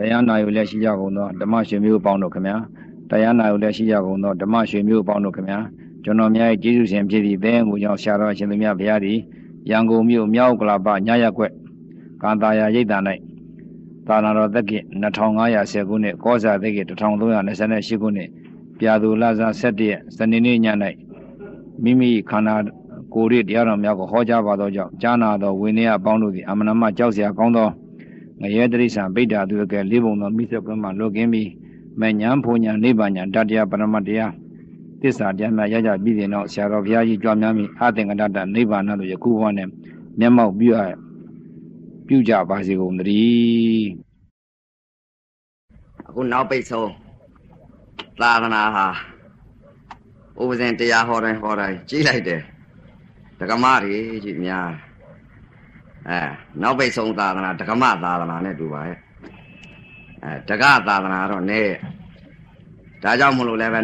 တရားနာယူလည်းရှိကြကုန်သောဓမ္မရှင်မျိုးပေါင်းတို့ခမညာတရားနာယူလည်းရှိကြကုန်သောဓမ္မရှင်မျိုးပေါင်းတို့ခမညာကျွန်တော်များ၏ကျေးဇူးရှင်ဖြစ်သည့်ဘဲငူကြောင့်ဆရာတော်ရှင်သူမြတ်ဘုရားသည်ရန်ကုန်မြို့မြောက်ကလာပညရက်ကွက်ကာတာယာရိတ်တန်၌သာနာတော်သက်ကိ2510ခုနှစ်ကောဇာသက်ကိ1328ခုနှစ်ပြာသူလဇာ17ရက်စနေနေ့ည၌မိမိခန္ဓာကိုယ်ရတရားတော်များကိုဟောကြားပါသောကြောင့်ကြားနာသောဝိနည်းအပေါင်းတို့သည်အမနမကြောက်စရာကောင်းသော ငရဲတရိษံဗိဒ္ဓသူကဲလေးပုံသောမိစ္ဆကွင်းမှလွတ်ကင်းပြီးမဉ္ဇဉ်ဖုန်ညာနိဗ္ဗာန်ညာတတရားပရမတ်တရားသစ္စာတရားများရကြပြီးတဲ့နောက်ဆရာတော်ဘုရားကြီးကြွားများမိအသင်္ကတတနိဗ္ဗာန်တို့ယခုဘဝနဲ့မျက်မှောက်ပြုရပြုကြပါစေကုန်သတည်းအခုနောက်ပိတ်ဆုံးသာသနာဟာဥပဇင်တရားဟောတိုင်းဟောတိုင်းကြီးလိုက်တယ်ဒကမတွေကြီးများ အဲနောက်ပိတ်ဆုံးသာသနာဒကမသာသနာနဲ့တူပါရဲ့အဲဒကသာသနာတော့နည်းဒါကြောင့်မလို့လည်းပဲ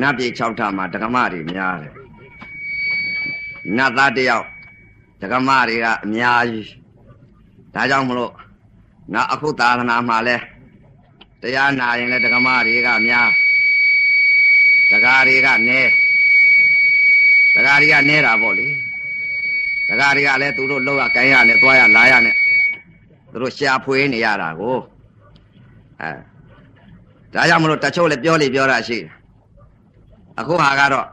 နတ်ပြည်6ထပ်မှာဒကမတွေများတယ်နတ်သားတယောက်ဒကမတွေကအများကြီးဒါကြောင့်မလို့နောက်အခုသာသနာမှာလဲတရားနာရင်လည်းဒကမတွေကများဒကာတွေကနဲဒကာတွေကနဲတာပေါ့လေ ဒကာတွေကလည်းသူတို့လောက်ရကိုင်းရနဲ့သွားရလာရနဲ့သူတို့ရှာဖွေနေရတာကိုအဲဒါကြောင့်မလို့တချို့လည်းပြောလိပြောတာရှိတယ်အခုဟာကတော့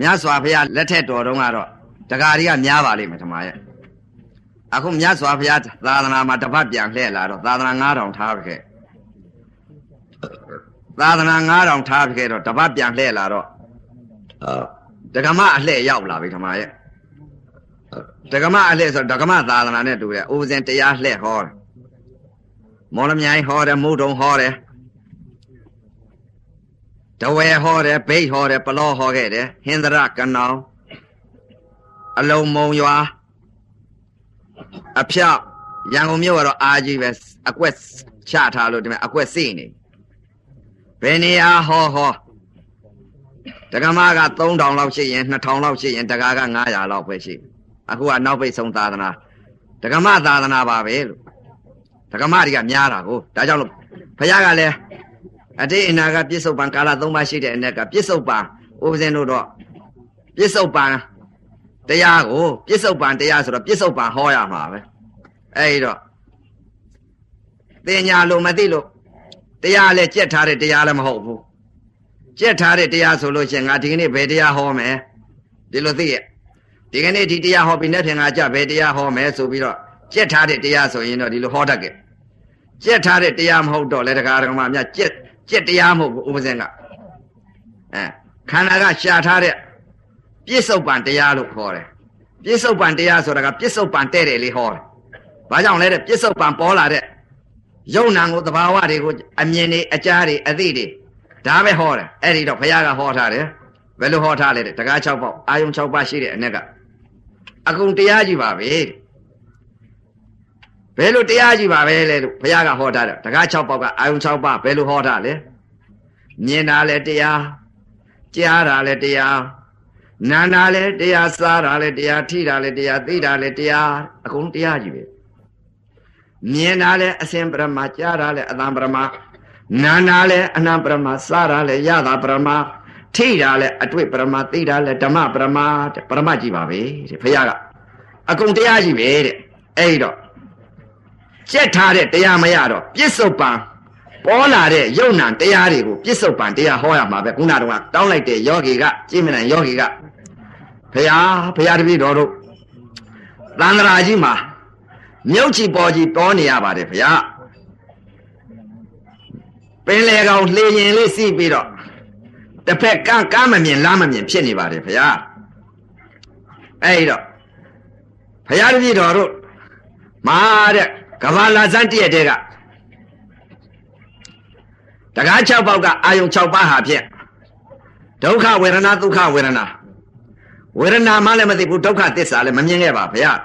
မြတ်စွာဘုရားလက်ထက်တော်တုန်းကတော့ဒကာတွေကများပါလိမ့်မယ်ဓမ္မရဲ့အခုမြတ်စွာဘုရားသာသနာမှာတပတ်ပြန်လှည့်လာတော့သာသနာ9000ထားခဲ့သာသနာ9000ထားခဲ့တော့တပတ်ပြန်လှည့်လာတော့ ဒကမအလှည့်ရောက်လာပြီဓမ္မရဲ့ဒကမအလှည့်ဆိုဒကမသာသနာနဲ့တူတယ်ဥပဇင်တရားလှည့်ဟောတယ်မော်လမြိုင်ဟောတယ်မုဒုံဟောတယ်တဝဲဟောတယ်ဘိတ်ဟောတယ်ပလောဟောခဲ့တယ်ဟင်္ဒရကနောင်အလုံးမုံရွာအဖြောက်ရန်ကုန်မြို့ကတော့အာကြီးပဲအကွက်ချထားလို့ဒီမှာအကွက်စိနေဘယ်နေရာဟောဟော တက္ကမက3000လောက်ရှိရင်2000လောက်ရှိရင်တက္ကက900လောက်ပဲရှိအခုကနောက်ပိတ်ဆုံးသာသနာတက္ကမသာသနာပါပဲလို့တက္ကမတွေကများတာကိုဒါကြောင့်လို့ဘုရားကလည်းအတိအနာကပြစ္ဆုတ်ပံကာလ၃ပါးရှိတဲ့အ ਨੇ ကပြစ္ဆုတ်ပံဥပဇင်တို့တော့ပြစ္ဆုတ်ပံတရားကိုပြစ္ဆုတ်ပံတရားဆိုတော့ပြစ္ဆုတ်ပံဟောရမှာပဲအဲဒီတော့တင်ညာလို့မသိလို့တရားလည်းကြက်ထားတဲ့တရားလည်းမဟုတ်ဘူး ကြက်ထားတဲ့တရားဆိုလို့ရှိရင်ငါဒီကနေ့ဘယ်တရားဟောမယ်ဒီလိုသိရဲ့ဒီကနေ့ဒီတရားဟောပြီးနေ့ဖြင့်ငါကြဘယ်တရားဟောမယ်ဆိုပြီးတော့ကြက်ထားတဲ့တရားဆိုရင်တော့ဒီလိုဟောတတ်ကြကြက်ထားတဲ့တရားမဟုတ်တော့လေတရားဓမ္မများကြက်ကြက်တရားမဟုတ်ဘူးဥပဇင်ကအဲခန္ဓာကရှာထားတဲ့ပြစ္ဆုတ်ပံတရားလို့ခေါ်တယ်ပြစ္ဆုတ်ပံတရားဆိုတာကပြစ္ဆုတ်ပံတဲ့တယ်လေးဟောတယ်ဘာကြောင့်လဲတဲ့ပြစ္ဆုတ်ပံပေါ်လာတဲ့ယုံနာကိုသဘာဝတွေကိုအမြင်တွေအကြားတွေအသိတွေ ဒါပဲဟောတယ်အဲ့ဒီတော့ဘုရားကဟောထားတယ်ဘယ်လိုဟောထားလဲတဲ့တကား6ပေါက်အာယုံ6ပါးရှိတဲ့အ ਨੇ ကအကုန်တရားကြီးပါပဲဘယ်လိုတရားကြီးပါပဲလဲလို့ဘုရားကဟောထားတယ်တကား6ပေါက်ကအာယုံ6ပါးဘယ်လိုဟောထားလဲမြင်တာလဲတရားကြားတာလဲတရားနာတာလဲတရားစားတာလဲတရားထိတာလဲတရားသိတာလဲတရားအကုန်တရားကြီးပဲမြင်တာလဲအစဉ်ပရမကြားတာလဲအတန်ပရမ နာနာလဲအနံပရမစားတာလဲရတာပရမထိတာလဲအတွေ့ပရမသိတာလဲဓမ္မပရမတဲ့ပရမကြီးပါပဲတဲ့ဘုရားကအကုန်တရားကြီးပဲတဲ့အဲ့တော့ကြက်ထားတဲ့တရားမရတော့ပြစ္ဆုတ်ပံပေါ်လာတဲ့ယုံနံတရားတွေကိုပြစ္ဆုတ်ပံတရားဟောရမှာပဲခုနကတော့တောင်းလိုက်တဲ့ယောဂီကကြည်မနံယောဂီကဘုရားဘုရားတပည့်တော်တို့သန္တရာကြီးမှာမြုပ်ချီပေါ်ကြီးတောနေရပါတယ်ဘုရား ပင်လေကောင်လှေရင်လေးစီးပြီးတော့တစ်ဖက်ကန်းကားမမြင်လားမမြင်ဖြစ်နေပါတယ်ဘုရားအဲ့တော့ဘုရားတပည့်တော်တို့မာတဲ့ကဘာလာဇန်တည့်တဲ့ကတကား6ပေါက်ကအာယုံ6ပါးဟာဖြင့်ဒုက္ခဝေဒနာဒုက္ခဝေဒနာဝေဒနာမှလည်းမသိဘူးဒုက္ခသစ္စာလည်းမမြင်ခဲ့ပါဘုရား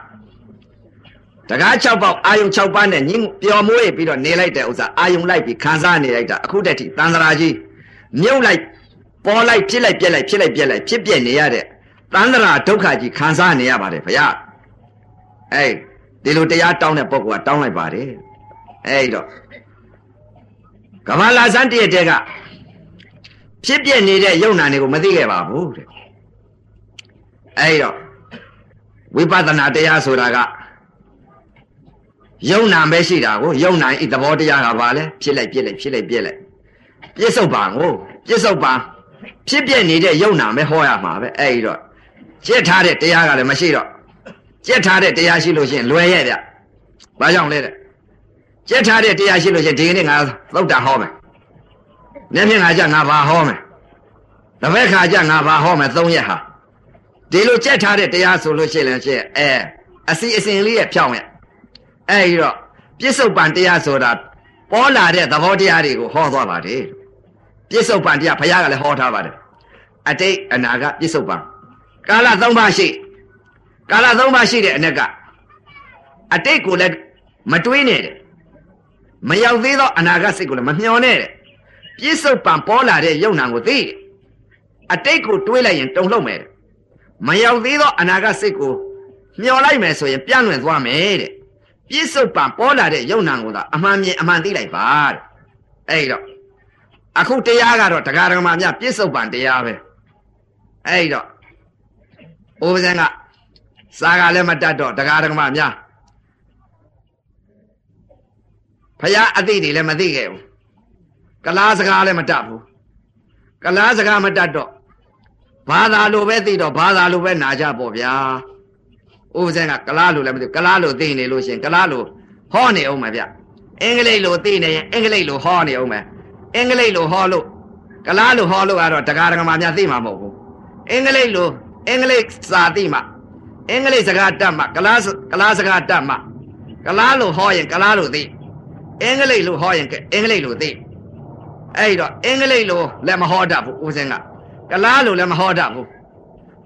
တကား6ပေါက်အာယုံ6ပါးနဲ့ညင်းပျော်မွေးပြီးတော့နေလိုက်တဲ့ဥစ္စာအာယုံလိုက်ပြီးခံစားနေလိုက်တာအခုတည်းထိတန်ត្រာကြီးမြုပ်လိုက်ပေါ်လိုက်ဖြစ်လိုက်ပြက်လိုက်ဖြစ်လိုက်ပြက်လိုက်ဖြစ်ပြက်နေရတဲ့တန်ត្រာဒုက္ခကြီးခံစားနေရပါတယ်ဘုရားအဲ ဒီလိုတရားတောင်းတဲ့ပုဂ္ဂိုလ်ကတောင်းလိုက်ပါတယ်အဲ့တော့ကမ္ဘာလာစမ်းတည့်တဲ့ကဖြစ်ပြနေတဲ့ယုံနာတွေကိုမသိခဲ့ပါဘူးတဲ့အဲ့တော့ဝိပဿနာတရားဆိုတာက ယုံနာပဲရှိတာကိုယုံနာဤသဘောတရားကဘာလဲဖြစ်လိုက်ပြစ်လိုက်ဖြစ်လိုက်ပြစ်လိုက်ပြစ္ဆုတ်ပံကိုပြစ္ဆုတ်ပံဖြစ်ပြနေတဲ့ယုံနာပဲဟောရမှာပဲအဲ့ဒီတော့ကြက်ထားတဲ့တရားကလည်းမရှိတော့ကြက်ထားတဲ့တရားရှိလို့ရှိရင်လွယ်ရဲ့ဗျဘာကြောင့်လဲတဲ့ကြက်ထားတဲ့တရားရှိလို့ရှိရင်ဒီကနေ့ငါသုတ်တာဟောမယ်နေ့ဖြင့်ငါကြငါဘာဟောမယ်တပည့်ခါကြငါဘာဟောမယ်သုံးရက်ဟာဒီလိုကြက်ထားတဲ့တရားဆိုလို့ရှိရင်လည်းရှိအဲအစီအစဉ်လေးရဲ့ဖြောင်းရဲ့ အဲ့ဒီတော့ပြစ္ဆုတ်ပံတရားဆိုတာပေါ်လာတဲ့သဘောတရားတွေကိုဟောသွားပါတယ်ပြစ္ဆုတ်ပံတရားဘုရားကလည်းဟောထားပါတယ်အတိတ်အနာကပြစ္ဆုတ်ပံကာလ၃ပါးရှိကာလ၃ပါးရှိတဲ့အ ਨੇ ကအတိတ်ကိုလည်းမတွေးနဲ့တဲ့မရောက်သေးသောအနာဂတ်စိတ်ကိုလည်းမမျှော်နဲ့တဲ့ပြစ္ဆုတ်ပံပေါ်လာတဲ့ယုံနာကိုသိတယ်အတိတ်ကိုတွေးလိုက်ရင်တုံ့လှုပ်မယ်တဲ့မရောက်သေးသောအနာဂတ်စိတ်ကိုမျှော်လိုက်မယ်ဆိုရင်ပြန့်လွင့်သွားမယ်တဲ့ ပြစ္ဆုတ်ပံပေါ်လာတဲ့ယုံနာကိုသာအမှန်မြင်အမှန်သိလိုက်ပါတဲ့အဲ့တော့အခုတရားကတော့တရားဓမ္မများပြစ္ဆုတ်ပံတရားပဲအဲ့တော့ဥပဇင်ကစာကလည်းမတတ်တော့တရားဓမ္မများဖရာအသိတွေလည်းမသိခဲ့ဘူးကလားစကားလည်းမတတ်ဘူးကလားစကားမတတ်တော့ဘာသာလိုပဲသိတော့ဘာသာလိုပဲနာကြပေါ့ဗျာ ဥပဇင်ကကလားလိုလည်းမသိကလားလိုသိနေလို့ရှင်ကလားလိုဟောနေအောင်မဗျအင်္ဂလိပ်လိုသိနေရင်အင်္ဂလိပ်လိုဟောနေအောင်မယ်အင်္ဂလိပ်လိုဟောလို့ကလားလိုဟောလို့ကတော့တရားဓမ္မများသိမှာမဟုတ်ဘူးအင်္ဂလိပ်လိုအင်္ဂလိပ်စာသိမှအင်္ဂလိပ်စကားတတ်မှကလားကလားစကားတတ်မှကလားလိုဟောရင်ကလားလိုသိအင်္ဂလိပ်လိုဟောရင်အင်္ဂလိပ်လိုသိအဲ့တော့အင်္ဂလိပ်လိုလည်းမဟောတတ်ဘူးဦးစင်းကကလားလိုလည်းမဟောတတ်ဘူး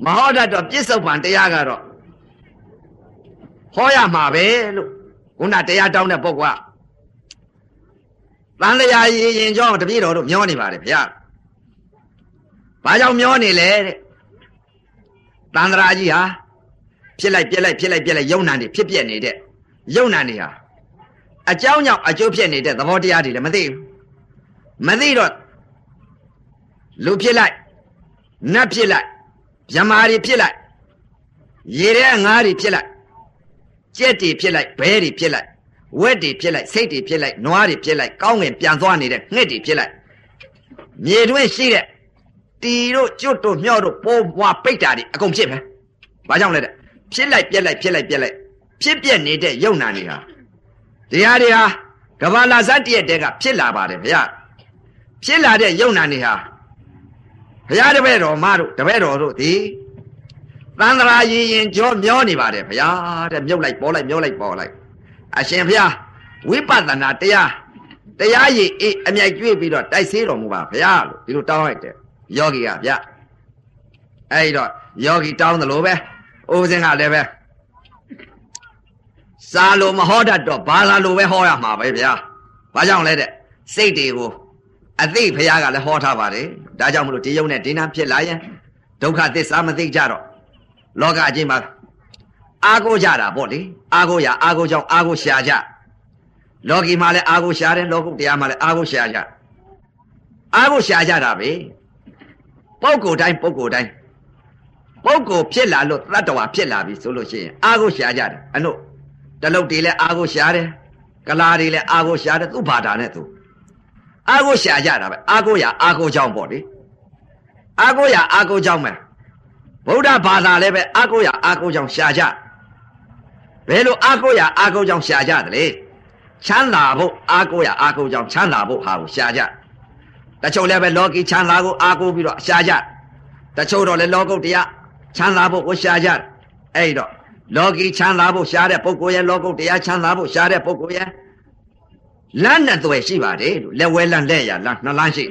မဟောတတ်တော့ပြစ္ဆုတ်ပံတရားကတော့ ဟောရမှာပဲလို့ခုနတရားတောင်းတဲ့ပုဂ္ဂိုလ်ကတန်လျာရင်ရင်ကြောတပြည့်တော်တို့မျောနေပါတယ်ဗျာဘာကြောင့်မျောနေလဲတဲ့တန်တရာကြီးဟာဖြစ်လိုက်ပြက်လိုက်ဖြစ်လိုက်ပြက်လိုက်ယုံနာနေဖြစ်ပြက်နေတဲ့ယုံနာနေဟာအကြောင်းကြောင့်အကျိုးဖြစ်နေတဲ့သဘောတရားတွေလည်းမသိဘူးမသိတော့လူဖြစ်လိုက်နတ်ဖြစ်လိုက်မြမာတွေဖြစ်လိုက်ရေထဲငါးတွေဖြစ်လိုက် ကြက်တွေဖြစ်လိုက်ဘဲတွေဖြစ်လိုက်ဝက်တွေဖြစ်လိုက်စိတ်တွေဖြစ်လိုက်နွားတွေဖြစ်လိုက်ကောင်းငင်ပြန်သွားနေတဲ့ငှက်တွေဖြစ်လိုက်မြေတွင်းရှိတဲ့တီတို့ကျွတ်တို့မြော့တို့ပိုးပွားပိတ်တာတွေအကုန်ဖြစ်ပဲဘာကြောင့်လဲတဲ့ဖြစ်လိုက်ပြက်လိုက်ဖြစ်လိုက်ပြက်လိုက်ဖြစ်ပြက်နေတဲ့ယုံနာနေဟာတရားတွေဟာကဘာလာဇတ်တည့်တဲ့ကဖြစ်လာပါတယ်ဗျာဖြစ်လာတဲ့ယုံနာနေဟာဘုရားတပည့်တော်မတို့တပည့်တော်တို့ဒီ သန္တရာရင်ရင်ကြောမျောနေပါတယ်ဗျာတဲ့မြုပ်လိုက်ပေါ်လိုက်မျောလိုက်ပေါ်လိုက်အရှင်ဘုရားဝိပဿနာတရားတရားရည်အေးအမြိုက်ကျွေးပြီးတော့တိုက်ဆေးတော်မူပါဗျာလို့ဒီလိုတောင်းလိုက်တယ်ယောဂီကဗျအဲ့တော့ယောဂီတောင်းတယ်လို့ပဲဥပဇင်ကလည်းပဲစာလို့မဟောတတ်တော့ဘာသာလို့ပဲဟောရမှာပဲဗျာဘာကြောင့်လဲတဲ့စိတ်တွေကိုအသိဘုရားကလည်းဟောထားပါတယ်ဒါကြောင့်မလို့ဒီယုံနဲ့ဒီနာဖြစ်လာရင်ဒုက္ခသစ္စာမသိကြတော့ လောကအချင်းမှာအာကိုကြတာပေါ့လေအာကိုရအာကိုကြောင့်အာကိုရှာကြလောကီမှာလည်းအာကိုရှာတယ်လောကုတရားမှာလည်းအာကိုရှာကြအာကိုရှာကြတာပဲပုဂ္ဂိုလ်တိုင်းပုဂ္ဂိုလ်တိုင်းပုဂ္ဂိုလ်ဖြစ်လာလို့တတ္တဝါဖြစ်လာပြီဆိုလို့ရှိရင်အာကိုရှာကြတယ်အနုတလုတ်တွေလည်းအာကိုရှာတယ်ကလာတွေလည်းအာကိုရှာတယ်သူ့ဘာသာနဲ့သူအာကိုရှာကြတာပဲအာကိုရအာကိုကြောင့်ပေါ့လေအာကိုရအာကိုကြောင့်ပဲ ဗုဒ္ဓဘာသာလည်းပဲအာကိုရအာကိုကြောင့်ရှာကြဘယ်လိုအာကိုရအာကိုကြောင့်ရှာကြတယ်လေချမ်းသာဖို့အာကိုရအာကိုကြောင့်ချမ်းသာဖို့ဟာကိုရှာကြတချို့လည်းပဲလောကီချမ်းသာကိုအာကိုပြီးတော့ရှာကြတချို့တော့လည်းလောကုတ်တရားချမ်းသာဖို့ကိုရှာကြအဲ့တော့လောကီချမ်းသာဖို့ရှားတဲ့ပုဂ္ဂိုလ်ရဲ့လောကုတ်တရားချမ်းသာဖို့ရှားတဲ့ပုဂ္ဂိုလ်ရဲ့လမ်းနဲ့သွယ်ရှိပါတယ်လို့လက်ဝဲလမ်းလက်ရလမ်းနှစ်လမ်းရှိ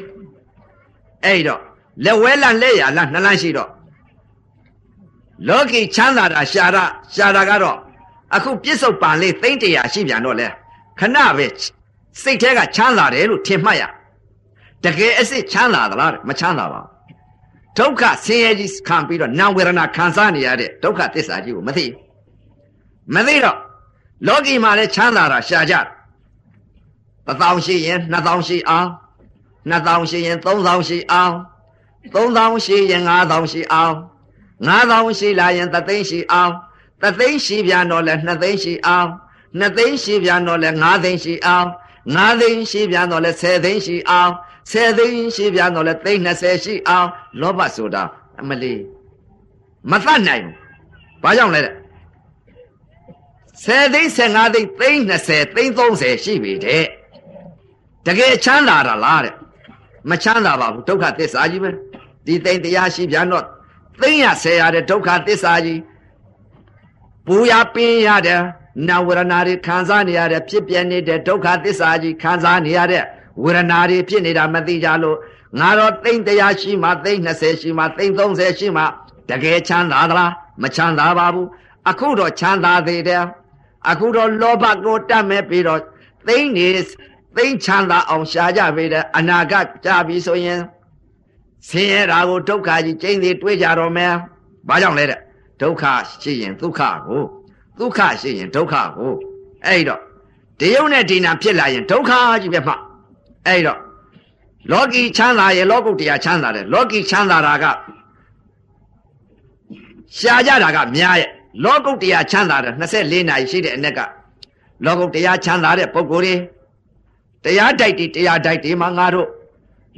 အဲ့တော့လက်ဝဲလမ်းလက်ရလမ်းနှစ်လမ်းရှိတော့ လောကီချမ်းသာတာရှာတာရှာတာကတော့အခုပြစ္ဆုတ်ပံလေးသိမ့်တရာရှိပြန်တော့လဲခဏပဲစိတ်ထဲကချမ်းသာတယ်လို့ထင်မှတ်ရတကယ်အစ်စ်ချမ်းသာသလားမချမ်းသာပါဒုက္ခဆင်းရဲကြီးခံပြီးတော့နာဝေဒနာခံစားနေရတဲ့ဒုက္ခသစ္စာကြီးကိုမသိမသိတော့လောကီမှာလည်းချမ်းသာတာရှာကြတယ်တစ်သောင်းရှိရင်နှစ်သောင်းရှိအောင်နှစ်သောင်းရှိရင်သုံးသောင်းရှိအောင်သုံးသောင်းရှိရင်ငါးသောင်းရှိအောင် ငါးသောင်းရှိလာရင်သသိန်းရှိအောင်သသိန်းရှိပြန်တော့လဲနှစ်သိန်းရှိအောင်နှစ်သိန်းရှိပြန်တော့လဲငါးသိန်းရှိအောင်ငါးသိန်းရှိပြန်တော့လဲဆယ်သိန်းရှိအောင်ဆယ်သိန်းရှိပြန်တော့လဲသိန်း20ရှိအောင်လောဘဆိုတာအမလီမသတ်နိုင်ဘူးဘာကြောင့်လဲတဲ့ဆယ်သိန်း15သိန်းသိန်း20သိန်း30ရှိပြီတဲ့တကယ်ချမ်းသာတာလားတဲ့မချမ်းသာပါဘူးဒုက္ခသစ္စာကြီးပဲဒီသိန်းတရားရှိပြန်တော့ သိန်းရဆယ်ရတဲ့ဒုက္ခသစ္စာကြီးပူရပင်းရတဲ့နာဝရဏတွေခံစားနေရတဲ့ဖြစ်ပြနေတဲ့ဒုက္ခသစ္စာကြီးခံစားနေရတဲ့ဝေဒနာတွေဖြစ်နေတာမသိကြလို့ငါတော့သိန်းတရားရှိမှသိန်း20ရှိမှသိန်း30ရှိမှတကယ်ချမ်းသာသလားမချမ်းသာပါဘူးအခုတော့ချမ်းသာသေးတယ်အခုတော့လောဘကိုတတ်မဲ့ပြီးတော့သိန်းနေသိန်းချမ်းသာအောင်ရှားကြပေတဲ့အနာဂတ်ကြပြီဆိုရင် ဆင်းရဲတာကိုဒုက္ခကြီးကျိန်းသေးတွေးကြတော့မယ်ဘာကြောင့်လဲတဲ့ဒုက္ခရှိရင်ဒုက္ခကိုဒုက္ခရှိရင်ဒုက္ခကိုအဲ့တော့တရုပ်နဲ့ဒီနာဖြစ်လာရင်ဒုက္ခကြီးပဲမှအဲ့တော့လောကီချမ်းသာရဲ့လောကုတ္တရာချမ်းသာတယ်လောကီချမ်းသာတာကရှားကြတာကများရဲ့လောကုတ္တရာချမ်းသာတယ်24နာရီရှိတဲ့အ ਨੇ ကလောကုတ္တရာချမ်းသာတဲ့ပုဂ္ဂိုလ်တွေတရားတိုက်တွေတရားတိုက်တွေမှာငါတို့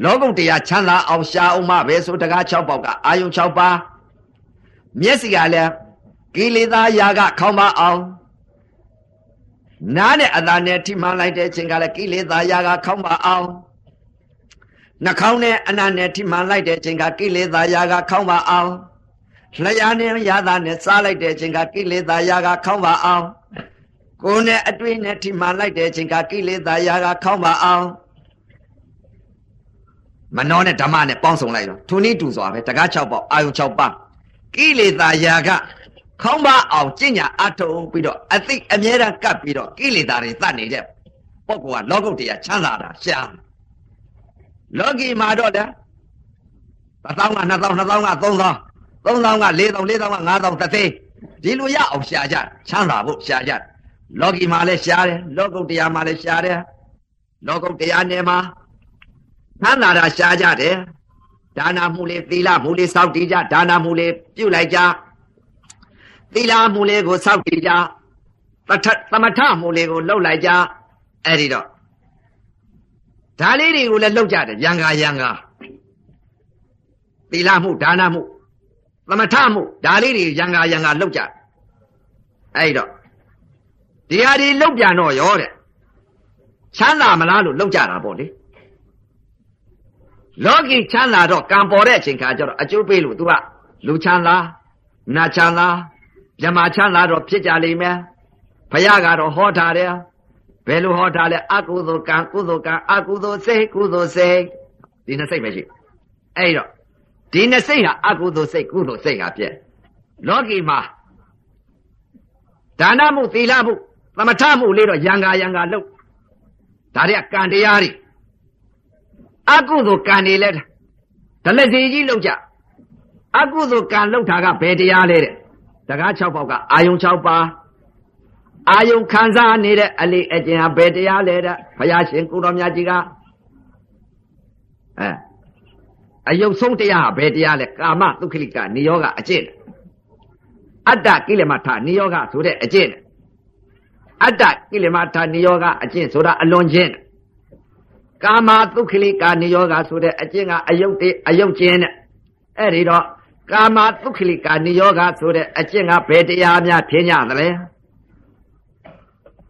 လောကုတ္တရာချမ်းသာအောင်ရှားအောင်မပဲဆိုတကား6ပေါက်ကအာယုံ6ပါးမျက်စိကလည်းကိလေသာယာကခေါင်းမအောင်နားနဲ့အသာနဲ့ထိမှန်လိုက်တဲ့အချိန်ကလည်းကိလေသာယာကခေါင်းမအောင်နှာခေါင်းနဲ့အနာနဲ့ထိမှန်လိုက်တဲ့အချိန်ကကိလေသာယာကခေါင်းမအောင်လျှာနဲ့ရတာနဲ့စားလိုက်တဲ့အချိန်ကကိလေသာယာကခေါင်းမအောင်ကိုယ်နဲ့အတွေ့နဲ့ထိမှန်လိုက်တဲ့အချိန်ကကိလေသာယာကခေါင်းမအောင် မနောနဲ့ဓမ္မနဲ့ပေါင်းစုံလိုက်တော့ထုံနည်းတူစွာပဲတကား6ပေါက်အာယုံ6ပါးကိလေသာယာကခေါင်းပါအောင်ကျင့်ညာအထုံပြီးတော့အသိအမြဲတမ်းကပ်ပြီးတော့ကိလေသာတွေတတ်နေတဲ့ပုဂ္ဂိုလ်ကလောကုတ္တရာချမ်းသာတာရှားလောကီမှာတော့လေ1000က2000 2000က3000 3000က4000 4000က5000တစ်သိန်းဒီလိုရအောင်ရှားကြချမ်းသာဖို့ရှားကြလောကီမှာလည်းရှားတယ်လောကုတ္တရာမှာလည်းရှားတယ်လောကုတ္တရာနယ်မှာ ချမ်းသာတာရှားကြတယ်ဒါနာမှုလေးသီလမှုလေးစောင့်တည်ကြဒါနာမှုလေးပြုလိုက်ကြသီလမှုလေးကိုစောင့်တည်ကြသမထမှုလေးကိုလှုပ်လိုက်ကြအဲ့ဒီတော့ဒါလေးတွေကိုလည်းလှုပ်ကြတယ်ရံကာရံကာသီလမှုဒါနမှုသမထမှုဒါလေးတွေရံကာရံကာလှုပ်ကြအဲ့တော့ဒီဟာဒီလှုပ်ပြန်တော့ရောတဲ့ချမ်းသာမလားလို့လှုပ်ကြတာပေါ့လေ လောကီချမ်းသာတော့ကံပေါ်တဲ့အချိန်ခါကျတော့အကျိုးပေးလို့ तू ကလူချမ်းသာနတ်ချမ်းသာမြမချမ်းသာတော့ဖြစ်ကြလိမ့်မယ်ဘုရားကတော့ဟောထားတယ်ဘယ်လိုဟောထားလဲအကုသိုလ်ကံကုသိုလ်ကံအကုသိုလ်စိတ်ကုသိုလ်စိတ်ဒီနှစ်စိတ်ပဲရှိအဲ့တော့ဒီနှစ်စိတ်ဟာအကုသိုလ်စိတ်ကုသိုလ်စိတ်ဟာပြည့်လောကီမှာဒါနမှုသီလမှုသမထမှုလေးတော့ယံကာယံကာလုပ်ဒါတွေကကံတရားတွေ အကုသိုလ်ကံတွေလဲဒလက်စီကြီးလောက်ကြအကုသိုလ်ကံလောက်တာကဘယ်တရားလဲတဲ့တကား6ပေါက်ကအာယုံ6ပါးအာယုံခံစားနေတဲ့အလေးအကျင့်ဟာဘယ်တရားလဲတဲ့ဘုရားရှင်ကိုတော်မြတ်ကြီးကအဲအယုံဆုံးတရားဟာဘယ်တရားလဲကာမဒုက္ခလိကနေယောဂအကျင့်အတ္တကိလေသာနေယောဂဆိုတဲ့အကျင့်အတ္တကိလေသာနေယောဂအကျင့်ဆိုတာအလွန်ချင်း ကာမဒုက္ခလိကာနိယောဂဆိုတဲ့အကျင့်ကအယုတ်တေအယုတ်ကျင်းတဲ့အဲ့ဒီတော့ကာမဒုက္ခလိကာနိယောဂဆိုတဲ့အကျင့်ကဘယ်တရားများဖြစ်ညသလဲ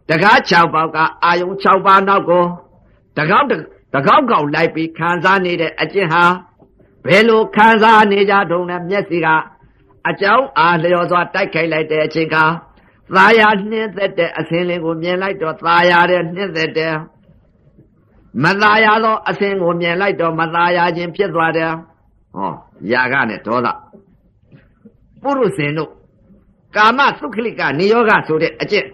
တကား6ပေါက်ကအာယုံ6ပါးနောက်ကိုတကောက်တကောက်ကောက်လိုက်ပြီးခံစားနေတဲ့အကျင့်ဟာဘယ်လိုခံစားနေကြတုံးလဲမျက်စိကအကြောင်းအားလျော်စွာတိုက်ခိုက်လိုက်တဲ့အချိန်ကသာယာနှင်းသက်တဲ့အစင်းလေးကိုမြင်လိုက်တော့သာယာတဲ့နှင်းသက်တဲ့ မသားရသောအစဉ်ကိုမြင်လိုက်တော့မသားရခြင်းဖြစ်သွားတယ်ဟောယာကနဲ့ဒေါသပုရုဇဉ်တို့ကာမသုခလိကနေယောဂဆိုတဲ့အကျင့်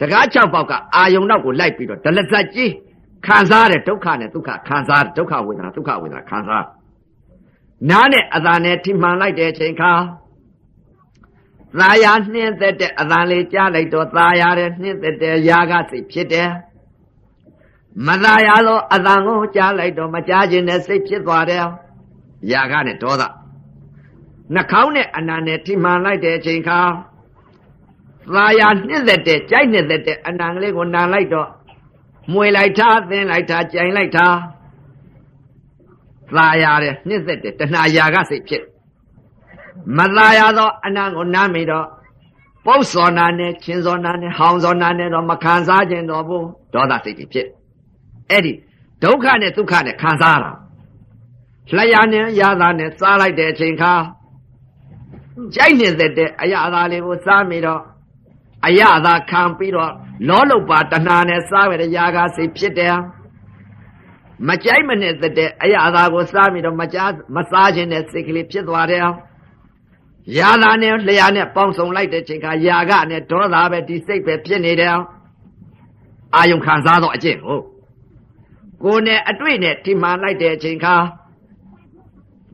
တကား၆ပေါက်ကအာယုံနောက်ကိုလိုက်ပြီးတော့ဒလဇတ်ကြီးခံစားတဲ့ဒုက္ခနဲ့ဒုက္ခခံစားဒုက္ခဝေဒနာဒုက္ခဝေဒနာခံစားနားနဲ့အသာနဲ့ထိမှန်လိုက်တဲ့အချိန်ခါသာယာနှင်းသက်တဲ့အသံလေးကြားလိုက်တော့သာယာတဲ့နှင်းသက်တဲ့ຢာကစိတ်ဖြစ်တယ် မသာယာသောအသံကိုကြားလိုက်တော့မကြားခြင်းနဲ့စိတ်ဖြစ်သွားတယ်ຢာကနဲ့ဒေါသနှာခေါင်းနဲ့အနာနဲ့ထိမှန်လိုက်တဲ့အချိန်ခါသာယာနှင်းသက်တဲ့ကြိုက်နှင်းသက်တဲ့အနံကလေးကိုနံလိုက်တော့မွေလိုက်တာသင်းလိုက်တာကြိုင်လိုက်တာသာယာတဲ့နှင်းသက်တဲ့တဏှာຢာကစိတ်ဖြစ်မသာယာသောအနံကိုနားမိတော့ပုတ်စောနာနဲ့ချင်းစောနာနဲ့ဟောင်စောနာနဲ့တော့မခံစားခြင်းတော့ဘူးဒေါသစိတ်ကြီးဖြစ် အဲ့ဒီဒုက္ခနဲ့ဒုက္ခနဲ့ခံစားတာလျှာနဲ့ရတာနဲ့စားလိုက်တဲ့အချိန်ခါကြိုက်နေတဲ့အရာသားလေးကိုစားမိတော့အရာသာခံပြီးတော့လောလုပါတဏှာနဲ့စားရတဲ့ຢာကစိတ်ဖြစ်တယ်မကြိုက်မနဲ့တဲ့အရာသာကိုစားပြီးတော့မကြားမစားခြင်းနဲ့စိတ်ကလေးဖြစ်သွားတယ်ယာသာနဲ့လျာနဲ့ပေါင်းစုံလိုက်တဲ့ချိန်ခါယာကနဲ့ဒေါသပဲဒီစိတ်ပဲဖြစ်နေတယ်အာယုံခံစားတော့အကျင့်ဟုတ် ကိုယ်နဲ့အတွေ့နဲ့ထိမှန်လိုက်တဲ့အချိန်ခါ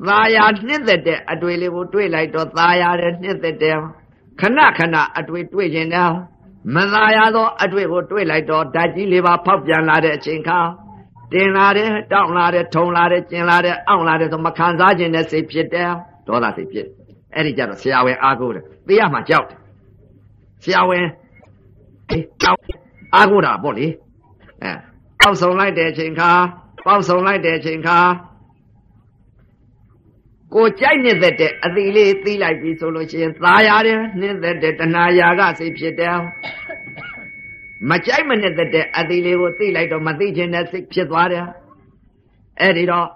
သာယာနှစ်သက်တဲ့အတွေ့လေးကိုတွေ့လိုက်တော့သာယာတဲ့နှစ်သက်တဲ့ခဏခဏအတွေ့တွေ့ခြင်းတော့မသာယာသောအတွေ့ကိုတွေ့လိုက်တော့ဓာတ်ကြီးလေးပါဖောက်ပြန်လာတဲ့အချိန်ခါတင်လာတယ်တောင်းလာတယ်ထုံလာတယ်ကျင်လာတယ်အောင့်လာတယ်ဆိုမခံစားခြင်းနဲ့စိတ်ဖြစ်တယ်ဒေါသစိတ်ဖြစ်အဲ့ဒီကြတော့ဆရာဝန်အားကိုးတယ်သိရမှကြောက်တယ်ဆရာဝန်အေးကြောက်အားကိုးတာပေါ့လေအဲ ပေါက်ဆုံလိုက်တဲ့အချိန်ခါပေါက်ဆုံလိုက်တဲ့အချိန်ခါကိုကြိုက်နေတဲ့အသီလေးသိလိုက်ပြီဆိုလို့ရှိရင်သာရတယ်နေတဲ့တဏှာယာကစိတ်ဖြစ်တယ်မကြိုက်မနဲ့တဲ့အသီလေးကိုသိလိုက်တော့မသိခြင်းနဲ့စိတ်ဖြစ်သွားတယ်အဲ့ဒီတော့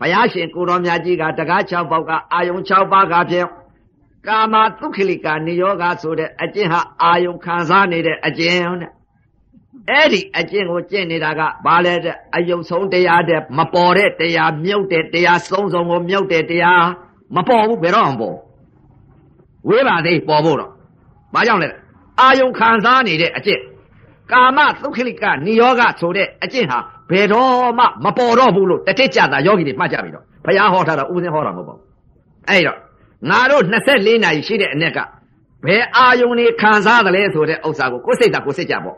ဘုရားရှင်ကိုတော်မြတ်ကြီးကတကား6ပေါက်ကအာယုံ6ပါးကဖြင့်ကာမသုခလိကာနိယောဂဆိုတဲ့အကျင့်ဟာအာယုံခံစားနေတဲ့အကျင့်တဲ့ အဲ့ဒီအကျင့်ကိုကျင့်နေတာကဘာလဲတဲ့အယုံဆုံးတရားတဲ့မပေါ်တဲ့တရားမြုပ်တဲ့တရားဆုံးဆုံးကိုမြုပ်တဲ့တရားမပေါ်ဘူးဘယ်တော့မှပေါ်ဝေးပါသေးပေါ်ဖို့တော့ဘာကြောင့်လဲအာယုံခံစားနေတဲ့အကျင့်ကာမသုခလိကနိယောဂဆိုတဲ့အကျင့်ဟာဘယ်တော့မှမပေါ်တော့ဘူးလို့တတိကြတာယောဂီတွေမှတ်ကြပြီတော့ဘုရားဟောထားတာဥစဉ်ဟောတာမဟုတ်ပါဘူးအဲ့တော့ငါတို့24နာရီရှိတဲ့အ ਨੇ ကဘယ်အာယုံနေခံစားတယ်လဲဆိုတဲ့ဥစ္စာကိုကိုယ်စိတ်သာကိုယ်စိတ်ကြပေါ့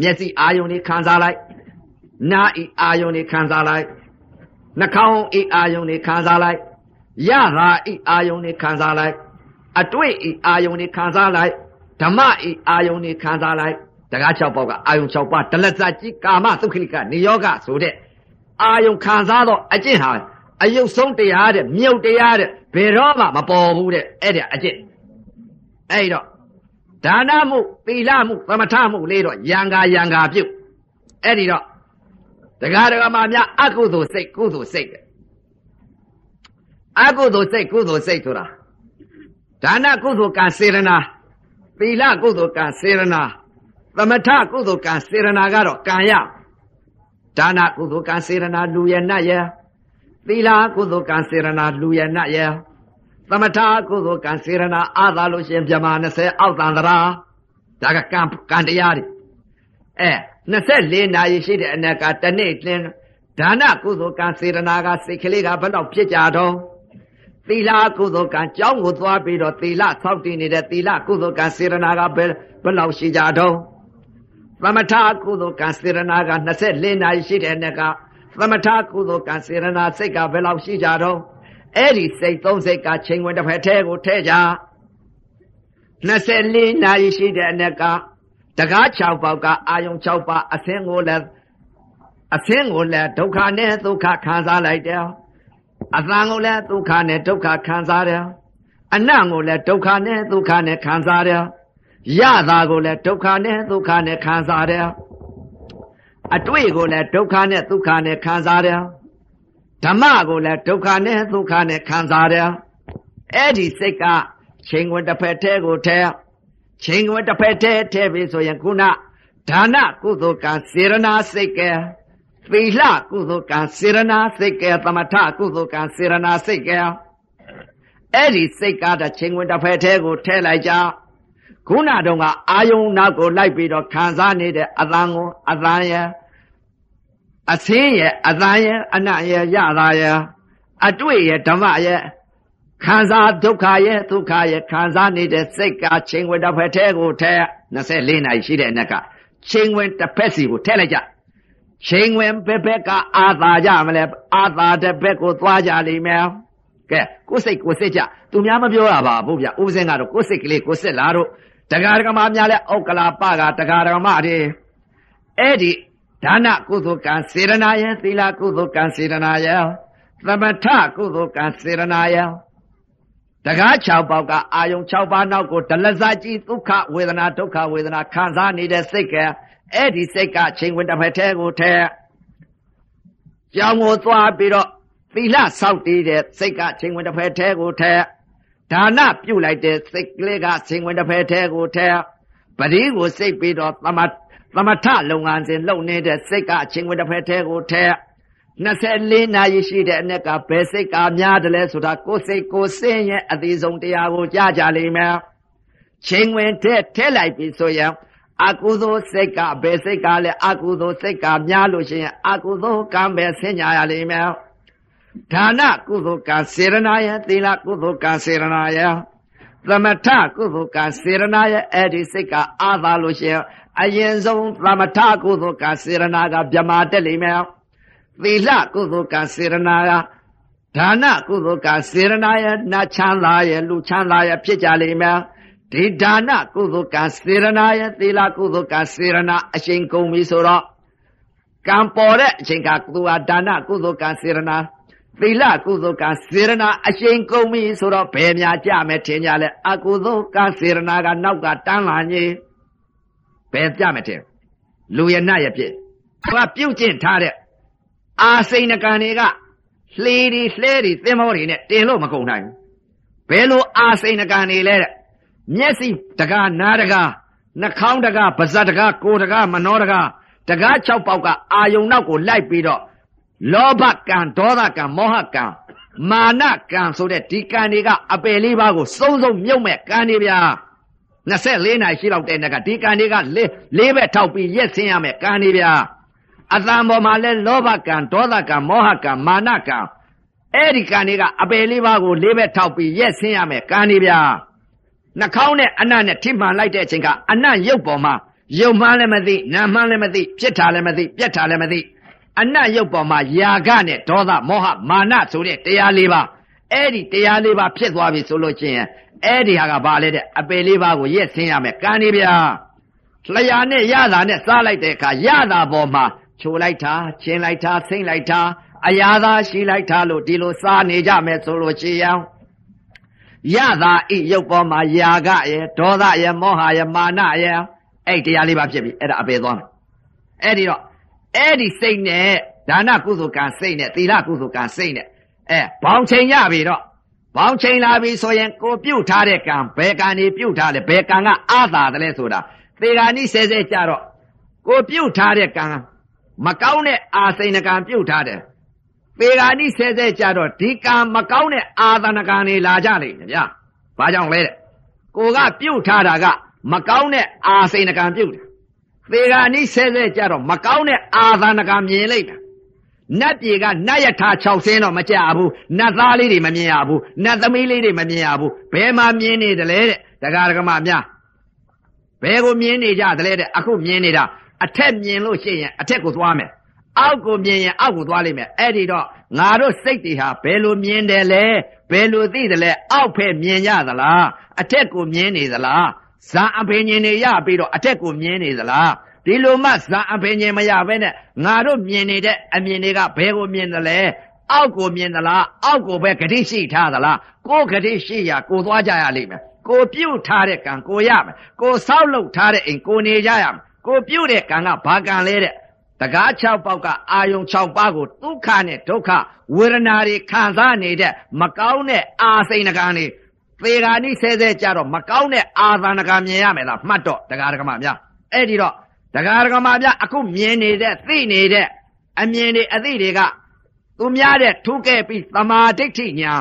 မျက်စိအာယုံနေခံစားလိုက်နားဤအာယုံနေခံစားလိုက်နှာခေါင်းဤအာယုံနေခံစားလိုက်ရတာဤအာယုံနေခံစားလိုက်အတွေ့ဤအာယုံနေခံစားလိုက်ဓမ္မဤအာယုံနေခံစားလိုက်တကား6ပေါက်ကအာယုံ6ပါးဒလဇတ်ကြီးကာမသုခိလိကနေယောဂဆိုတဲ့အာယုံခံစားတော့အကျင့်ဟာအယုတ်ဆုံးတရားတဲ့မြုပ်တရားတဲ့ဘယ်တော့မှမပေါ်ဘူးတဲ့အဲ့ဒါအကျင့်အဲ့တော့ ဒါနမှုသီလမှုသမထမှုလေးတော့ယံကာယံကာပြုတ်အဲ့ဒီတော့တရားဓမ္မများအကုသိုလ်စိတ်ကုသိုလ်စိတ်အကုသိုလ်စိတ်ကုသိုလ်စိတ်ဆိုတာဒါနကုသိုလ်ကံစေရနာသီလကုသိုလ်ကံစေရနာသမထကုသိုလ်ကံစေရနာကတော့ကံရဒါနကုသိုလ်ကံစေရနာလူရနတ်ရဲ့သီလကုသိုလ်ကံစေရနာလူရနတ်ရဲ့ သမထကုသိုလ်ကံစေရနာအာသာလို့ရှင်မြမ20အောက်တန်တရာဒါကကံကံတရားတွေအဲ24နာရီရှိတဲ့အနက်ကတနေ့လင်းဒါနကုသိုလ်ကံစေရနာကစိတ်ကလေးကဘယ်တော့ဖြစ်ကြတော့သီလကုသိုလ်ကံကြောင်းကိုသွားပြီးတော့သီလဆောက်တည်နေတဲ့သီလကုသိုလ်ကံစေရနာကဘယ်ဘယ်လောက်ရှိကြတော့သမထကုသိုလ်ကံစေရနာက24နာရီရှိတဲ့နေ့ကသမထကုသိုလ်ကံစေရနာစိတ်ကဘယ်လောက်ရှိကြတော့ အဲ့ဒီစိတ်သုံးစိတ်ကချိန်ဝင်တစ်ဖက်ထဲကိုထဲကြ24နာရီရှိတဲ့နေ့ကတကား6ပေါက်ကအာယုံ6ပါအသင်းကိုလည်းအသင်းကိုလည်းဒုက္ခနဲ့ဒုက္ခခံစားလိုက်တယ်အသံကိုလည်းဒုက္ခနဲ့ဒုက္ခခံစားတယ်အနံ့ကိုလည်းဒုက္ခနဲ့ဒုက္ခနဲ့ခံစားတယ်ရတာကိုလည်းဒုက္ခနဲ့ဒုက္ခနဲ့ခံစားတယ်အတွေ့ကိုလည်းဒုက္ခနဲ့ဒုက္ခနဲ့ခံစားတယ် ဓမ္မကိုလည်းဒုက္ခနဲ့ဒုက္ခနဲ့ခံစားတယ်အဲ့ဒီစိတ်ကချိန်ဝင်တစ်ဖက်တည်းကိုထဲချိန်ဝင်တစ်ဖက်တည်းထဲပြီဆိုရင်ခုနဒါနကုသိုလ်ကံစေရနာစိတ်ကဲသီလကုသိုလ်ကံစေရနာစိတ်ကဲသမထကုသိုလ်ကံစေရနာစိတ်ကဲအဲ့ဒီစိတ်ကတချိန်ဝင်တစ်ဖက်တည်းကိုထဲလိုက်ကြခုနတုန်းကအာယုံနောက်ကိုလိုက်ပြီးတော့ခံစားနေတဲ့အသံကိုအသံရဲ့ အသင်းရဲ့အသံရဲ့အနတ်ရဲ့ရတာရဲ့အတွေ့ရဲ့ဓမ္မရဲ့ခံစားဒုက္ခရဲ့ဒုက္ခရဲ့ခံစားနေတဲ့စိတ်ကချိန်ဝင်တစ်ဖက်ထဲကိုထဲ24နိုင်ရှိတဲ့အနက်ကချိန်ဝင်တစ်ဖက်စီကိုထည့်လိုက်ကြချိန်ဝင်ဘက်ဘက်ကအာသာကြမလဲအာသာတဲ့ဘက်ကိုသွားကြလိမ့်မယ်ကဲကိုယ်စိတ်ကိုယ်စစ်ကြသူများမပြောတာပါဘုရားဥပဇင်းကတော့ကိုယ်စိတ်ကလေးကိုယ်စစ်လာတော့တရားဓမ္မများလဲဩကလာပကတရားဓမ္မတွေအဲ့ဒီ ဒါနကုသိုလ်ကံစေရနာယသီလကုသိုလ်ကံစေရနာယသမထကုသိုလ်ကံစေရနာယတကား6ပေါက်ကအာယုံ6ပါးနောက်ကိုဒလဇာကြီးဒုက္ခဝေဒနာဒုက္ခဝေဒနာခံစားနေတဲ့စိတ်ကအဲ့ဒီစိတ်ကချိန်ဝင်တစ်ဖက်ထဲကိုထဲကြောင်ကိုသွားပြီးတော့သီလဆောက်တည်တဲ့စိတ်ကချိန်ဝင်တစ်ဖက်ထဲကိုထဲဒါနပြုတ်လိုက်တဲ့စိတ်ကလေးကချိန်ဝင်တစ်ဖက်ထဲကိုထဲပရိကိုစိတ်ပြီးတော့သမ သမထလုပ်ငန်းစဉ်လုပ်နေတဲ့စိတ်ကအချိန်ဝင်တစ်ဖက်ထဲကိုထဲ24နာရီရှိတဲ့အ낵ကဘယ်စိတ်ကများတယ်လဲဆိုတာကိုယ်စိတ်ကိုယ်စင်းရဲ့အသေးဆုံးတရားကိုကြားကြလိမ့်မယ်ချိန်ဝင်တဲ့ထဲလိုက်ပြီဆိုရင်အကုသိုလ်စိတ်ကဘယ်စိတ်ကလဲအကုသိုလ်စိတ်ကများလို့ရှိရင်အကုသိုလ်ကံပဲဆင်ညာရလိမ့်မယ်ဒါနကုသိုလ်ကံစေရနာယသီလကုသိုလ်ကံစေရနာယသမထကုသိုလ်ကံစေရနာယအဲ့ဒီစိတ်ကအာသာလို့ရှိရင် အရင်ဆုံးသမထကုသိုလ်ကံစေရနာကဗြမာတက်လိမ့်မယ်သီလကုသိုလ်ကစေရနာယဒါနကုသိုလ်ကစေရနာယနတ်ချမ်းသာယလူချမ်းသာယဖြစ်ကြလိမ့်မယ်ဒီဒါနကုသိုလ်ကစေရနာယသီလကုသိုလ်ကစေရနာအရှင်ကုန်ပြီဆိုတော့ကံပေါ်တဲ့အချိန်ကသူဟာဒါနကုသိုလ်ကစေရနာသီလကုသိုလ်ကစေရနာအရှင်ကုန်ပြီဆိုတော့ဘယ်များကြမယ်ထင်ကြလဲအကုသိုလ်ကစေရနာကနောက်ကတန်းလာကြီး ဘယ်ကြမယ်ထင်လူရနတ်ရဖြစ်သူကပြုတ်ကျင့်ထားတဲ့အာစိန်ကံတွေကလှေတွေလှဲတွေသင်္ဘောတွေနဲ့တင်လို့မကုန်နိုင်ဘူးဘယ်လိုအာစိန်ကံတွေလဲတဲ့မျက်စိတကားနားတကားနှာခေါင်းတကားပါးစပ်တကားကိုယ်တကားမနှောတကားတကား၆ပေါက်ကအာယုံနောက်ကိုလိုက်ပြီးတော့လောဘကံဒေါသကံမောဟကံမာနကံဆိုတဲ့ဒီကံတွေကအပယ်လေးပါးကိုစုံစုံမြုပ်မဲ့ကံတွေဗျာ 24နိုင်ရှိလောက်တဲ့နေ့ကဒီကံတွေကလေးလေးဘက်ထောက်ပြီးရက်ဆင်းရမယ်ကံတွေဗျာအတန်ပေါ်မှာလဲလောဘကံဒေါသကံမောဟကံမာနကံအဲ့ဒီကံတွေကအပယ်လေးပါးကိုလေးဘက်ထောက်ပြီးရက်ဆင်းရမယ်ကံတွေဗျာနှာခေါင်းနဲ့အနတ်နဲ့ထိမှန်လိုက်တဲ့အချိန်ကအနတ်ရုပ်ပေါ်မှာရုပ်မှန်းလည်းမသိနာမှန်းလည်းမသိဖြစ်တာလည်းမသိပြက်တာလည်းမသိအနတ်ရုပ်ပေါ်မှာယာကနဲ့ဒေါသမောဟမာနဆိုတဲ့တရားလေးပါ အဲ့ဒီတရားလေးပါဖြစ်သွားပြီဆိုလို့ချင်းအဲ့ဒီဟာကဘာလဲတဲ့အပယ်လေးပါကိုရက်ဆင်းရမယ်ကံနေဗျာလျာနဲ့ရတာနဲ့စားလိုက်တဲ့အခါရတာပေါ်မှာချိုလိုက်တာချင်းလိုက်တာစိမ့်လိုက်တာအရာသာရှိလိုက်တာလို့ဒီလိုစားနေကြမယ်ဆိုလို့ရှိရင်ရတာဤရုပ်ပေါ်မှာယာကရဲ့ဒေါသရဲ့မောဟရဲ့မာနရဲ့အဲ့တရားလေးပါဖြစ်ပြီအဲ့ဒါအပေသွားမယ်အဲ့ဒီတော့အဲ့ဒီစိတ်နဲ့ဒါနကုသိုလ်ကံစိတ်နဲ့သီလကုသိုလ်ကံစိတ်နဲ့ အဲဘောင်ချိန်ရပြီတော့ဘောင်ချိန်လာပြီဆိုရင်ကိုပြုတ်ထားတဲ့ကံဘယ်ကံနေပြုတ်ထားလဲဘယ်ကံကအာသာတယ်လဲဆိုတာသေဂာနိဆဲဆဲကြတော့ကိုပြုတ်ထားတဲ့ကံမကောင်းတဲ့အာစိန်ကံပြုတ်ထားတယ်ပေဂာနိဆဲဆဲကြတော့ဒီကံမကောင်းတဲ့အာသနကံတွေလာကြလိမ့်မယ်ဗျာဘာကြောင့်လဲတဲ့ကိုကပြုတ်ထားတာကမကောင်းတဲ့အာစိန်ကံပြုတ်တယ်ပေဂာနိဆဲဆဲကြတော့မကောင်းတဲ့အာသနကံမြင်လိုက်တယ် နတ်ပြေကနတ်ယထာ6ဆင်းတော့မကြဘူးနတ်သားလေးတွေမမြင်ရဘူးနတ်သမီးလေးတွေမမြင်ရဘူးဘယ်မှာမြင်နေတယ်လဲတဲ့တရားဓမ္မများဘယ်ကိုမြင်နေကြတယ်လဲတဲ့အခုမြင်နေတာအထက်မြင်လို့ရှိရင်အထက်ကိုသွားမယ်အောက်ကိုမြင်ရင်အောက်ကိုသွားလိမ့်မယ်အဲ့ဒီတော့ငါတို့စိတ်တွေဟာဘယ်လိုမြင်တယ်လဲဘယ်လိုသိတယ်လဲအောက်ဖက်မြင်ရသလားအထက်ကိုမြင်နေသလားဇာအဖေဉင်နေရပြီးတော့အထက်ကိုမြင်နေသလား ဒီလိုမှဇာအဖေဉင်မရဘဲနဲ့ငါတို့မြင်နေတဲ့အမြင်တွေကဘယ်ကိုမြင်တယ်လဲအောက်ကိုမြင်သလားအောက်ကိုပဲဂတိရှိထားသလားကိုဂတိရှိရကိုသွားကြရလိမ့်မယ်ကိုပြုတ်ထားတဲ့ကံကိုရမယ်ကိုဆောက်လုပ်ထားတဲ့အိမ်ကိုနေကြရမယ်ကိုပြုတ်တဲ့ကံကဘာကံလဲတဲ့တကား6ပေါက်ကအာယုံ6ပါးကိုဒုက္ခနဲ့ဒုက္ခဝေဒနာတွေခံစားနေတဲ့မကောင်းတဲ့အာစိန်ကံတွေသေဂာနိဆဲဆဲကြတော့မကောင်းတဲ့အာသနကံမြင်ရမယ်လားမှတ်တော့တရားဓမ္မများအဲ့ဒီတော့ တရားဓမ္မများအခုမြင်နေတဲ့သိနေတဲ့အမြင်တွေအသိတွေကသူများတဲ့ထုခဲ့ပြီးသမာဓိဋ္ဌိညာ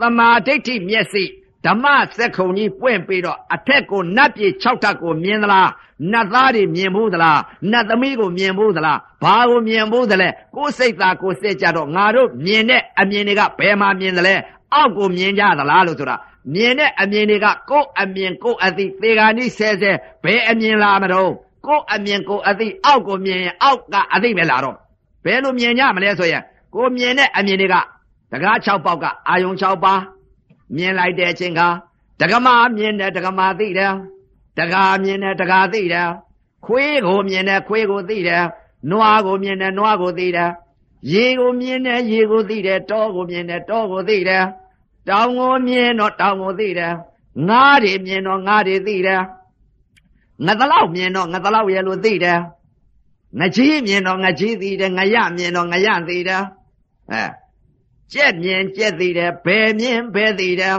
သမာဓိဋ္ဌိမျက်စိဓမ္မစက်ခုံကြီးပွင့်ပြီးတော့အထက်ကိုနတ်ပြေ6ထပ်ကိုမြင်သလားနတ်သားတွေမြင်ဘူးသလားနတ်သမီးကိုမြင်ဘူးသလားဘာကိုမြင်ဘူးသလဲကိုယ်စိတ်သားကိုယ်စိတ်ကြတော့ငါတို့မြင်တဲ့အမြင်တွေကဘယ်မှာမြင်သလဲအောက်ကိုမြင်ကြသလားလို့ဆိုတာမြင်တဲ့အမြင်တွေကကိုယ်အမြင်ကိုယ်အသိသေဂာနိဆဲဆဲဘယ်အမြင်လာမတော့ ကိုယ်အမြင်ကိုယ်အသိအောက်ကိုမြင်ရင်အောက်ကအသိပဲလာတော့ဘယ်လိုမြင်ကြမလဲဆိုရင်ကိုယ်မြင်တဲ့အမြင်တွေကတကား6ပေါက်ကအာယုံ6ပါးမြင်လိုက်တဲ့အချိန်ကဒကမာမြင်တယ်ဒကမာသိတယ်တကားမြင်တယ်တကားသိတယ်ခွေးကိုမြင်တယ်ခွေးကိုသိတယ်နွားကိုမြင်တယ်နွားကိုသိတယ်ရေကိုမြင်တယ်ရေကိုသိတယ်တောကိုမြင်တယ်တောကိုသိတယ်တောင်ကိုမြင်တော့တောင်ကိုသိတယ်ငါးတွေမြင်တော့ငါးတွေသိတယ် ငသလောက်မြင်တော့ငသလောက်ရဲ့လို့သိတယ်ငကြီးမြင်တော့ငကြီးသိတယ်ငရမြင်တော့ငရသိတယ်အဲကြက်မြင်ကြက်သိတယ်ဘယ်မြင်ဘယ်သိတယ်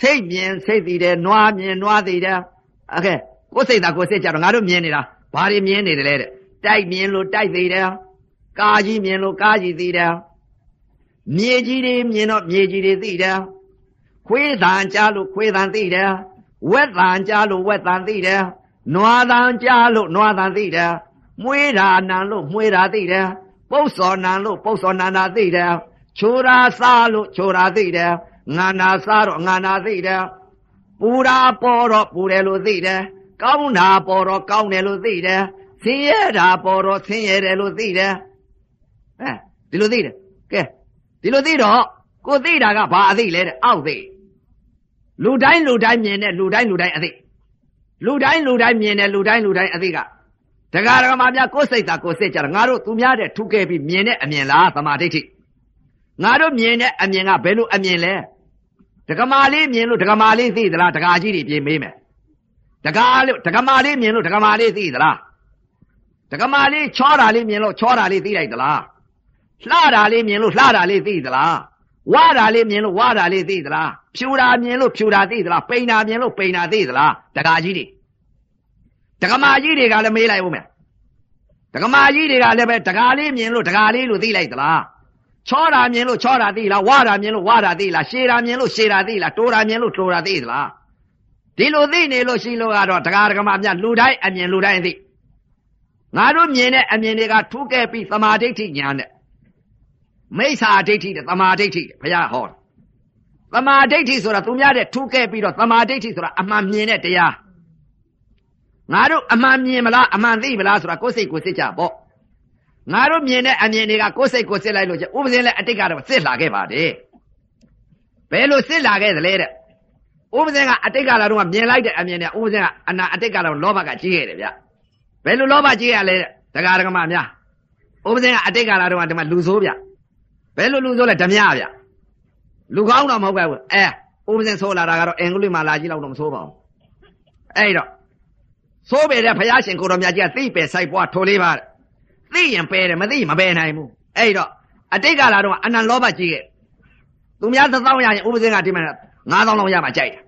စိတ်မြင်စိတ်သိတယ်နွားမြင်နွားသိတယ်โอเคကိုယ်စိတ်သာကိုယ်စိတ်ကြတော့ငါတို့မြင်နေတာဘာတွေမြင်နေတယ်လဲတဲ့တိုက်မြင်လို့တိုက်သိတယ်ကာကြီးမြင်လို့ကာကြီးသိတယ်မြေကြီးတွေမြင်တော့မြေကြီးတွေသိတယ်ခွေးတန်ကြားလို့ခွေးတန်သိတယ်ဝက်တန်ကြားလို့ဝက်တန်သိတယ် နွားတန်ကြားလို့နွားတန်သိတယ်မွေးတာနံလို့မွေးတာသိတယ်ပုတ်စော်နံလို့ပုတ်စော်နံတာသိတယ်ချိုးတာစားလို့ချိုးတာသိတယ်ငါနာစားတော့ငါနာသိတယ်ပူတာပေါ်တော့ပူတယ်လို့သိတယ်ကောင်းတာပေါ်တော့ကောင်းတယ်လို့သိတယ်ဆင်းရဲတာပေါ်တော့ဆင်းရဲတယ်လို့သိတယ်အဲဒီလိုသိတယ်ကဲဒီလိုသိတော့ကိုသိတာကဘာအသိလဲတဲ့အောက်သိလူတိုင်းလူတိုင်းမြင်တဲ့လူတိုင်းလူတိုင်းအသိ လူတိုင်းလူတိုင်းမြင်တဲ့လူတိုင်းလူတိုင်းအသိကဒကာဒကာမများကိုယ်စိတ်သာကိုယ်စိတ်ကြတာငါတို့သူများတဲ့ထုခဲ့ပြီးမြင်တဲ့အမြင်လားသမာဓိဋ္ဌိငါတို့မြင်တဲ့အမြင်ကဘယ်လိုအမြင်လဲဒကမာလေးမြင်လို့ဒကမာလေးသိသလားဒကာကြီးတွေပြင်မေးမယ်ဒကာလို့ဒကမာလေးမြင်လို့ဒကမာလေးသိသလားဒကမာလေးချောတာလေးမြင်လို့ချောတာလေးသိလိုက်သလားလှတာလေးမြင်လို့လှတာလေးသိသလားဝါတာလေးမြင်လို့ဝါတာလေးသိသလား ဖြူတာမြင်လို့ဖြူတာသိသလားပိန်တာမြင်လို့ပိန်တာသိသလားဒကာကြီးတွေဒကမာကြီးတွေကလည်းမေးလိုက်ဦးမယ်ဒကမာကြီးတွေကလည်းပဲဒကာလေးမြင်လို့ဒကာလေးလို့သိလိုက်သလားချောတာမြင်လို့ချောတာသိလားဝါတာမြင်လို့ဝါတာသိလားရှည်တာမြင်လို့ရှည်တာသိလားတိုးတာမြင်လို့တိုးတာသိသလားဒီလိုသိနေလို့ရှိလို့ကတော့ဒကာဒကမာမြလူတိုင်းအမြင်လူတိုင်းသိငါတို့မြင်တဲ့အမြင်တွေကထူးကဲပြီးသမာဓိဋ္ဌိညာနဲ့မိစ္ဆာဒိဋ္ဌိတဲ့သမာဓိဋ္ဌိဘုရားဟော သမာဓိဋ္ဌိဆိုတာသူများတဲ့ထူးကဲပြီးတော့သမာဓိဋ္ဌိဆိုတာအမှန်မြင်တဲ့တရားငါတို့အမှန်မြင်မလားအမှန်သိမလားဆိုတာကိုယ်စိတ်ကိုယ်စစ်ကြပေါ့ငါတို့မြင်တဲ့အမြင်တွေကကိုယ်စိတ်ကိုယ်စစ်လိုက်လို့ကျဥပဇင်းလည်းအတိတ်ကတော့စစ်လာခဲ့ပါတယ်ဘယ်လိုစစ်လာခဲ့သလဲတဲ့ဥပဇင်းကအတိတ်ကလာတော့မြင်လိုက်တဲ့အမြင်နဲ့ဥပဇင်းကအနာအတိတ်ကတော့လောဘကကြီးခဲ့တယ်ဗျဘယ်လိုလောဘကြီးရလဲတဲ့ဒကာဒကမများဥပဇင်းကအတိတ်ကလာတော့ဒီမှာလူဆိုးဗျဘယ်လိုလူဆိုးလဲဓမြဗျ လူကောင်းတော့မဟုတ်ဘူးအဲဥပဇင်းဆိုးလာတာကတော့အင်္ဂလိပ်မှာလာကြည့်လောက်တော့မဆိုးပါဘူးအဲ့တော့ဆိုးပေတဲ့ဘုရားရှင်ကိုတော်မြတ်ကြီးကသိပယ်ဆိုင်ပွားထိုလေးပါသိရင်ပယ်တယ်မသိမပယ်နိုင်ဘူးအဲ့တော့အတိတ်ကလာတော့အနန္တလောဘကြီးရဲ့သူများသသောင်းရရင်ဥပဇင်းကဒီမှာ9000လောက်ရမှကြိုက်တယ်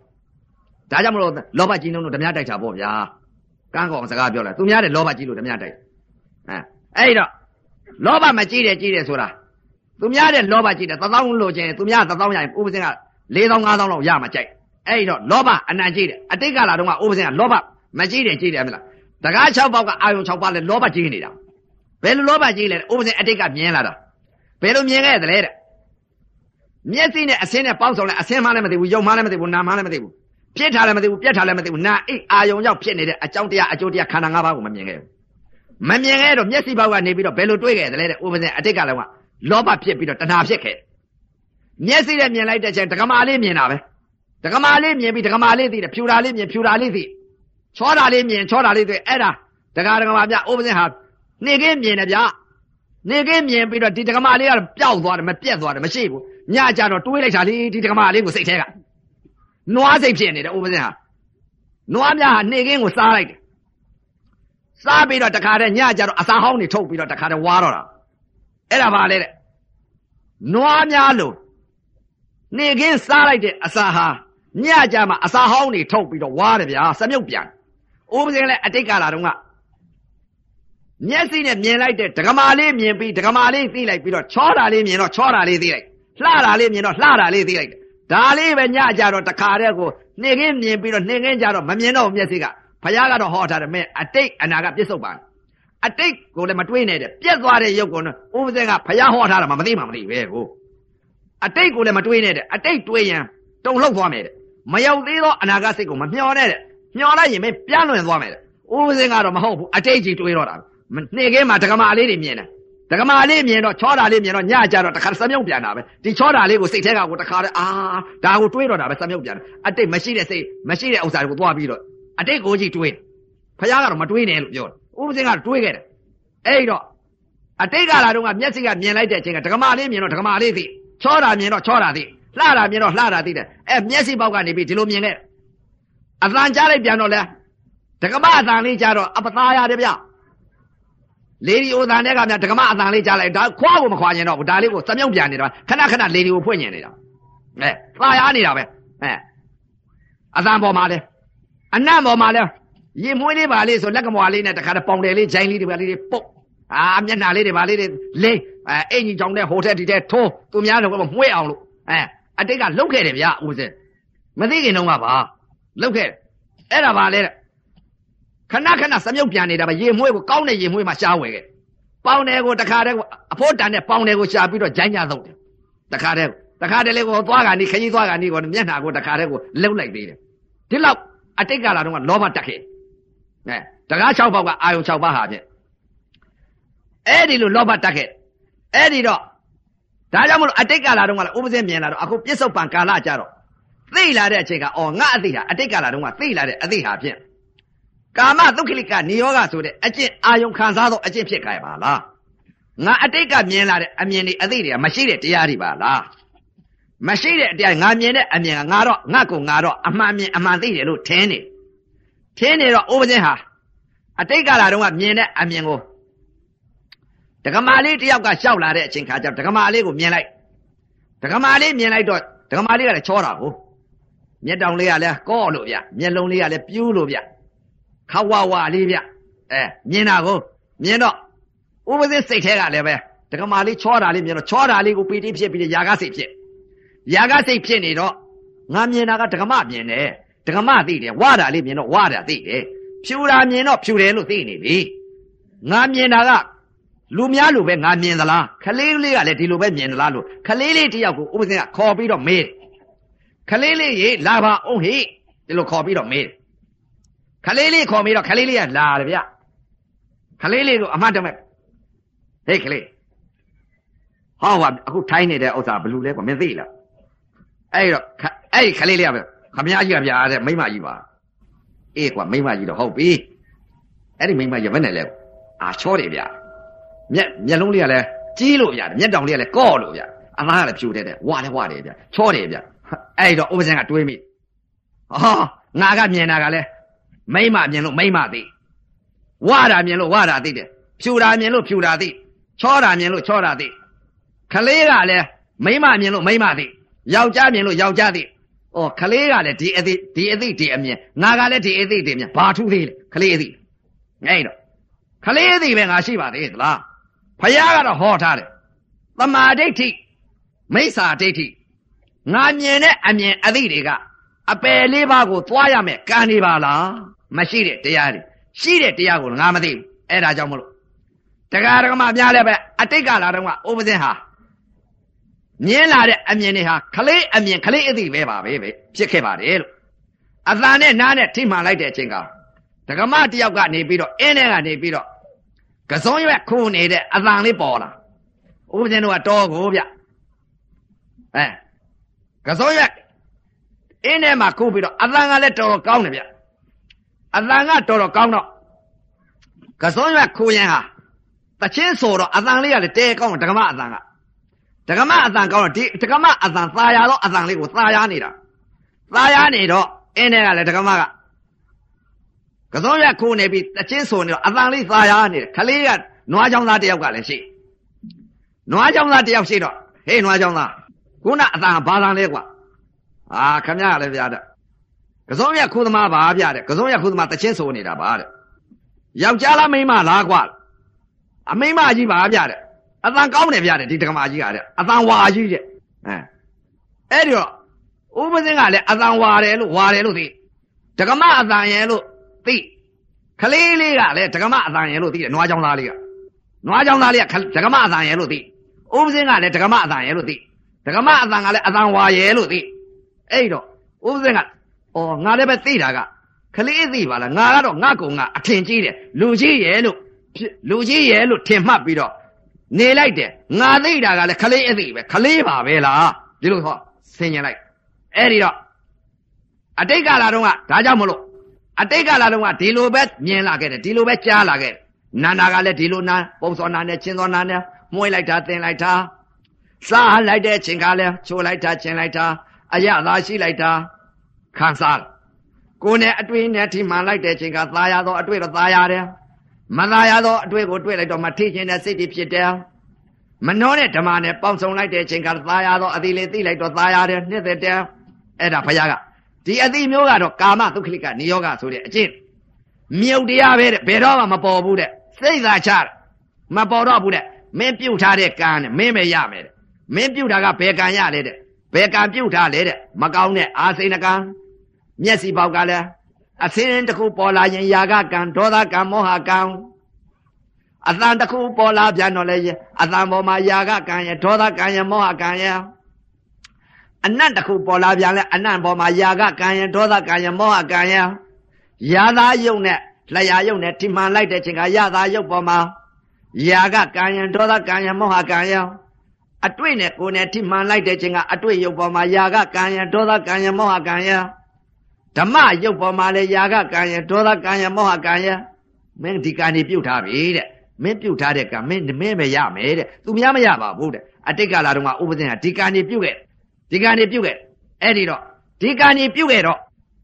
ဒါကြောင့်မလို့လောဘကြီးနှုံးတို့ဓမြတိုက်တာပေါ့ဗျာကန်းကောင်စကားပြောလိုက်သူများတဲ့လောဘကြီးလို့ဓမြတိုက်အဲအဲ့တော့လောဘမကြီးတယ်ကြီးတယ်ဆိုတာ သူများတဲ့လောဘကြီးတယ်သသောင်းလို့ချင်းသူများသသောင်းရရင်ဥပဇင်းက4000 5000လောက်ရမှကြိုက်အဲ့တော့လောဘအနန္တကြီးတယ်အတိတ်ကလာတော့ကဥပဇင်းကလောဘမကြီးတယ်ကြီးတယ်မလားတကား6ပေါက်ကအာယုံ6ပါးလဲလောဘကြီးနေတာဘယ်လိုလောဘကြီးလဲဥပဇင်အတိတ်ကမြင်လာတာဘယ်လိုမြင်ခဲ့သလဲတဲ့မျက်စိနဲ့အဆင်းနဲ့ပေါင်းဆောင်လဲအဆင်းမှလည်းမသိဘူးယုံမှလည်းမသိဘူးနာမှလည်းမသိဘူးဖြစ်ထားလည်းမသိဘူးပြက်ထားလည်းမသိဘူးနာအိတ်အာယုံရောက်ဖြစ်နေတဲ့အကြောင်းတရားအကျိုးတရားခန္ဓာ၅ပါးကိုမမြင်ခဲ့ဘူးမမြင်ခဲ့တော့မျက်စိဘောက်ကနေပြီးတော့ဘယ်လိုတွေးခဲ့သလဲတဲ့ဥပဇင်အတိတ်ကလည်းက လောဘဖြစ်ပြီးတော့တဏှာဖြစ်ခဲ့မျက်စိနဲ့မြင်လိုက်တဲ့ချိန်ဒကမာလေးမြင်တာပဲဒကမာလေးမြင်ပြီးဒကမာလေးသိတယ်ဖြူတာလေးမြင်ဖြူတာလေးသိချောတာလေးမြင်ချောတာလေးသိအဲ့ဒါဒကာဒကမာပြဥပဇင်ဟာနေကင်းမြင်တယ်ဗျနေကင်းမြင်ပြီးတော့ဒီဒကမာလေးကပျောက်သွားတယ်မပြက်သွားတယ်မရှိဘူးညကြတော့တွေးလိုက်တာလေဒီဒကမာလေးကိုစိတ်ထဲကနွားစိတ်ဖြစ်နေတယ်ဥပဇင်ဟာနွားများဟာနေကင်းကိုစားလိုက်တယ်စားပြီးတော့တခါတည်းညကြတော့အစာဟောင်းတွေထုတ်ပြီးတော့တခါတည်းဝါတော့တာ အဲ့ဒါပါလေတဲ့နွားများလို့နေကင်းစားလိုက်တဲ့အစာဟာညကြမှာအစာဟောင်းတွေထုတ်ပြီးတော့ဝါတယ်ဗျာစမြုပ်ပြန်ဥပဇင်လည်းအတိတ်ကလာတော့ကမျက်စိနဲ့မြင်လိုက်တဲ့ဒကမာလေးမြင်ပြီးဒကမာလေးသိလိုက်ပြီးတော့ချောတာလေးမြင်တော့ချောတာလေးသိလိုက်လှတာလေးမြင်တော့လှတာလေးသိလိုက်ဒါလေးပဲညကြတော့တခါတည်းကိုနှင်ခင်းမြင်ပြီးတော့နှင်ခင်းကြတော့မမြင်တော့မျက်စိကဖယားကတော့ဟောထားတယ်မင်းအတိတ်အနာကပြစ္ဆုတ်ပါ အတိတ်ကိုလည်းမတွေးနဲ့တဲ့ပြက်သွားတဲ့ရုပ်ကိုဥပဇင်ကဖယားဟောထားတာမှမသိမှမသိပဲကိုအတိတ်ကိုလည်းမတွေးနဲ့တဲ့အတိတ်တွေးရင်တုံလှုပ်သွားမယ်တဲ့မရောက်သေးသောအနာဂတ်စိတ်ကိုမမျှော်နဲ့တဲ့မျှော်လိုက်ရင်မင်းပြန့်လွင်သွားမယ်တဲ့ဥပဇင်ကတော့မဟုတ်ဘူးအတိတ်ကြီးတွေးတော့တာနေ့ကဲမှာဒကမာလေးတွေမြင်တယ်ဒကမာလေးမြင်တော့ချောတာလေးမြင်တော့ညကြတော့တခါစမြုပ်ပြန်တာပဲဒီချောတာလေးကိုစိတ်ထဲကကိုတခါတည်းအာဒါကိုတွေးတော့တာပဲစမြုပ်ပြန်တယ်အတိတ်မရှိတဲ့စိတ်မရှိတဲ့ဥစ္စာတွေကိုသွားပြီးတော့အတိတ်ကိုကြီးတွေးဖခင်ကတော့မတွေးနဲ့လို့ပြောတယ် ဥပဇင်ကတွေးခဲ့တယ်အဲ့တော့အတိတ်ကလာတော့ကမျက်စိကမြင်လိုက်တဲ့အချိန်ကဒကမာလေးမြင်တော့ဒကမာလေးသိချောတာမြင်တော့ချောတာသိလှတာမြင်တော့လှတာသိတယ်အဲမျက်စိပေါက်ကနေပြီးဒီလိုမြင်ခဲ့အသံကြားလိုက်ပြန်တော့လဲဒကမအသံလေးကြားတော့အပသားရတယ်ဗျလေဒီအိုသံတဲ့ကမြဒကမအသံလေးကြားလိုက်ဒါခွားကိုမခွာရင်တော့ဘူးဒါလေးကိုစမြုပ်ပြန်နေတာခဏခဏလေဒီကိုဖွင့်ညင်နေတာအဲသာရနေတာပဲအဲအသံပေါ်မှာလဲအနံ့ပေါ်မှာလဲ ရင်မွေးလေးပါလေးဆိုလက်ကမွာလေးနဲ့တခါတပေါင်တယ်လေးဂျိုင်းလေးတွေပါလေးတွေပုတ်အာမျက်နှာလေးတွေပါလေးတွေလိမ့်အဲအင်ကြီးကြောင်တဲ့ဟိုထက်ဒီတဲ့ထိုးသူများတော့မွှဲအောင်လို့အဲအတိတ်ကလှုပ်ခဲ့တယ်ဗျာဦးစင်မသိခင်တော့ကပါလှုပ်ခဲ့အဲ့ဒါပါလေခဏခဏစမြုပ်ပြန်နေတာပဲရေမွှဲကိုကောင်းတဲ့ရေမွှဲမှာရှားဝယ်ခဲ့ပေါင်တယ်ကိုတခါတည်းအဖို့တန်တဲ့ပေါင်တယ်ကိုရှာပြီးတော့ဂျိုင်းကြသုတ်တယ်တခါတည်းတခါတည်းလေးကိုသွားကန်ဒီခကြီးသွားကန်ဒီကိုမျက်နှာကိုတခါတည်းကိုလှုပ်လိုက်သေးတယ်ဒီလောက်အတိတ်ကလာတော့ကလောဘတက်ခဲ့ အဲတကား6ပေါက်ကအာယုံ6ပါးဟာဖြင့်အဲ့ဒီလိုလောဘတက်ခဲ့အဲ့ဒီတော့ဒါကြောင့်မလို့အတိတ်ကလာတော့ကလည်းဥပဇင်းမြင်လာတော့အခုပြစ္ဆုတ်ပံကာလကြတော့သိလာတဲ့အချိန်ကအော်ငါအသိဟာအတိတ်ကလာတော့ကသိလာတဲ့အသိဟာဖြင့်ကာမဒုက္ခလိကနိယောဂဆိုတဲ့အကျင့်အာယုံခံစားသောအကျင့်ဖြစ်ကြပါလားငါအတိတ်ကမြင်လာတဲ့အမြင်တွေအသိတွေကမရှိတဲ့တရားတွေပါလားမရှိတဲ့အတရားငါမြင်တဲ့အမြင်ကငါတော့ငါ့ကိုငါတော့အမှန်မြင်အမှန်သိတယ်လို့ထင်နေ ထင်နေတော့ဥပဇင်းဟာအတိတ်ကလာတော့ကမြင်တဲ့အမြင်ကိုဒကမာလေးတယောက်ကရှောက်လာတဲ့အချိန်ခါကျဒကမာလေးကိုမြင်လိုက်ဒကမာလေးမြင်လိုက်တော့ဒကမာလေးကလည်းချောတာကိုမျက်တောင်လေးကလည်းကော့လို့ဗျမျက်လုံးလေးကလည်းပြူးလို့ဗျခဝဝလေးဗျအဲမြင်တာကိုမြင်တော့ဥပဇင်းစိတ်ထဲကလည်းပဲဒကမာလေးချောတာလေးမြင်တော့ချောတာလေးကိုပီတိဖြစ်ပြီးရာဂစိတ်ဖြစ်ရာဂစိတ်ဖြစ်နေတော့ငါမြင်တာကဒကမမြင်တယ် ဒကမသိတယ်ဝါတာလေးမြင်တော့ဝါတာသိတယ်ဖြူတာမြင်တော့ဖြူတယ်လို့သိနေပြီငါမြင်တာကလူများလိုပဲငါမြင်သလားခလေးလေးကလည်းဒီလိုပဲမြင်သလားလို့ခလေးလေးတယောက်ကိုဥပဇင်ကခေါ်ပြီးတော့မေးတယ်ခလေးလေးရေလာပါအောင်ဟိဒီလိုခေါ်ပြီးတော့မေးတယ်ခလေးလေးခေါ်ပြီးတော့ခလေးလေးကလာတယ်ဗျခလေးလေးကိုအမှတ်တမဲ့ဟေးခလေးဟောဟာအခုထိုင်းနေတဲ့ဥစ္စာဘလူလဲကွာမင်းသိလားအဲ့တော့အဲ့ဒီခလေးလေးကပဲ ခမကြီးကဗျာတဲ့မိမကြီးပါအေးကွာမိမကြီးတော့ဟုတ်ပြီအဲ့ဒီမိမကြီးဘယ်နဲ့လဲအာချောတယ်ဗျာမျက်မျက်လုံးလေးကလည်းကြီးလို့ဗျာမျက်တောင်လေးကလည်းကော့လို့ဗျာအလားကလည်းဖြူတယ်တဲ့ဝါတယ်ဝါတယ်ဗျာချောတယ်ဗျာအဲ့တော့ဥပဇင်ကတွေးမိဟောငါကမြင်တာကလည်းမိမမြင်လို့မိမသိဝါတာမြင်လို့ဝါတာသိတယ်ဖြူတာမြင်လို့ဖြူတာသိချောတာမြင်လို့ချောတာသိခလေးကလည်းမိမမြင်လို့မိမသိယောက်ျားမြင်လို့ယောက်ျားသိ ဩခလေးကလည်းဒီအသိဒီအသိဒီအမြင်ငါကလည်းဒီအသိဒီအမြင်ဘာထူးသေးလဲခလေးအသိအဲ့တော့ခလေးအသိပဲငါရှိပါသေးသလားဖယားကတော့ဟောထားတယ်သမာဓိဋ္ဌိမိစ္ဆာဒိဋ္ဌိငါမြင်တဲ့အမြင်အသိတွေကအပယ်လေးပါးကိုသွားရမယ်ကံနေပါလားမရှိတဲ့တရားတွေရှိတဲ့တရားကိုငါမသိဘူးအဲ့ဒါကြောင့်မလို့တရားဓမ္မများလည်းပဲအတိတ်ကလာတော့ကဥပဇင်းဟာ မြင်လာတဲ့အမြင်တွေဟာခလေးအမြင်ခလေးအသိပဲပါပဲပဲဖြစ်ခဲ့ပါတယ်လို့အသံနဲ့နားနဲ့ထိမှန်လိုက်တဲ့အချိန်ကဒကမတယောက်ကနေပြီးတော့အင်းထဲကနေပြီးတော့ကစုံရွက်ခုနေတဲ့အသံလေးပေါ်လာဥပဇင်းတို့ကတော်ကိုဗျအဲကစုံရွက်အင်းထဲမှာခုပြီးတော့အသံကလည်းတော်တော်ကောင်းတယ်ဗျအသံကတော်တော်ကောင်းတော့ကစုံရွက်ခုရင်ဟာတချင်းဆိုတော့အသံလေးကလည်းတဲကောင်းတယ်ဒကမအသံက ဒကမအသံကောင်းတော့ဒီဒကမအသံသာယာတော့အသံလေးကိုသာယာနေတာသာယာနေတော့အင်းထဲကလည်းဒကမကကစုံရခိုးနေပြီးတချင်းဆိုနေတော့အတန်လေးသာယာနေတယ်ခလေးကနွားချောင်းသားတယောက်ကလည်းရှိနွားချောင်းသားတယောက်ရှိတော့ဟေးနွားချောင်းသားခုနအတန်ဘာတန်လဲကွာအာခမရလည်းဗျာတဲ့ကစုံရခိုးသမားပါဗျာတဲ့ကစုံရခိုးသမားတချင်းဆိုနေတာပါတဲ့ယောက်ျားလားမိန်းမလားကွာအမိန်းမကြီးပါဗျာတဲ့ အတန်ကောင်းတယ်ဗျာတဲ့ဒီတက္ကမကြီးကတဲ့အတန်ဝါကြီးတဲ့အဲအဲ့ဒီတော့ဥပဇင်းကလည်းအတန်ဝါတယ်လို့ဝါတယ်လို့သိတက္ကမအတန်ရဲ့လို့သိခလေးလေးကလည်းဒကမအတန်ရဲလို့သိတယ်နွားချောင်းသားလေးကနွားချောင်းသားလေးကဒကမအတန်ရဲလို့သိဥပစင်းကလည်းဒကမအတန်ရဲလို့သိဒကမအတန်ကလည်းအတန်ဝါရဲလို့သိအဲ့တော့ဥပစင်းကအော်ငါလည်းပဲသိတာကခလေးသိပါလားငါကတော့ငါကုံကအထင်ကြီးတယ်လူကြီးရဲလို့လူကြီးရဲလို့ထင်မှတ်ပြီးတော့ နေလိုက်တယ်ငါသိတာကလည်းခလေးအသိပဲခလေးပါပဲလားဒီလိုဟောဆင်ញင်လိုက်အဲ့ဒီတော့အတိတ်ကလာတော့ကဒါကြောင့်မလို့အတိတ်ကလာတော့ကဒီလိုပဲမြင်လာခဲ့တယ်ဒီလိုပဲကြားလာခဲ့နန္ဒာကလည်းဒီလိုနာပုံစောနာနဲ့ချင်းစောနာနဲ့မွှေးလိုက်တာတင်လိုက်တာစားလိုက်တဲ့ချင်းကလည်းချိုးလိုက်တာချင်းလိုက်တာအရသာရှိလိုက်တာခံစားကိုယ်နဲ့အတွေ့နဲ့ထိမှန်လိုက်တဲ့ချင်းကသာရတော့အတွေ့တော့သာရတယ် မသာရတော့အတွေ့ကိုတွေ့လိုက်တော့မထိခြင်းတဲ့စိတ်တွေဖြစ်တယ်မနှောတဲ့ဓမ္မနဲ့ပေါင်းစုံလိုက်တဲ့ချင်းကသာရတော့အတိလေးသိလိုက်တော့သာရတယ်နှစ်သက်တယ်အဲ့ဒါဘုရားကဒီအတိမျိုးကတော့ကာမဒုက္ခလိကနိယောဂဆိုတဲ့အကျင့်မြုပ်တရားပဲတဲ့ဘယ်တော့မှမပေါ်ဘူးတဲ့စိတ်သာချတယ်မပေါ်တော့ဘူးတဲ့မင်းပြုတ်ထားတဲ့ကံနဲ့မင်းပဲရမယ်တဲ့မင်းပြုတ်တာကဘယ်ကံရလဲတဲ့ဘယ်ကံပြုတ်ထားလဲတဲ့မကောင်းတဲ့အာစိဏကံမျက်စိပေါက်ကလည်း အစင်းတစ်ခုပေါ်လာရင်ຢာကကံဒေါသကံမောဟကံအတန်တစ်ခုပေါ်လာပြန်တော့လေအတန်ပေါ်မှာຢာကကံရဒေါသကံရမောဟကံရအနတ်တစ်ခုပေါ်လာပြန်လဲအနတ်ပေါ်မှာຢာကကံရဒေါသကံရမောဟကံရຢာသာယုံနဲ့လျာယုံနဲ့ထိမှန်လိုက်တဲ့ချိန်ကຢာသာယုတ်ပေါ်မှာຢာကကံရဒေါသကံရမောဟကံရအတွေ့နဲ့ကိုယ်နဲ့ထိမှန်လိုက်တဲ့ချိန်ကအတွေ့ယုတ်ပေါ်မှာຢာကကံရဒေါသကံရမောဟကံရ ဓမ္မယုတ်ပေါ်မှာလေຢာကကံရဒေါသကံရမောဟကံရမင်းဒီကံနေပြုတ်ထားပြီတဲ့မင်းပြုတ်ထားတဲ့ကံမင်းမင်းပဲရမယ်တဲ့သူများမရပါဘူးတဲ့အတိတ်ကလာတော့ကဥပဒေကဒီကံနေပြုတ်ခဲ့ဒီကံနေပြုတ်ခဲ့အဲ့ဒီတော့ဒီကံနေပြုတ်ခဲ့တော့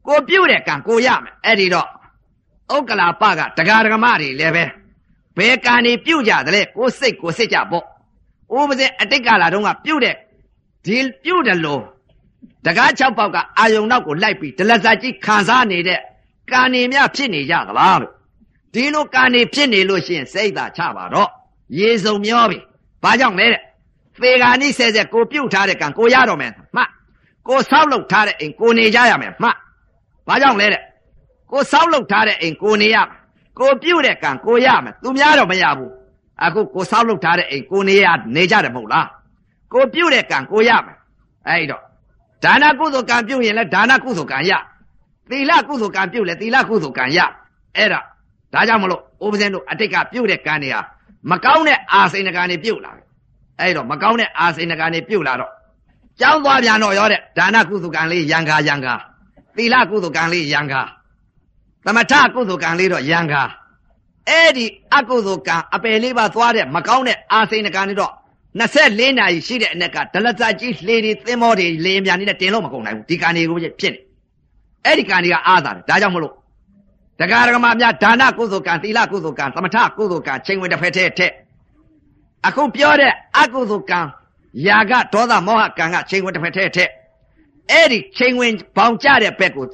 ကိုပြုတ်တဲ့ကံကိုရမယ်အဲ့ဒီတော့ဥက္ကလာပကတဂါဒဂမတွေလည်းပဲဘယ်ကံနေပြုတ်ကြတယ်လဲကိုစိတ်ကိုစိတ်ကြပေါ့ဥပဒေအတိတ်ကလာတော့ကပြုတ်တဲ့ဒီပြုတ်တယ်လို့ တကား6ပေါက်ကအာယုံနောက်ကိုလိုက်ပြီးဒလဇာကြီးခံစားနေတဲ့ကံနေများဖြစ်နေကြသလားလို့ဒီလိုကံနေဖြစ်နေလို့ရှိရင်စိတ်သာချပါတော့ရေစုံမျောပြီဘာကြောင့်လဲတဲ့သေဂာနိဆဲဆဲကိုပြုတ်ထားတဲ့ကံကိုရတော့မယ်မှကိုဆောက်လုပ်ထားတဲ့အိမ်ကိုနေကြရမယ်မှဘာကြောင့်လဲတဲ့ကိုဆောက်လုပ်ထားတဲ့အိမ်ကိုနေရကိုပြုတ်တဲ့ကံကိုရမယ်သူများတော့မရဘူးအခုကိုဆောက်လုပ်ထားတဲ့အိမ်ကိုနေရနေကြတယ်မဟုတ်လားကိုပြုတ်တဲ့ကံကိုရမယ်အဲ့တော့ ဒါနကုသိုလ်ကံပြုတ်ရင်လည်းဒါနကုသိုလ်ကံရသီလကုသိုလ်ကံပြုတ်လည်းသီလကုသိုလ်ကံရအဲ့ဒါဒါကြောင့်မလို့ဥပဇင်းတို့အတိတ်ကပြုတ်တဲ့ကံတွေဟာမကောင်းတဲ့အာစိန်ကံတွေပြုတ်လာတယ်အဲ့တော့မကောင်းတဲ့အာစိန်ကံတွေပြုတ်လာတော့ကြောင်းသွားပြန်တော့ရောတဲ့ဒါနကုသိုလ်ကံလေးရံခါရံခါသီလကုသိုလ်ကံလေးရံခါသမထကုသိုလ်ကံလေးတော့ရံခါအဲ့ဒီအကုသိုလ်ကံအပယ်လေးပါသွားတဲ့မကောင်းတဲ့အာစိန်ကံတွေတော့ 24နာရီရှိတဲ့အနက်ကဒလဇာကြီးလှေတွေသင်္ဘောတွေလေမြန်နေတဲ့တင်လို့မကုန်နိုင်ဘူးဒီကံတွေကိုဖြစ်နေအဲ့ဒီကံတွေကအားသာတယ်ဒါကြောင့်မလို့တက္ကရာကမများဒါနကုသိုလ်ကံသီလကုသိုလ်ကံသမထကုသိုလ်ကံချိန်ဝင်တစ်ဖက်တည်းထက်အခုပြောတဲ့အကုသိုလ်ကံယာကဒေါသမောဟကံကချိန်ဝင်တစ်ဖက်တည်းထက်အဲ့ဒီချိန်ဝင်ဘောင်ကျတဲ့ဘက်ကို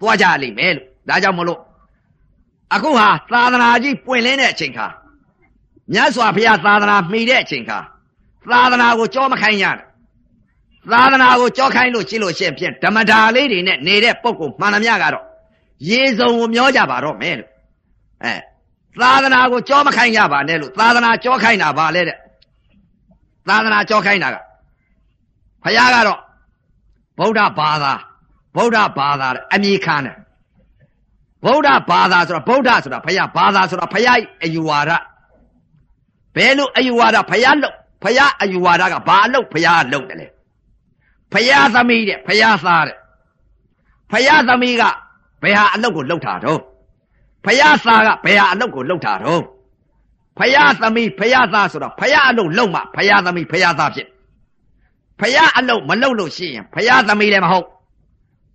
သွားကြလိမ့်မယ်လို့ဒါကြောင့်မလို့အခုဟာသာသနာကြီးပွင့်လင်းတဲ့အချိန်ခါမြတ်စွာဘုရားသာသနာမှီတဲ့အချိန်ခါ သာသနာကိုကြောမခိုင်းရတယ်သာသနာကိုကြောခိုင်းလို့ရှိလို့ရှိရင်ဖြင့်ဓမ္မတာလေးတွေနဲ့နေတဲ့ပုံကိုမှန်သမျှကတော့ရေစုံကိုမျောကြပါတော့မယ်လို့အဲသာသနာကိုကြောမခိုင်းကြပါနဲ့လို့သာသနာကြောခိုင်းတာပါလေတဲ့သာသနာကြောခိုင်းတာကဘုရားကတော့ဗုဒ္ဓဘာသာဗုဒ္ဓဘာသာအမိခံတယ်ဗုဒ္ဓဘာသာဆိုတာဗုဒ္ဓဆိုတာဘုရားဘာသာဆိုတာဘုရားအယူဝါဒဘယ်လိုအယူဝါဒဘုရားလို့ ဖယားအယူဝါဒကဘာအလုပ်ဖယားလုပ်တယ်လေဖယားသမီးတဲ့ဖယားသားတဲ့ဖယားသမီးကဘယ်ဟာအလုပ်ကိုလုပ်တာတော့ဖယားသားကဘယ်ဟာအလုပ်ကိုလုပ်တာတော့ဖယားသမီးဖယားသားဆိုတော့ဖယားအလုပ်လုပ်မှဖယားသမီးဖယားသားဖြစ်ဖယားအလုပ်မလုပ်လို့ရှိရင်ဖယားသမီးလည်းမဟုတ်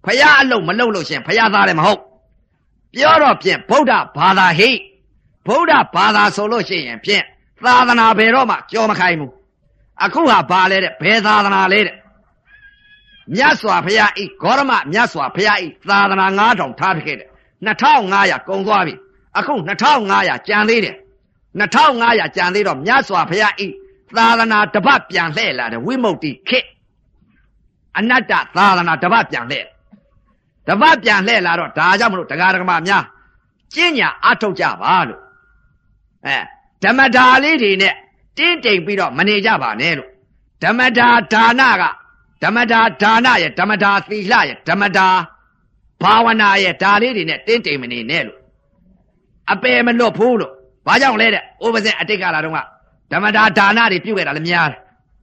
ဖယားအလုပ်မလုပ်လို့ရှိရင်ဖယားသားလည်းမဟုတ်ပြောတော့ဖြင့်ဗုဒ္ဓဘာသာဟိဗုဒ္ဓဘာသာဆိုလို့ရှိရင်ဖြင့်သာသနာဘယ်တော့မှကြောမခိုင်းဘူး အခုဟာဘာလဲတဲ့ဘယ်သာသနာလဲတဲ့မြတ်စွာဘုရားဤဂေါရမမြတ်စွာဘုရားဤသာသနာ9000ထားခဲ့တယ်2500ကုန်သွားပြီအခု2500ကျန်သေးတယ်2500ကျန်သေးတော့မြတ်စွာဘုရားဤသာသနာတပတ်ပြန်လှည့်လာတယ်ဝိမု ക്തി ခေအနတ္တသာသနာတပတ်ပြန်လှည့်တပတ်ပြန်လှည့်လာတော့ဒါကြောင့်မလို့တရားဓမ္မများကျင့်ညာအထုတ်ကြပါလို့အဲဓမ္မဒါလေးတွေနဲ့ တင်းတိမ်ပြီးတော့မနေကြပါနဲ့လို့ဓမ္မဒါဒါနကဓမ္မဒါဒါနရဲ့ဓမ္မဒါသီလရဲ့ဓမ္မဒါဘာဝနာရဲ့ဒါလေးတွေနဲ့တင်းတိမ်မနေနဲ့လို့အပေမလွတ်ဘူးလို့ဘာကြောင့်လဲတဲ့ဥပဇင်အတိတ်ကလာတော့ကဓမ္မဒါဒါနတွေပြုတ်ခဲ့တာလည်းများတယ်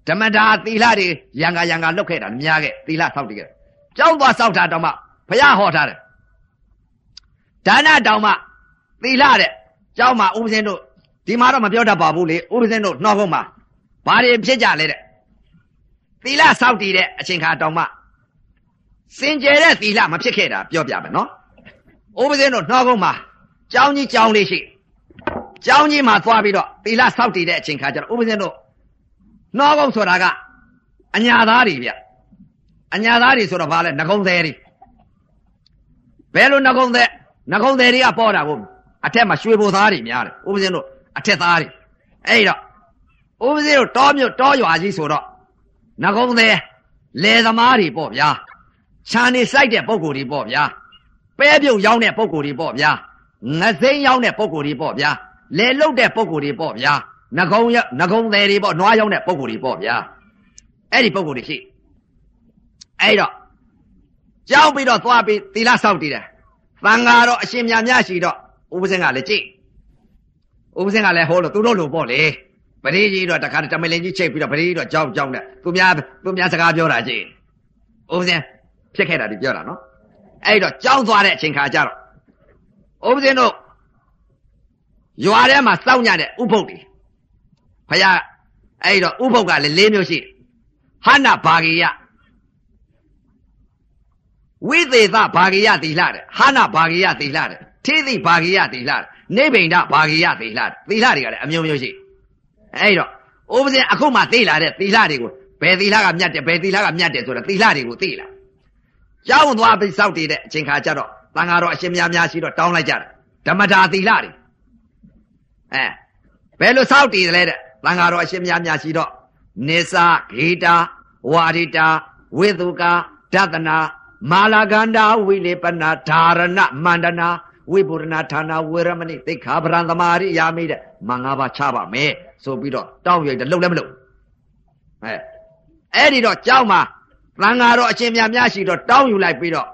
ဓမ္မဒါသီလတွေရံကရံကလွတ်ခဲ့တာလည်းများခဲ့သီလဆောက်တည်ခဲ့ကြောင်းသွားဆောက်တာတော့မှဘုရားဟောထားတယ်ဒါနတောင်မှသီလတဲ့ကျောင်းမှာဥပဇင်းတို့ ဒီမှာတော့မပြောတတ်ပါဘူးလေဥပဇင်းတို့နှောကုန်းမှာဘာတွေဖြစ်ကြလဲတဲ့သီလစောက်တည်တဲ့အချိန်ခါတောင်မှစင်ကြယ်တဲ့သီလမဖြစ်ခဲ့တာပြောပြမယ်နော်ဥပဇင်းတို့နှောကုန်းမှာကျောင်းကြီးကျောင်းလေးရှိကျောင်းကြီးမှာသွားပြီးတော့သီလစောက်တည်တဲ့အချိန်ခါကျတော့ဥပဇင်းတို့နှောကုန်းဆိုတာကအညာသားတွေဗျအညာသားတွေဆိုတော့ဘာလဲငကုံသေးတွေဘယ်လိုငကုံသေးငကုံသေးတွေကပေါ်တာကိုအထက်မှာရွှေဘိုသားတွေများတယ်ဥပဇင်းတို့ အထက်သားတွေအဲ့တော့ဥပဇင်းတို့တောမြို့တောရွာကြီးဆိုတော့ငကုံသေးလယ်သမားတွေပေါ့ဗျာခြံနေစိုက်တဲ့ပုံကိုယ်တွေပေါ့ဗျာပဲပြုတ်ရောင်းတဲ့ပုံကိုယ်တွေပေါ့ဗျာငစိမ်းရောင်းတဲ့ပုံကိုယ်တွေပေါ့ဗျာလယ်လုတ်တဲ့ပုံကိုယ်တွေပေါ့ဗျာငကုံရငကုံသေးတွေပေါ့နွားရောင်းတဲ့ပုံကိုယ်တွေပေါ့ဗျာအဲ့ဒီပုံကိုယ်တွေရှိအဲ့တော့ကြောက်ပြီးတော့သွားပြီးသီလဆောက်တည်တယ်သံဃာတော့အရှင်မြတ်များရှိတော့ဥပဇင်ကလည်းကြည့် ဥပဇင်ကလည်းဟောလို့သူတို့လိုပေါ့လေပရိကြီးတော့တခါတမလင်ကြီးချိတ်ပြီးတော့ပရိကြီးတော့ကြောက်ကြောက်နဲ့သူများသူများစကားပြောတာကြည့်ဥပဇင်ဖြစ်ခဲ့တာဒီပြောတာနော်အဲ့တော့ကြောက်သွားတဲ့အချိန်ခါကျတော့ဥပဇင်တို့ရွာထဲမှာစောင့်ညတဲ့ဥပုပ်တွေဖယားအဲ့တော့ဥပုပ်ကလည်း၄မျိုးရှိဟန္နဘာဂိယဝိသေသဘာဂိယတိလှတဲ့ဟာနာဘာဂိယတိလှတဲ့ထေသိဘာဂိယတိလှတဲ့ နိဗ္ဗိန္ဒဘာဂိယတိလှတဲ့သီလတွေကလည်းအမျိုးမျိုးရှိအဲ့တော့ဥပဇင်အခုမှသိလာတဲ့သီလတွေကိုဘယ်သီလကမြတ်တယ်ဘယ်သီလကမြတ်တယ်ဆိုတော့သီလတွေကိုသိလာကျောင်းသွားပြီးစောက်တည်တဲ့အချိန်ခါကျတော့တန်ဃာတော်အရှင်များများရှိတော့တောင်းလိုက်ကြတယ်ဓမ္မတာသီလတွေအဲဘယ်လိုစောက်တည်တယ်လဲတဲ့တန်ဃာတော်အရှင်များများရှိတော့နေစာဂေတာဝါရိတာဝိသုကာဒသနာမာလာကန္တာဝိလေပနာဓာရဏမန္တနာ ဝိပုရဏဌာနာဝေရမဏိသိခာပရံသမာရိယာမိတဲ့မင်္ဂပါချပါမယ်ဆိုပြီးတော့တောင်းရိုက်တယ်လှုပ်လည်းမလှုပ်အဲအဲ့ဒီတော့ကြောက်မှာသံဃာတော်အရှင်မြတ်များရှိတော့တောင်းယူလိုက်ပြီးတော့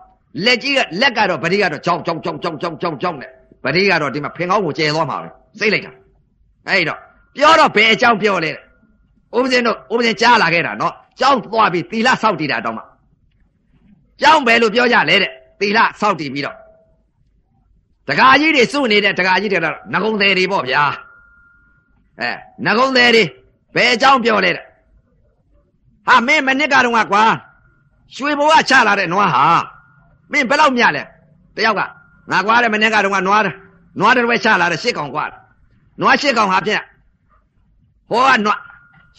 လက်ကြီးကလက်ကတော့ဗတိကတော့ကြောက်ကြောက်ကြောက်ကြောက်ကြောက်ကြောက်ကြောက်နဲ့ဗတိကတော့ဒီမှာဖင်ကောင်းကိုကျဲသွားမှာပဲစိတ်လိုက်တာအဲ့တော့ပြောတော့ဘယ်အကြောင်းပြောလဲဥပဇင်းတို့ဥပဇင်းကြားလာခဲ့တာနော်ကြောက်သွားပြီးသီလဆောက်တည်တာတော့မှကြောင်းပဲလို့ပြောကြလဲတဲ့သီလစောက်တည်ပြီးတော့ တကာကြီးတွေစုနေတဲ့တကာကြီးတွေတော့ငကုံသေးတွေပေါ့ဗျာအဲငကုံသေးတွေဘယ်အကြောင်းပြောလဲတဲ့ဟာမင်းမနစ်ကတော့ကွာရွှေဘဝချလာတဲ့နွားဟာမင်းဘယ်လောက်မြလဲတယောက်ကငါကွာတဲ့မနစ်ကတော့နွားနွားတွေချလာတဲ့ရှစ်ကောင်ကွာနွားရှစ်ကောင်ဟာဖြင့်ဟောကနွား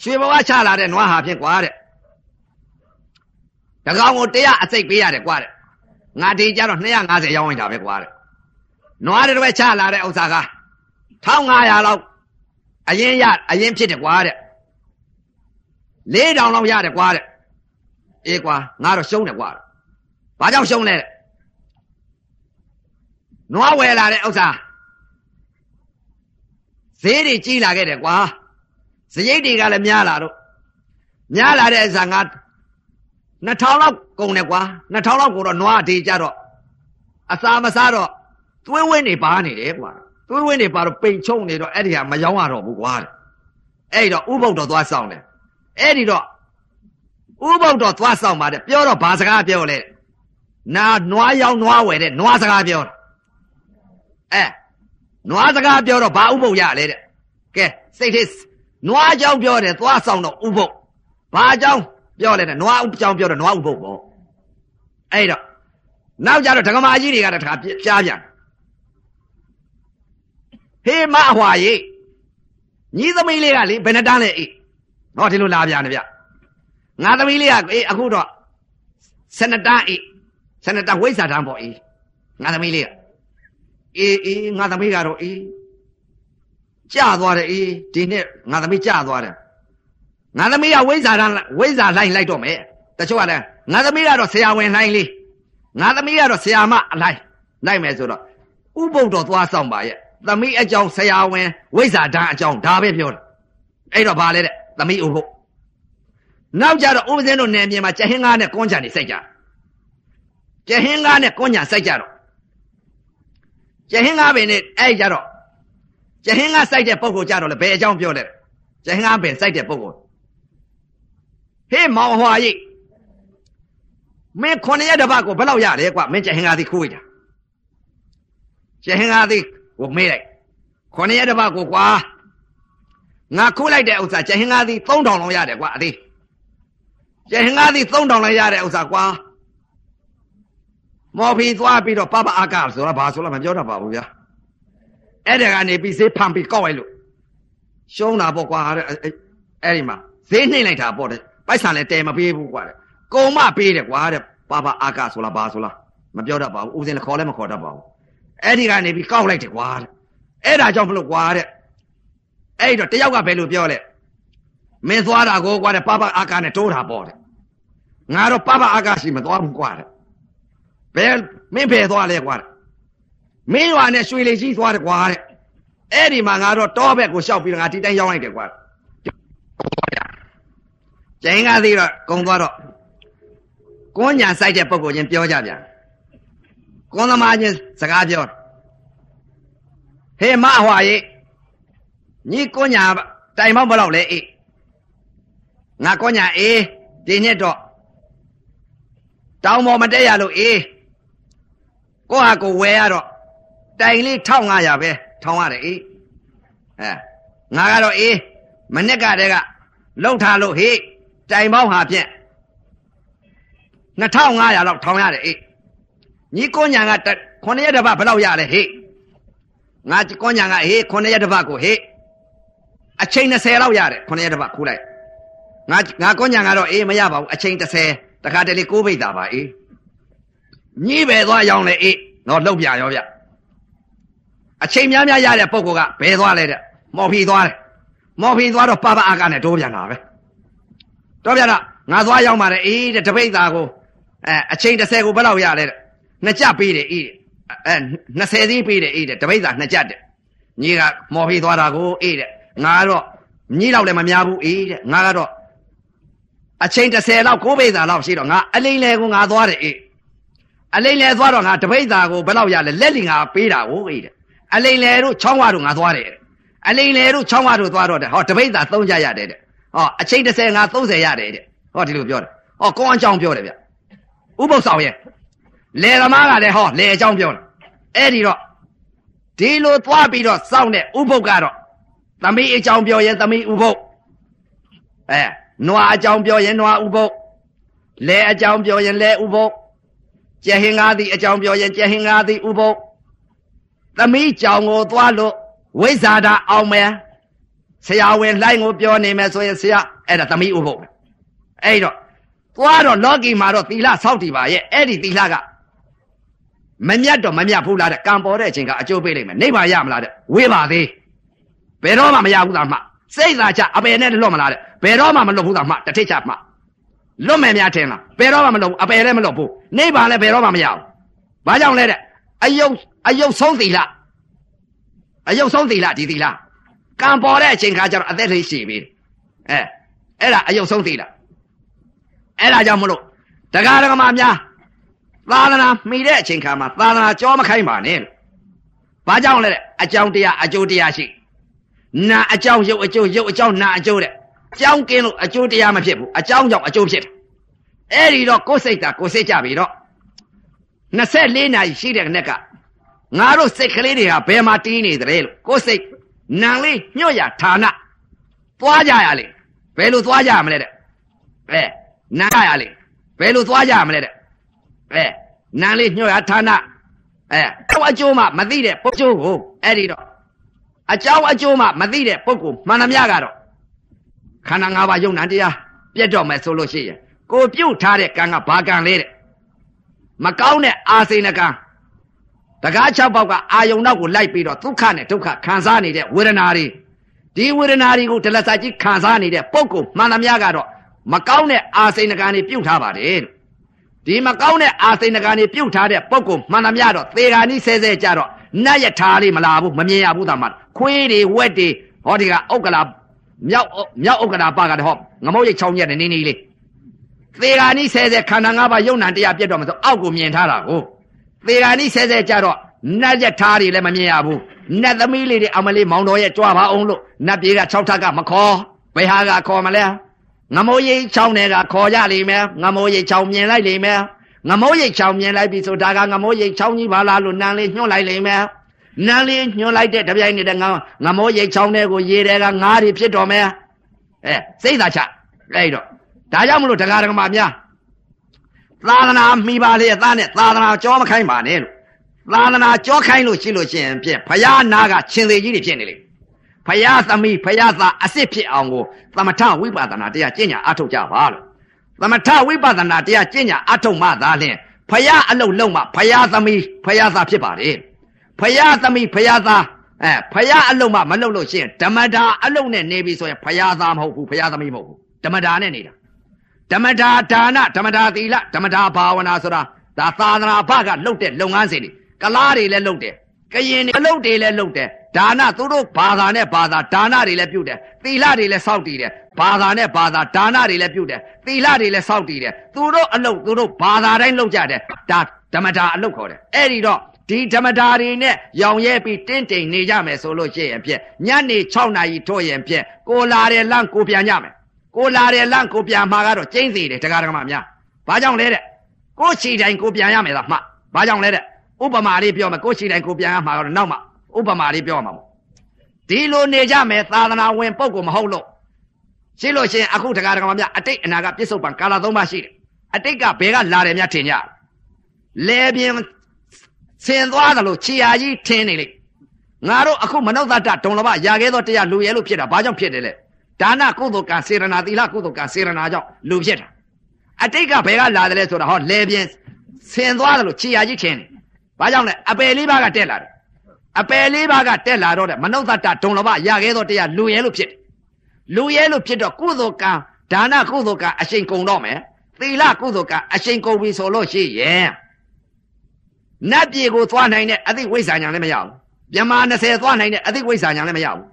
ရွှေဘဝချလာတဲ့နွားဟာဖြင့်ကွာတဲ့တကောင်ကို100အစိတ်ပေးရတယ်ကွာတဲ့ငါဒီကြတော့250ရောင်းလိုက်တာပဲကွာတဲ့ နွားတွေပဲချလာတဲ့ဥစ္စာက1500လောက်အရင်ရအရင်ဖြစ်တယ်ကွာတဲ့4000လောက်ရတယ်ကွာတဲ့အေးကွာငါတော့ရှုံးတယ်ကွာဘာကြောင့်ရှုံးလဲတဲ့နွားဝယ်လာတဲ့ဥစ္စာဈေးတွေကြီးလာခဲ့တယ်ကွာစရိတ်တွေကလည်းများလာတော့များလာတဲ့ဥစ္စာငါ2000လောက်ကုန်တယ်ကွာ2000လောက်ကိုတော့နွားအတေးကြတော့အစာမစားတော့ သွေးဝင်းနေပါနေတယ်ကွာသွေးဝင်းနေပါတော့ပိန်ချုံနေတော့အဲ့ဒီဟာမယောင်းရတော့ဘူးကွာအဲ့တော့ဥပုပ်တော်သွားဆောင်တယ်အဲ့ဒီတော့ဥပုပ်တော်သွားဆောင်ပါတယ်ပြောတော့ဘာစကားပြောလဲနာနွားယောင်းနွားဝယ်တဲ့နွားစကားပြောတာအဲနွားစကားပြောတော့ဘာဥပုပ်ရလဲတဲ့ကဲစိတ်သေးနွားကြောင်းပြောတယ်သွားဆောင်တော့ဥပုပ်ဘာကြောင်းပြောလဲတဲ့နွားဥကြောင်းပြောတော့နွားဥပုပ်ပေါ့အဲ့တော့နောက်ကြတော့ဒကမာကြီးတွေကတခါပြားပြန် ဟေးမအဟွာကြီးညီသမီးလေးကလေဘယ်နှတန်းလဲအေးဟောဒီလိုလာပြန်တယ်ဗျငါသမီးလေးကအေးအခုတော့ဆနတန်းအေးဆနတန်းဝိဇ္ဇာတန်းပေါ့အေးငါသမီးလေးကအေးအေးငါသမီးကတော့အေးကြာသွားတယ်အေးဒီနေ့ငါသမီးကြာသွားတယ်ငါသမီးကဝိဇ္ဇာတန်းဝိဇ္ဇာလိုက်လိုက်တော့မယ်တချို့ကလည်းငါသမီးကတော့ဆရာဝန်လိုက်လေးငါသမီးကတော့ဆရာမအလိုက်လိုက်မယ်ဆိုတော့ဥပုပ်တော်သွားဆောင်ပါရဲ့ သမီးအကြောင်းဆရာဝန်ဝိဇ္ဇာဓာတ်အကြောင်းဒါပဲပြောတာအဲ့တော့ဗာလဲတဲ့သမီးဥပုပ်နောက်ကြတော့ဥပဇင်းတို့နယ်မြေမှာကျဟင်းကားနဲ့ကွန်းချံနေစိုက်ကြကျဟင်းကားနဲ့ကွန်းချံစိုက်ကြတော့ကျဟင်းကားပင်နဲ့အဲ့ကြတော့ကျဟင်းကားစိုက်တဲ့ပုံကိုကြတော့လေဘယ်အကြောင်းပြောလဲကျဟင်းကားပင်စိုက်တဲ့ပုံကိုဟေးမောင်ဟွာကြီးမင်းခုနှစ်ရက်တစ်ပတ်ကိုဘယ်လောက်ရတယ်ကွာမင်းကျဟင်္ဂါသီခိုးရတာကျဟင်္ဂါသီ ကိုမေးလိုက်ခုနှစ်ရက်တစ်ပတ်ကိုကွာငါခိုးလိုက်တဲ့ဥစ္စာကျဟင်္ဂါသီ3000လောက်ရတယ်ကွာအသေးကျဟင်္ဂါသီ3000လောက်ရတဲ့ဥစ္စာကွာမော်ဖီသွားပြီးတော့ပပအာကဆိုတော့ဘာဆိုတော့မပြောတတ်ပါဘူးဗျာအဲ့ဒါကနေပြီးဈေးဖန်ပြီးကောက်လိုက်လို့ရှုံးတာပေါ့ကွာအဲ့ဒီမှာဈေးနှိမ့်လိုက်တာပေါ့တဲ့ပိုက်ဆံလည်းတဲမပေးဘူးကွာတဲ့ကုံမပေးတယ်ကွာတဲ့ပါပါအာကဆိုလားဘာဆိုလားမပြောတတ်ပါဘူးဦးစင်လည်းခေါ်လည်းမခေါ်တတ်ပါဘူး အဲ့ဒီကနေပြီးကောက်လိုက်တယ်ကွာတဲ့အဲ့ဒါကြောင့်မလို့ကွာတဲ့အဲ့တော့တယောက်ကဘယ်လိုပြောလဲမင်းသွားတာကိုကွာတဲ့ပါပါအာကနဲ့တိုးတာပေါ့တဲ့ငါတော့ပါပါအာကရှိမသွားဘူးကွာတဲ့ဘယ်မင်းဖယ်သွားလဲကွာတဲ့မင်းရွာနဲ့ရွှေလီကြီးသွားတယ်ကွာတဲ့အဲ့ဒီမှာငါတော့တောဘက်ကိုရှောက်ပြီးငါဒီတိုင်းရောက်လိုက်တယ်ကွာကျင်းကားသေးတော့ကုံသွားတော့ကွန်းညာဆိုင်တဲ့ပုံကိုချင်းပြောကြပြန် ကွန်းသမားချင်းစကားပြောဟေးမဟွာရေးညီကွန်းညာတိုင်မောက်ဘလောက်လဲအေးငါကွန်းညာအေးဒီနှစ်တော့တောင်ပေါ်မတက်ရလို့အေးကိုဟာကိုဝယ်ရတော့တိုင်လေး1500ပဲထောင်းရတယ်အေးအဲငါကတော့အေးမနစ်ကတည်းကလှုပ်ထားလို့ဟေးတိုင်ပေါင်းဟာဖြင့်2500လောက်ထောင်ရတယ်အေး ညီကွန်ညာက9ရက်တစ်ပတ်ဘယ်လောက်ရလဲဟေးငါကွန်ညာကဟေး9ရက်တစ်ပတ်ကိုဟေးအချိန်20လောက်ရတယ်9ရက်တစ်ပတ်ခူးလိုက်ငါငါကွန်ညာကတော့အေးမရပါဘူးအချိန်30တခါတလေကိုးပိတ်တာပါအေးညီးပဲသွားရောင်းလေအေးတော့လှုပ်ပြရောဗျအချိန်များများရတဲ့ပုံကဘယ်သွားလဲတဲ့မော်ဖီသွားတယ်မော်ဖီသွားတော့ပပအာကနဲ့တိုးပြန်တာပဲတော့ပြန်တော့ငါသွားရောက်ပါတယ်အေးတဲ့တပိတ်သားကိုအဲအချိန်30ကိုဘယ်လောက်ရလဲတဲ့ နှစ်ကြပေးတယ်အေးအဲ20သီးပေးတယ်အေးတဲ့တပိတ်သားနှစ်ကြတဲ့ညီကမော်ဖီသွားတာကိုအေးတဲ့ငါကတော့ညီလောက်လည်းမများဘူးအေးတဲ့ငါကတော့အချိန်30လောက်ကိုပိတ်သားလောက်ရှိတော့ငါအလိမ့်လေကိုငါသွားတယ်အေးအလိမ့်လေသွားတော့ငါတပိတ်သားကိုဘယ်လောက်ရလဲလက်လီငါပေးတာကိုအေးတဲ့အလိမ့်လေတို့ချောင်းဝါတို့ငါသွားတယ်အလိမ့်လေတို့ချောင်းဝါတို့သွားတော့တဲ့ဟောတပိတ်သားသုံးကြရတယ်တဲ့ဟောအချိန်30ငါ30ရတယ်တဲ့ဟောဒီလိုပြောတယ်ဟောကောင်းအကြောင်းပြောတယ်ဗျဥပုပ်ဆောင်ရဲ့ လေသမားကလည်းဟောလေအကြောင်းပြောတယ်အဲ့ဒီတော့ဒီလိုသွားပြီးတော့စောင့်တဲ့ဥပုပ်ကတော့သမီးအကြောင်းပြောရင်သမီးဥပုပ်အဲနွားအကြောင်းပြောရင်နွားဥပုပ်လေအကြောင်းပြောရင်လေဥပုပ်ကျဟင်္ဂါသည်အကြောင်းပြောရင်ကျဟင်္ဂါသည်ဥပုပ်သမီးကြောင်ကိုသွားလို့ဝိဇာတာအောင်မယ်ဆရာဝင်လှိုင်းကိုပြောနေမယ်ဆိုရင်ဆရာအဲ့ဒါသမီးဥပုပ်အဲ့တော့သွားတော့လောကီမှာတော့သီလဆောက်တည်ပါရဲ့အဲ့ဒီသီလက မမြတ်တော့မမြတ်ဘူးလားတဲ့ကံပေါ်တဲ့အချိန်ကအကျိုးပေးလိမ့်မယ်နိဗ္ဗာန်ရမလားတဲ့ဝေးပါသေးဘယ်တော့မှမရဘူးသားမှစိတ်သာချအပယ်နဲ့လွတ်မလားတဲ့ဘယ်တော့မှမလွတ်ဘူးသားမှတထိတ်ချမှလွတ်မယ်များထင်လားဘယ်တော့မှမလွတ်ဘူးအပယ်လည်းမလွတ်ဘူးနိဗ္ဗာန်လည်းဘယ်တော့မှမရဘူးဘာကြောင့်လဲတဲ့အယုတ်အယုတ်ဆုံးသီလအယုတ်ဆုံးသီလဒီသီလကံပေါ်တဲ့အချိန်ခါကျတော့အသက်လေးရှိပြီအဲအဲ့ဒါအယုတ်ဆုံးသီလအဲ့ဒါကြောင့်မလို့တရားဓမ္မများ သာသနာမှီတဲ့အချိန်ခါမှာသာသနာကြောမခိုင်းပါနဲ့လို့ဘာကြောင့်လဲတဲ့အကြောင်းတရားအကျိုးတရားရှိနာအကြောင်းရုပ်အကျိုးရုပ်အကြောင်းနာအကျိုးတဲ့အကြောင်းကင်းလို့အကျိုးတရားမဖြစ်ဘူးအကြောင်းကြောင့်အကျိုးဖြစ်တယ်အဲ့ဒီတော့ကိုယ်စိတ်သာကိုယ်စိတ်ကြပြီတော့24နာရီရှိတဲ့နေ့ကငါတို့စိတ်ကလေးတွေဟာဘယ်မှာတီးနေသလဲလို့ကိုယ်စိတ်နံလေးညှို့ရဌာနသွားကြရလေဘယ်လိုသွားကြရမလဲတဲ့အဲနားရလေဘယ်လိုသွားကြရမလဲတဲ့ အဲနံလေးညှို့ရဌာနအဲတော့အကျိုးမှမသိတဲ့ပုဂ္ဂိုလ်ကိုအဲ့ဒီတော့အကြောင်းအကျိုးမှမသိတဲ့ပုဂ္ဂိုလ်မှန်သမျှကတော့ခန္ဓာ၅ပါးယုံနာတရားပြတ်တော့မယ်ဆိုလို့ရှိရင်ကိုပြုတ်ထားတဲ့ကံကဘာကံလဲတဲ့မကောင်းတဲ့အာစိဏကံတကား၆ပေါက်ကအာယုံနောက်ကိုလိုက်ပြီးတော့ဒုက္ခနဲ့ဒုက္ခခံစားနေတဲ့ဝေဒနာတွေဒီဝေဒနာတွေကိုဒလစာကြီးခံစားနေတဲ့ပုဂ္ဂိုလ်မှန်သမျှကတော့မကောင်းတဲ့အာစိဏကံတွေပြုတ်ထားပါတယ် ဒီမကောင်းတဲ့အာစိဏကံတွေပြုတ်ထားတဲ့ပုဂ္ဂိုလ်မှန်သမျှတော့သေဂာနိဆဲဆဲကြတော့နတ်ရထားလေးမလာဘူးမမြင်ရဘူးတာမခွေးတွေဝက်တွေဟောဒီကဥက္ကလာမြောက်မြောက်ဥက္ကလာပါကတဟောငမုတ်ရိတ်ချောင်းရက်နေနေနေလေးသေဂာနိဆဲဆဲခန္ဓာ၅ပါးယုံနာတရားပြတ်တော့မဆိုအောက်ကိုမြင်ထားတာကိုသေဂာနိဆဲဆဲကြတော့နတ်ရထားတွေလည်းမမြင်ရဘူးနတ်သမီးလေးတွေအမလေးမောင်တော်ရဲ့ကြွားပါအောင်လို့နတ်ပြေက6ထပ်ကမခေါ်ဘယ်ဟာကခေါ်မလဲ ငမိုးရိတ်ချောင်းတွေကခေါ်ကြလိမ့်မယ်ငမိုးရိတ်ချောင်းမြင်လိုက်လိမ့်မယ်ငမိုးရိတ်ချောင်းမြင်လိုက်ပြီဆိုဒါကငမိုးရိတ်ချောင်းကြီးပါလားလို့နန်းလေးညှို့လိုက်လိမ့်မယ်နန်းလေးညှို့လိုက်တဲ့တပြိုင်နေတဲ့ငငမိုးရိတ်ချောင်းတွေကိုရေတွေကငါးတွေဖြစ်တော်မယ်အဲစိတ်သာချအဲ့တော့ဒါကြောင့်မလို့တရားဓမ္မများသာသနာမိပါလေသားနဲ့သာသနာကြောမခိုင်းပါနဲ့လို့သာသနာကြောခိုင်းလို့ရှိလို့ရှိရင်ဖြင့်ဖယားနာကရှင်သေးကြီးတွေဖြစ်နေလေ ဖယားသမီးဖယားသားအစ်စ်ဖြစ်အောင်ကိုသမထဝိပဿနာတရားကျင့်ကြအထုတ်ကြပါလို့သမထဝိပဿနာတရားကျင့်ကြအထုတ်မှသာလျှင်ဖယားအလုံးလုံးမှဖယားသမီးဖယားသားဖြစ်ပါတယ်ဖယားသမီးဖယားသားအဲဖယားအလုံးမှမလုံးလို့ရှိရင်ဓမ္မတာအလုံးနဲ့နေပြီဆိုရင်ဖယားသားမဟုတ်ဘူးဖယားသမီးမဟုတ်ဘူးဓမ္မတာနဲ့နေတာဓမ္မတာဒါနဓမ္မတာသီလဓမ္မတာဘာဝနာဆိုတာဒါသာသနာ့ဘကလှုပ်တဲ့လုပ်ငန်းစဉ်တွေကလားတွေလည်းလှုပ်တယ်ကရင်တွေလှုပ်တွေလည်းလှုပ်တယ် ဒါနသူတို့ဘာသာနဲ့ဘာသာဒါနတွေလည်းပြုတ်တယ်သီလတွေလည်းစောင့်တည်တယ်ဘာသာနဲ့ဘာသာဒါနတွေလည်းပြုတ်တယ်သီလတွေလည်းစောင့်တည်တယ်သူတို့အလုပ်သူတို့ဘာသာတိုင်းလုပ်ကြတယ်ဒါဓမ္မတာအလုပ်ခေါ်တယ်အဲ့ဒီတော့ဒီဓမ္မတာတွေနဲ့ရောင်ရဲပြီးတင်းတိမ်နေကြမယ်ဆိုလို့ရှိရင်ဖြင့်ညနေ6နာရီထို့ရင်ဖြင့်ကိုလာတဲ့လန့်ကိုပြန်ကြမယ်ကိုလာတဲ့လန့်ကိုပြန်မှာကတော့ကျင်းစီတယ်တရားဓမ္မများဘာကြောင့်လဲတဲ့ကိုချီတိုင်းကိုပြန်ရမယ်လားမှဘာကြောင့်လဲတဲ့ဥပမာလေးပြောမယ်ကိုချီတိုင်းကိုပြန်ရမှာကတော့နောက်မှ ဥပမာလေးပြောမှာပေါ့ဒီလိုနေကြမယ်သာသနာဝင်ပုဂ္ဂိုလ်မဟုတ်လို့ရှိလို့ရှိရင်အခုတရားဓမ္မများအတိတ်အနာကပြစ္ဆုတ်ပံကာလသုံးပါရှိတယ်အတိတ်ကဘယ်ကလာတယ်များထင်ကြလဲပြင်းဆင်သွားတယ်လို့ခြေရာကြီးထင်းနေလေငါတို့အခုမနုဿတဒုံလဘရာခဲ့သောတရားလူရဲလို့ဖြစ်တာဘာကြောင့်ဖြစ်တယ်လဲဒါနကုသိုလ်ကံစေရနာသီလကုသိုလ်ကံစေရနာကြောင့်လူဖြစ်တာအတိတ်ကဘယ်ကလာတယ်လဲဆိုတာဟောလဲပြင်းဆင်သွားတယ်လို့ခြေရာကြီးထင်းနေဘာကြောင့်လဲအပယ်လေးပါးကတက်လာတယ် အပယ်လေးပါးကတက်လာတော့တဲ့မနုဿတဒုံလဘရခဲ့သောတရားလူရဲလို့ဖြစ်တယ်လူရဲလို့ဖြစ်တော့ကုသိုလ်ကံဒါနကုသိုလ်ကံအရှိန်ကုန်တော့မယ်သီလကုသိုလ်ကံအရှိန်ကုန်ပြီဆိုလို့ရှိရင်နတ်ပြည်ကိုသွားနိုင်တဲ့အသိဝိဇ္ဇာညာလည်းမရဘူးမြမ20သွားနိုင်တဲ့အသိဝိဇ္ဇာညာလည်းမရဘူး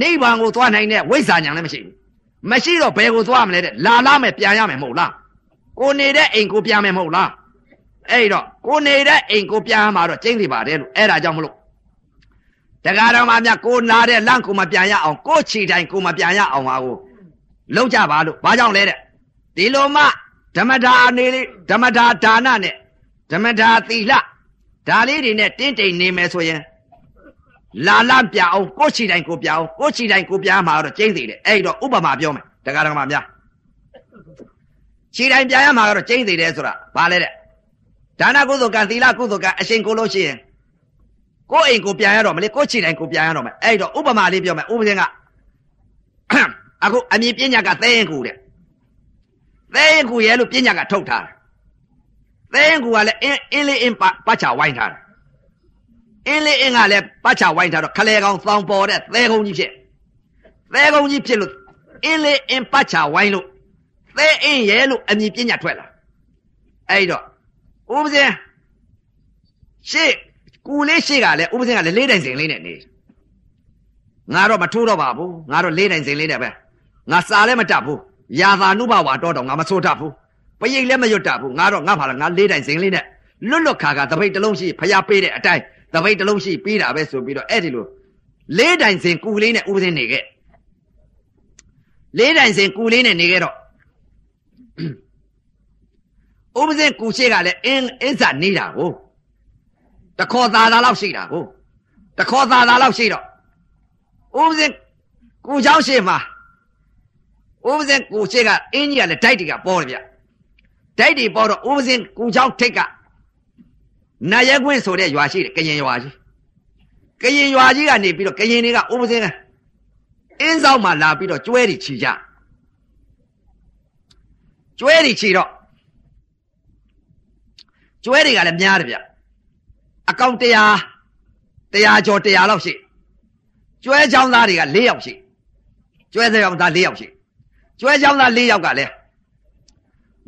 နိဗ္ဗာန်ကိုသွားနိုင်တဲ့ဝိဇ္ဇာညာလည်းမရှိဘူးမရှိတော့ဘယ်ကိုသွားမလဲတဲ့လာလာမယ်ပြန်ရမယ်မဟုတ်လားကိုနေတဲ့အိမ်ကိုပြန်မယ်မဟုတ်လားအဲ့တော့ကိုနေတဲ့အိမ်ကိုပြန်မှာတော့ကျင်းစီပါတယ်လို့အဲ့ဒါကြောင့်မလို့ တရားတော်မှာမြတ်ကိုနာတဲ့လန့်ကိုမပြန်ရအောင်ကိုချီတိုင်းကိုမပြန်ရအောင်ပါကိုလုံးကြပါလို့ဘာကြောင့်လဲတဲ့ဒီလိုမှဓမ္မတာအနေလေးဓမ္မတာဒါနနဲ့ဓမ္မတာသီလဒါလေးတွေနဲ့တင်းတိမ်နေမယ်ဆိုရင်လာလပြအောင်ကိုချီတိုင်းကိုပြအောင်ကိုချီတိုင်းကိုပြမှာတော့ကျင်းသေးတယ်အဲ့တော့ဥပမာပြောမယ်တရားတော်မှာများချီတိုင်းပြရမှာတော့ကျင်းသေးတယ်ဆိုတာဘာလဲတဲ့ဒါနကုသိုလ်ကံသီလကုသိုလ်ကံအရှင်ကိုလို့ရှိရင် ကိုအိမ်ကိုပြန်ရတော့မလေကိုချီတိုင်းကိုပြန်ရတော့မယ်အဲ့တော့ဥပမာလေးပြောမယ်ဥပဇင်းကအခုအမြင်ပညာကသဲရင်ကူတဲ့သဲရင်ကူရဲလို့ပညာကထုတ်ထားတယ်သဲရင်ကူကလည်းအင်းအင်းလေးအင်းပတ်ချဝိုင်းထားတယ်အင်းလေးအင်းကလည်းပတ်ချဝိုင်းထားတော့ခလဲကောင်သောင်ပေါ်တဲ့သဲကုန်းကြီးဖြစ်သဲကုန်းကြီးဖြစ်လို့အင်းလေးအင်းပတ်ချဝိုင်းလို့သဲအင်းရဲလို့အမြင်ပညာထွက်လာအဲ့တော့ဥပဇင်းရှေ့ ကူလေးရှေ့ကလည်းဥပဇင်းကလည်းလေးတိုင်စင်လေးနဲ့နေငါတော့မထိုးတော့ပါဘူးငါတော့လေးတိုင်စင်လေးနဲ့ပဲငါစာလည်းမတတ်ဘူးယာသာနုဘဝါတော့တော့ငါမဆိုးတတ်ဘူးပရိတ်လည်းမရွတ်တတ်ဘူးငါတော့ငါဖာလားငါလေးတိုင်စင်လေးနဲ့လွတ်လွတ်ခါခါတပိတ်တစ်လုံးရှိဖျားပေးတဲ့အတိုင်းတပိတ်တစ်လုံးရှိပြီးတာပဲဆိုပြီးတော့အဲ့ဒီလိုလေးတိုင်စင်ကူလေးနဲ့ဥပဇင်းနေခဲ့လေးတိုင်စင်ကူလေးနဲ့နေခဲ့တော့ဥပဇင်းကူရှိကလည်းအင်းအင်းစာနေတာကို တခေါ်သားသားလောက်ရှိတာကိုတခေါ်သားသားလောက်ရှိတော့ဥပဇင်းကူချောင်းရှိမှာဥပဇင်းကူရှိကအင်းကြီးကလည်းဓာတ်တွေကပေါ်တယ်ဗျဓာတ်တွေပေါ်တော့ဥပဇင်းကူချောင်းထိတ်ကနာရဲခွင်းဆိုတဲ့ရွာရှိတယ်ကရင်ရွာကြီးကရင်ရွာကြီးကနေပြီးတော့ကရင်တွေကဥပဇင်းကအင်းဆောင်မှာလာပြီးတော့ကျွဲတွေချီကြကျွဲတွေချီတော့ကျွဲတွေကလည်းများတယ်ဗျ အကောင့်တရားတရားကျော်တရားလောက်ရှိကျွဲချောင်းသားတွေက၄ယောက်ရှိကျွဲချောင်းသား၄ယောက်ရှိကျွဲချောင်းသား၄ယောက်ကလည်း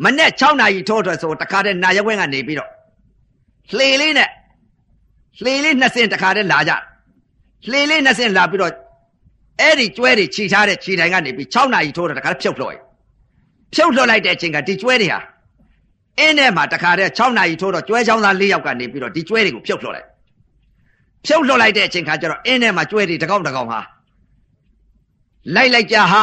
မနေ့6နာရီထိုးထွက်ဆိုတခါတည်းနာရက်ဝဲကနေပြီးတော့လှေလေးနဲ့လှေလေးနှစ်စင်းတခါတည်းလာကြလှေလေးနှစ်စင်းလာပြီးတော့အဲ့ဒီကျွဲတွေခြိထားတဲ့ခြိတိုင်ကနေပြီး6နာရီထိုးတော့တခါတည်းဖြုတ်လှော်ရဖြုတ်လှော်လိုက်တဲ့အချိန်ကဒီကျွဲတွေဟာ အင်းထဲမှာတခါတည်း6နာရီထိုးတော့ကျွဲချောင်းသား၄ယောက်ကနေပြီးတော့ဒီကျွဲတွေကိုဖြုတ်လှော်လိုက်ဖြုတ်လှော်လိုက်တဲ့အချိန်ခါကျတော့အင်းထဲမှာကျွဲတွေတကောင်တကောင်ဟာလိုက်လိုက်ကြဟာ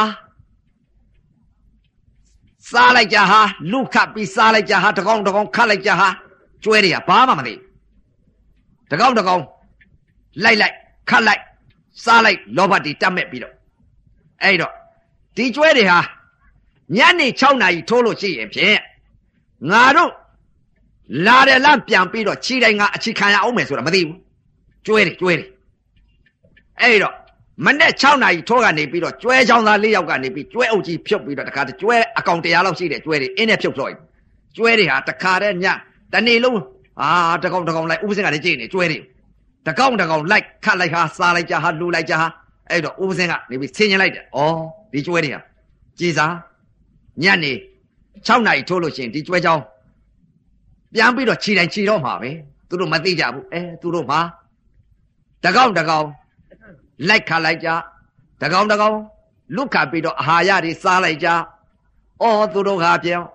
စားလိုက်ကြဟာလူခတ်ပြီးစားလိုက်ကြဟာတကောင်တကောင်ခတ်လိုက်ကြဟာကျွဲတွေကဘာမှမသိတကောင်တကောင်လိုက်လိုက်ခတ်လိုက်စားလိုက်လောဘတီတတ်မဲ့ပြီးတော့အဲ့တော့ဒီကျွဲတွေဟာညနေ6နာရီထိုးလို့ရှိရင်ဖြင့် ငါတို့လာတယ်လားပြန်ပြီးတော့ခြေတိုင်းကအချီခံရအောင်မယ်ဆိုတာမသိဘူးကျွဲတွေကျွဲတွေအဲ့တော့မနေ့6နာရီထိုးကနေပြီးတော့ကျွဲချောင်းသား၄ယောက်ကနေပြီးကျွဲအုပ်ကြီးဖြုတ်ပြီးတော့တခါတကျွဲအကောင်တရားလောက်ရှိတဲ့ကျွဲတွေအင်းနဲ့ဖြုတ်လို့ကျွဲတွေဟာတခါတည်းညတနေ့လုံးအာတကောင်တကောင်လိုက်ဥပစင်ကလည်းကြည့်နေကျွဲတွေတကောင်တကောင်လိုက်ခတ်လိုက်ဟာစားလိုက်ကြဟာလူလိုက်ကြဟာအဲ့တော့ဥပစင်ကနေပြီးဆင်းញလိုက်တယ်ဩဒီကျွဲတွေဟာကြည်စားညနေ 6နာရီထိုးလို့ရှိရင်ဒီကျွဲချောင်းပြန်ပြီးတော့ခြေတိုင်းခြေတော့မှာပဲသူတို့မသိကြဘူးအဲသူတို့မှာတကောင်တကောင်လိုက်ခါလိုက်ကြတကောင်တကောင်လွတ်ခါပြီးတော့အာဟာရတွေစားလိုက်ကြအော်သူတို့ဟာပြောင်း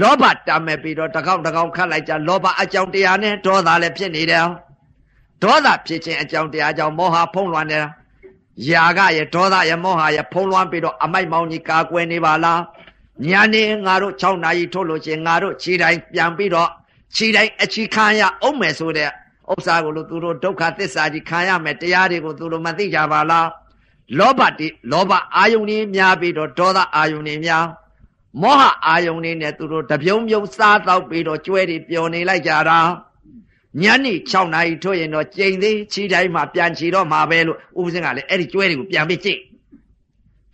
လောဘတာမဲ့ပြီးတော့တကောင်တကောင်ခတ်လိုက်ကြလောဘအကြောင်းတရားနဲ့ဒေါသလည်းဖြစ်နေတယ်ဒေါသဖြစ်ခြင်းအကြောင်းတရားကြောင့်မောဟဖုံးလွှမ်းနေတာယာကရဲ့ဒေါသရဲ့မောဟရဲ့ဖုံးလွှမ်းပြီးတော့အမိုက်မောင်ကြီးကာကွယ်နေပါလား ညာနေငါတို့6နာရီထုတ်လို့ချင်းငါတို့ခြေတိုင်းပြန်ပြီးတော့ခြေတိုင်းအချီခံရအောင်မယ်ဆိုတဲ့ဥစ္စာကိုလို့သူတို့ဒုက္ခသစ္စာကြီးခံရမယ်တရားတွေကိုသူတို့မသိကြပါလားလောဘတိလောဘအာယုန်ကြီးများပြီးတော့ဒေါသအာယုန်ကြီးများမောဟအာယုန်ကြီးနဲ့သူတို့တပြုံးပြုံးစားတော့ပြီးတော့ကျွဲတွေပျော်နေလိုက်ကြတာညနေ6နာရီထို့ရင်တော့ကျိန်သေးခြေတိုင်းမှာပြန်ချီတော့မှာပဲလို့ဥပစင်းကလည်းအဲ့ဒီကျွဲတွေကိုပြန်ပြီးကြည့်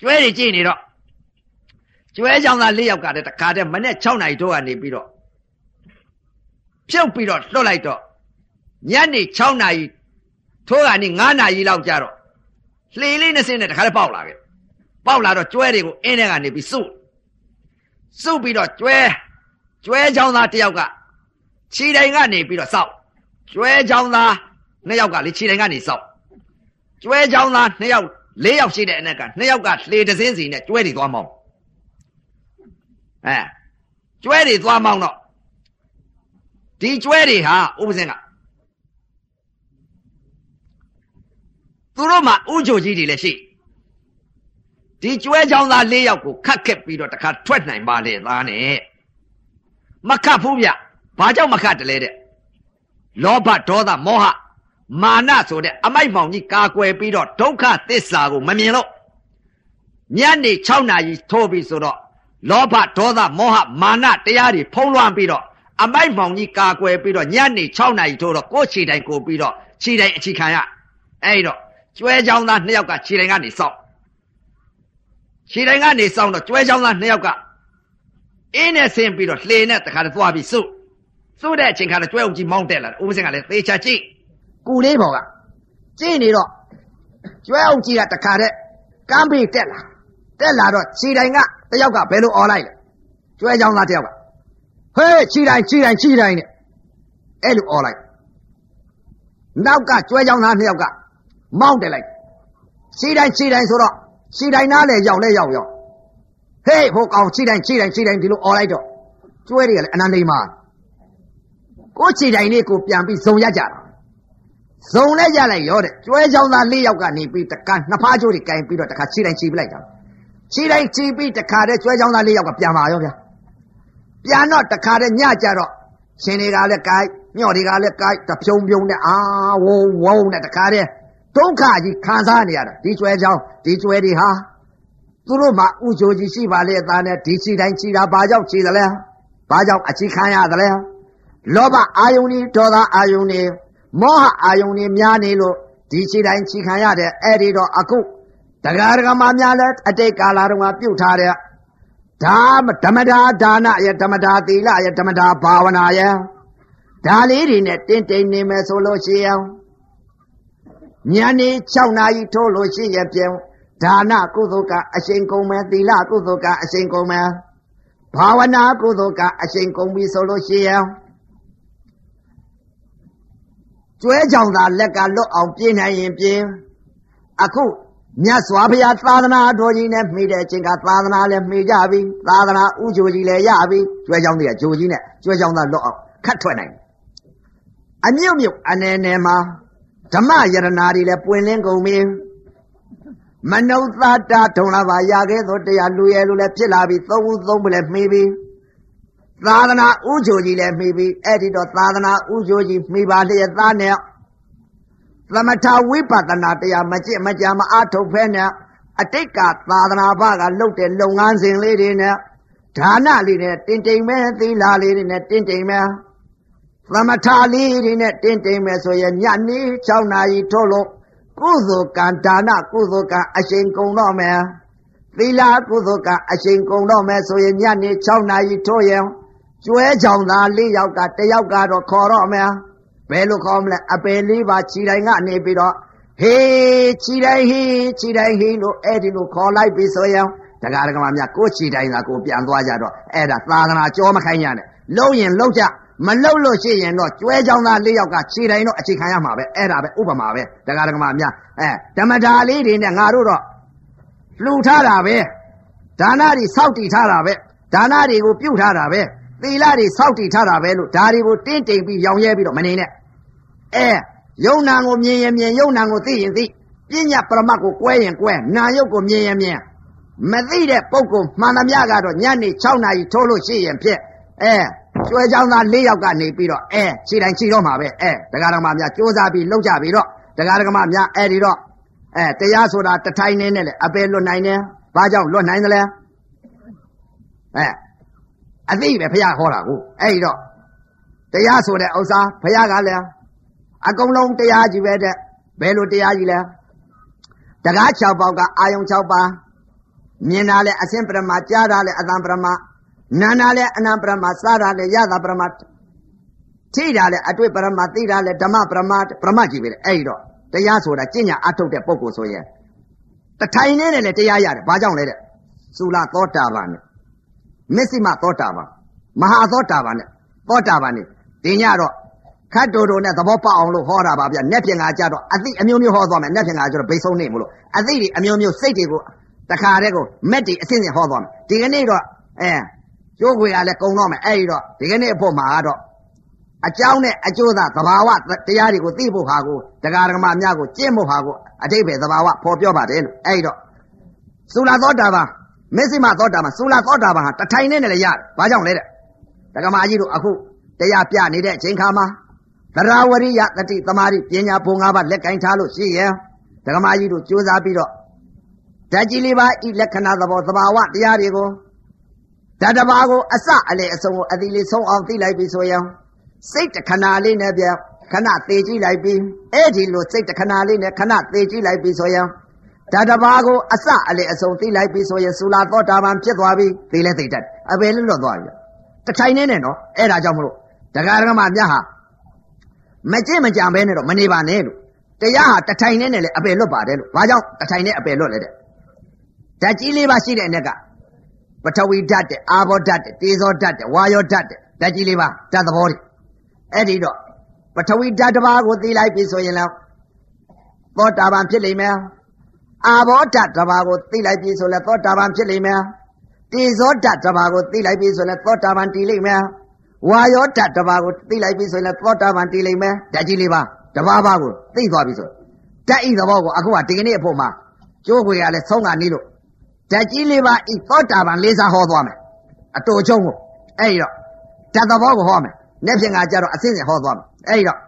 ကျွဲတွေကြည့်နေတော့ ကျွဲချောင်းသား၄ယောက်ကတည်းကတခါတည်းမနေ့6နာရီထို့ကနေပြီးတော့ဖြုတ်ပြီးတော့လွတ်လိုက်တော့ညနေ6နာရီထိုးကနေ9နာရီလောက်ကြာတော့လှေလေးနဲ့စင်းနဲ့တခါတည်းပေါက်လာခဲ့ပေါက်လာတော့ကျွဲတွေကိုအင်းထဲကနေပြီးစုစုပြီးတော့ကျွဲကျွဲချောင်းသားတယောက်ကခြေတိုင်ကနေပြီးတော့စောက်ကျွဲချောင်းသားနှစ်ယောက်ကလေခြေတိုင်ကနေစောက်ကျွဲချောင်းသားနှစ်ယောက်လေးယောက်ရှိတဲ့အနက်ကနှစ်ယောက်ကလှေတစ်စင်းစီနဲ့ကျွဲတွေသွားမောင်း အဲကျွဲတွေသွားမောင်းတော့ဒီကျွဲတွေဟာဥပစင်ကသူတို့မှာဥချိုကြီးတွေလည်းရှိဒီကျွဲချောင်းသား၄ယောက်ကိုခတ်ခက်ပြီးတော့တခါထွက်နိုင်ပါလေသားနဲ့မခတ်ဘူးဗျဘာကြောင့်မခတ်တလဲတဲ့လောဘဒေါသမောဟမာနဆိုတဲ့အမိုက်မောင်ကြီးကာကွယ်ပြီးတော့ဒုက္ခသစ္စာကိုမမြင်လို့ညနေ6နာရီထိုးပြီးဆိုတော့ လောဘဒေါသမောဟမာနတရားတွေဖုံးလွှမ်းပြီးတော့အမိုက်မောင်ကြီးကာကွယ်ပြီးတော့ညနေ6နာရီထိုးတော့ကိုယ်ခြေတိုင်ကိုပြီးတော့ခြေတိုင်အချီခံရအဲ့တော့ကျွဲချောင်းသားနှစ်ယောက်ကခြေတိုင်ကနေစောက်ခြေတိုင်ကနေစောက်တော့ကျွဲချောင်းသားနှစ်ယောက်ကအင်းနဲ့ဆင်းပြီးတော့လှေနဲ့တခါတည်းသွားပြီးစုစုတဲ့အချိန်ခါတော့ကျွဲအောင်ကြီးမောင်းတက်လာတယ်ဥပစင်ကလည်းသေချာကြည့်ကူလေးပေါ်ကကြည့်နေတော့ကျွဲအောင်ကြီးကတခါတည်းကမ်းပေးတက်လာတက်လာတော့ခြေတိုင်က တယောက်ကဘယ်လိုအော်လိုက်လဲကျွဲကြောင်လားတယောက်ကဟေးချီတိုင်းချီတိုင်းချီတိုင်းနဲ့အဲ့လိုအော်လိုက်နောက်ကကျွဲကြောင်သားနှစ်ယောက်ကမောင်းတယ်လိုက်ချီတိုင်းချီတိုင်းဆိုတော့ချီတိုင်းနားလေရောက်လဲရောက်ရောက်ဟေးဟိုကောင်ချီတိုင်းချီတိုင်းချီတိုင်းဒီလိုအော်လိုက်တော့ကျွဲတွေကလည်းအနန္တိမာကိုချီတိုင်းလေးကိုပြန်ပြီးဇုံရကြတာဇုံလဲရလိုက်ရောတဲ့ကျွဲကြောင်သားလေးယောက်ကနေပြီးတကနှစ်ဖားကျိုးတွေကင်ပြီးတော့တခါချီတိုင်းချီပလိုက်တာ ခြေတိုင်ခြေပြီးတခါတည်းကျွဲချောင်းသား၄ယောက်ကပြန်ပါရောဗျာပြန်တော့တခါတည်းညကြတော့ရှင်တွေကလည်းကိုက်ညော့တွေကလည်းကိုက်တဖြုံဖြုံနဲ့အာဝုံဝုံနဲ့တခါတည်းဒုက္ခကြီးခံစားနေရတာဒီကျွဲချောင်းဒီကျွဲတွေဟာသူတို့မှဥချိုကြီးရှိပါလေအသားနဲ့ဒီချီတိုင်းချီတာဘာကြောင့်ချီတယ်လဲဘာကြောင့်အချီခံရတယ်လဲလောဘအာယုန်ကြီးဒေါသအာယုန်ကြီးမောဟအာယုန်ကြီးများနေလို့ဒီချီတိုင်းချီခံရတဲ့အဲ့ဒီတော့အခု တရားဓမ္မများလဲအတိတ်ကာလတုန်းကပြုတ်ထားတဲ့ဒါဓမ္မတာဒါနရဲ့ဓမ္မတာသီလရဲ့ဓမ္မတာဘာဝနာရဲ့ဒါလေးတွေနဲ့တင်းတိမ်နေမယ်ဆိုလို့ရှိရင်ညနေ6နာရီထိုးလို့ရှိရင်ပြန်ဒါနကုသိုလ်ကအရှင်ကုန်မယ်သီလကုသိုလ်ကအရှင်ကုန်မယ်ဘာဝနာကုသိုလ်ကအရှင်ကုန်ပြီဆိုလို့ရှိရင်ကျွဲကြောင်သာလက်ကလွတ်အောင်ပြင်းနိုင်ရင်ပြင်းအခု မြတ်စွာဘုရားသာသနာတော်ကြီးနဲ့မိတဲ့အချိန်ကသာသနာလည်းမိကြပြီသာသနာဥကြိုကြီးလည်းရပြီကျွဲကြောင်တွေကဂျိုကြီးနဲ့ကျွဲကြောင်သာလွတ်အောင်ခတ်ထွက်နိုင်အမြုပ်မြုပ်အနေနဲ့မှာဓမ္မယရနာတွေလည်းပွင့်လင်းကုန်ပြီမနုဿတာထုံလာပါရခဲ့သောတရားလူရဲလူလည်းဖြစ်လာပြီသုံးဦးသုံးပလည်းမှီပြီသာသနာဥကြိုကြီးလည်းမှီပြီအဲ့ဒီတော့သာသနာဥကြိုကြီးမှီပါလျက်သားနဲ့ သမထဝိပဿနာတရားမကြည့်မကြမအားထုတ်ဖဲနဲ့အတိတ်ကသာသနာ့ဘကလှုပ်တဲ့လုပ်ငန်းစဉ်လေးတွေနဲ့ဒါနလေးနဲ့တင်တိမ်မဲသီလာလေးတွေနဲ့တင်တိမ်မဲသမထလေးတွေနဲ့တင်တိမ်မဲဆိုရင်ညနေ6နာရီထို့လို့ကုသိုလ်ကံဒါနကုသိုလ်ကံအရှင်ကုန်တော့မယ်သီလာကုသိုလ်ကအရှင်ကုန်တော့မယ်ဆိုရင်ညနေ6နာရီထို့ရင်ကျွဲကြောင်သား၄ယောက်ကတယောက်ကတော့ခေါ်တော့မယ် ဘယ်လိုခေါ်မလဲအပယ်လေးပါခြိတိုင်းကနေပြီးတော့ဟေးခြိတိုင်းဟေးခြိတိုင်းဟေးလို့အဲ့ဒီလိုခေါ်လိုက်ပြီဆိုရင်တက္ကရာကမများကိုခြိတိုင်းသာကိုပြန်သွားကြတော့အဲ့ဒါသာသနာကြောမခိုင်းရနဲ့လုံရင်လုံကြမလုံလို့ရှိရင်တော့ကျွဲကြောင်သားလေးယောက်ကခြေတိုင်းတော့အခြေခံရမှာပဲအဲ့ဒါပဲဥပမာပဲတက္ကရာကမများအဲဓမ္မတာလေးတွေနဲ့ငါတို့တော့လှူထားတာပဲဒါနတွေစောက်တည်ထားတာပဲဒါနတွေကိုပြုတ်ထားတာပဲ သီလတွေစောက်တည်ထားတာပဲလို့ဒါတွေကိုတင်းတိမ်ပြီးရောင်ရဲပြီးတော့မနေနဲ့အဲယုံနာကိုမြင်ရင်မြင်ယုံနာကိုသိရင်သိပညာပရမတ်ကိုကွဲရင်ကွဲနာယုတ်ကိုမြင်ရင်မြင်မသိတဲ့ပုဂ္ဂိုလ်မှန်သမျှကတော့ညနေ6နာရီထိုးလို့ရှိရင်ဖြစ်အဲကျွဲချောင်းသား၄ယောက်ကနေပြီးတော့အဲခြေတိုင်းခြေတော့မှာပဲအဲဒကာဒကမများစူးစမ်းပြီးလှုပ်ကြပြီးတော့ဒကာဒကမများအဲဒီတော့အဲတရားဆိုတာတထိုင်နေနဲ့လေအပယ်လွတ်နိုင်တယ်ဘာကြောင့်လွတ်နိုင်သလဲအဲ အသိပဲဘုရားဟောတာကိုအဲ့ဒီတော့တရားဆိုတဲ့ဥစ္စာဘုရားကလည်းအကုန်လုံးတရားကြီးပဲတဲ့ဘယ်လိုတရားကြီးလဲတကား6ပေါက်ကအာယုံ6ပါးမြင်တာလဲအစင်ပရမကြားတာလဲအတန်ပရမနာနာလဲအနံပရမစားတာလဲရတာပရမထိတာလဲအတွေ့ပရမသိတာလဲဓမ္မပရမပရမကြီးပဲလေအဲ့ဒီတော့တရားဆိုတာကျင့်ညာအထုတ်တဲ့ပုံကိုဆိုရင်တထိုင်နေနဲ့လည်းတရားရတယ်ဘာကြောင့်လဲတဲ့သုလသောတာပန်နဲ့ မစ္စည်းမသောတာပန်မဟာသောတာပန်နဲ့သောတာပန်နဲ့ဒီညတော့ခတ်တိုတိုနဲ့သဘောပေါက်အောင်လို့ဟောတာပါဗျ။နက်ပြင်ကကြတော့အသိအမျိုးမျိုးဟောသွားမယ်။နက်ပြင်ကကြတော့ဘိဆုံးနေမလို့အသိတွေအမျိုးမျိုးစိတ်တွေကိုတခါတည်းကိုမက်တွေအစဉ်စဉ်ဟောသွားမယ်။ဒီကနေ့တော့အဲကျိုးခွေကလည်းကုံတော့မယ်။အဲ့ဒီတော့ဒီကနေ့အဖို့မှာတော့အကြောင်းနဲ့အကျိုးသာသဘာဝတရားတွေကိုသိဖို့ဟာကိုတရားဓမ္မများကိုကျင့်ဖို့ဟာကိုအတိပ္ပယ်သဘာဝပေါ်ပြောပါတယ်လို့အဲ့ဒီတော့သုလာသောတာပန် မစ္စည်းမသောတာပန်သုလာသောတာပန်ဟာတထိုင်နဲ့လည်းရတယ်။ဘာကြောင့်လဲတဲ့။ဒကမာကြီးတို့အခုတရားပြနေတဲ့အချိန်ခါမှာသရဝရိယတတိသမာဓိပညာဘုံ၅ပါးလက်ကင်ထားလို့ရှိရင်ဒကမာကြီးတို့ကြိုးစားပြီးတော့ဓာတ်ကြီးလေးပါဤလက္ခဏာသဘောသဘာဝတရားတွေကိုဓာတ်တစ်ပါးကိုအစအလေအဆုံးကိုအတိလေးဆုံးအောင်သိလိုက်ပြီဆိုရင်စိတ်တခဏလေးနဲ့ပြန်ခဏသေးကြည့်လိုက်ပြီးအဲ့ဒီလိုစိတ်တခဏလေးနဲ့ခဏသေးကြည့်လိုက်ပြီးဆိုရင် ဓာတ်တစ်ပါးကိုအစအလေအဆုံးသိလိုက်ပြီးဆိုရင်သုလာသောတာပန်ဖြစ်သွားပြီသိလဲသိတတ်အပေလွတ်သွားပြီတထိုင်နေနဲ့နော်အဲ့ဒါကြောင့်မလို့ဒကာဒကမမြတ်ဟာမကြင့်မကြံပဲနဲ့တော့မနေပါနဲ့လို့တရားဟာတထိုင်နဲ့နဲ့လည်းအပယ်လွတ်ပါတယ်လို့ဘာကြောင့်တထိုင်နဲ့အပယ်လွတ်လဲတဲ့ဓာတ်ကြီးလေးပါရှိတဲ့အ ਨੇ ကပထဝီဓာတ်တဲ့အာဘောဓာတ်တဲ့တေဇောဓာတ်တဲ့ဝါယောဓာတ်တဲ့ဓာတ်ကြီးလေးပါဓာတ်သဘောတွေအဲ့ဒီတော့ပထဝီဓာတ်တစ်ပါးကိုသိလိုက်ပြီဆိုရင်လည်းသောတာပန်ဖြစ်လိမ့်မယ် အာဘောဓာတ်တစ်ပါးကိုသိလိုက်ပြီဆိုလည်းသောတာပန်ဖြစ်လိမ့်မယ်တေဇောဓာတ်တစ်ပါးကိုသိလိုက်ပြီဆိုလည်းသောတာပန်တည်လိမ့်မယ်ဝါယောဓာတ်တစ်ပါးကိုသိလိုက်ပြီဆိုရင်လည်းသောတာပန်တည်လိမ့်မယ်ဓာတ်ကြီးလေးပါတစ်ပါးပါးကိုသိသွားပြီဆိုဓာတ်ဤသဘောကိုအခုကဒီကနေ့အဖို့မှာကျိုးခွေရလဲဆုံးကနေလို့ဓာတ်ကြီးလေးပါဤသောတာပန်လေးစားဟောသွားမယ်အတူချုံကိုအဲ့ဒီတော့ဓာတ်သဘောကိုဟောမယ်နေ့ဖြင့်ကကြတော့အစင်းစင်ဟောသွားမယ်အဲ့ဒီတော့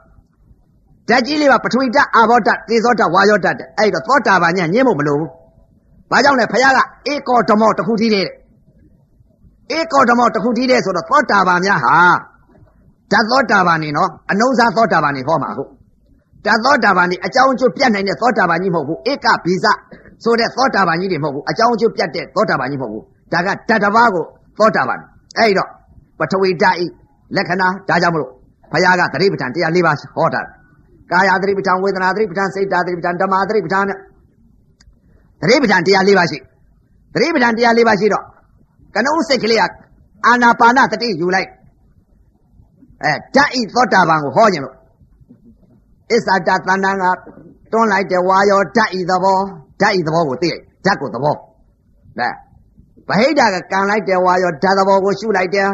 ဓာတ်ကြီးလေးပါပထဝီဓာတ်အာဘောဓာတ်သေဇောဓာတ်ဝါယောဓာတ်အဲ့ဒီတော့သောတာပန်ညညင်းဖို့မလိုဘူးဘာကြောင့်လဲဖခင်ကဧကောဓမောတခုတည်းတဲ့ဧကောဓမောတခုတည်းတဲ့ဆိုတော့သောတာပန်များဟာဓာတ်သောတာပန်နေနော်အနုဇာသောတာပန်နေဟောမှာဟုတ်ဓာတ်သောတာပန်နေအကြောင်းအကျိုးပြတ်နိုင်တဲ့သောတာပန်ကြီးမဟုတ်ဘူးဧကဘိဇဆိုတဲ့သောတာပန်ကြီးတွေမဟုတ်ဘူးအကြောင်းအကျိုးပြတ်တဲ့သောတာပန်ကြီးမဟုတ်ဘူးဒါကဓာတ်တစ်ပါးကိုသောတာပန်အဲ့တော့ပထဝီဓာတ်ဤလက္ခဏာဒါကြောင့်မလို့ဘုရားကသတိပဋ္ဌာန်တရား၄ပါးဟောတာ ကာယသတိပဋ္ဌာန်ဝေဒနာသတိပဋ္ဌာန်စိတ်ဓာတ်သတိပဋ္ဌာန်ဓမ္မသတိပဋ္ဌာန်နဲ့သတိပဋ္ဌာန်တရား၄ပါးရှိသတိပဋ္ဌာန်တရား၄ပါးရှိတော့ကနုစိတ်ကလေးကအာနာပါနတတိယူလိုက်အဲဓာတ်ဤသောတာပန်ကိုဟောခြင်းလို့အစ္ဆတသန္တန်ကတွန်းလိုက်တဲ့ဝါယောဓာတ်ဤသဘောဓာတ်ဤသဘောကိုသိလိုက်ဓာတ်ကိုသဘောဒါဗဟိတကကံလိုက်တဲ့ဝါယောဓာတ်သဘောကိုရှုလိုက်တယ်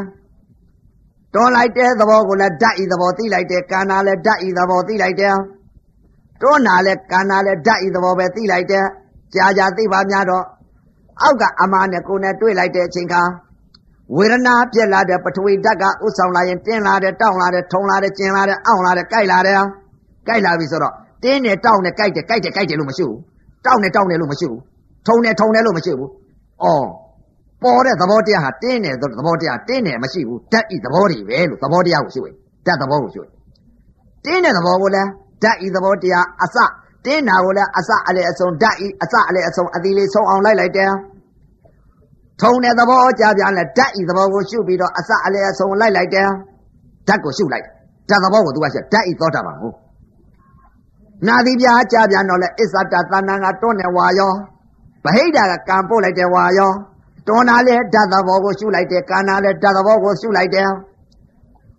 တွန်းလိုက်တဲ့သဘောကိုလည်းဓာတ်ဤသဘောသိလိုက်တယ်ကံနာလည်းဓာတ်ဤသဘောသိလိုက်တယ်တွန်းနာလည်းကံနာလည်းဓာတ်ဤသဘောပဲသိလိုက်တယ်ကြာကြာသိပါများတော့အောက်ကအမားနဲ့ကိုယ်နဲ့တွေ့လိုက်တဲ့အချိန်ခါဝေဒနာပြက်လာတဲ့ပထဝီဓာတ်ကဥဆောင်လာရင်တင်းလာတယ်တောင်းလာတယ်ထုံလာတယ်ကျင်လာတယ်အောင့်လာတယ်ကြိုက်လာတယ်ကြိုက်လာပြီဆိုတော့တင်းနဲ့တောင်းနဲ့ကြိုက်တယ်ကြိုက်တယ်ကြိုက်တယ်လို့မရှိဘူးတောင်းနဲ့တောင်းတယ်လို့မရှိဘူးထုံနဲ့ထုံတယ်လို့မရှိဘူးအော် ပေါ်တဲ့သဘောတရားဟာတင်းတယ်သဘောတရားတင်းတယ်မရှိဘူးဓာတ်ဤသဘောတွေပဲလို့သဘောတရားကိုရှုရင်ဓာတ်သဘောကိုရှုရင်တင်းတဲ့သဘောကိုလည်းဓာတ်ဤသဘောတရားအစတင်းတာကိုလည်းအစအလေအစုံဓာတ်ဤအစအလေအစုံအသီလေးဆုံးအောင်လိုက်လိုက်တယ်ထုံတဲ့သဘောကြပြန်လဲဓာတ်ဤသဘောကိုရှုပြီးတော့အစအလေအစုံလိုက်လိုက်တယ်ဓာတ်ကိုရှုလိုက်ဓာတ်သဘောကိုသူကရှုဓာတ်ဤသောတာပန်ကိုနာသီပြာကြပြန်တော့လဲအစ္ဆတသဏ္ဍာန်ကတွန်းနေဝါရောဗဟိတကကံပို့လိုက်တယ်ဝါရော တွန်းနာလဲဓာတ်သဘောကိုရှုလိုက်တယ်ကံနာလဲဓာတ်သဘောကိုရှုလိုက်တယ်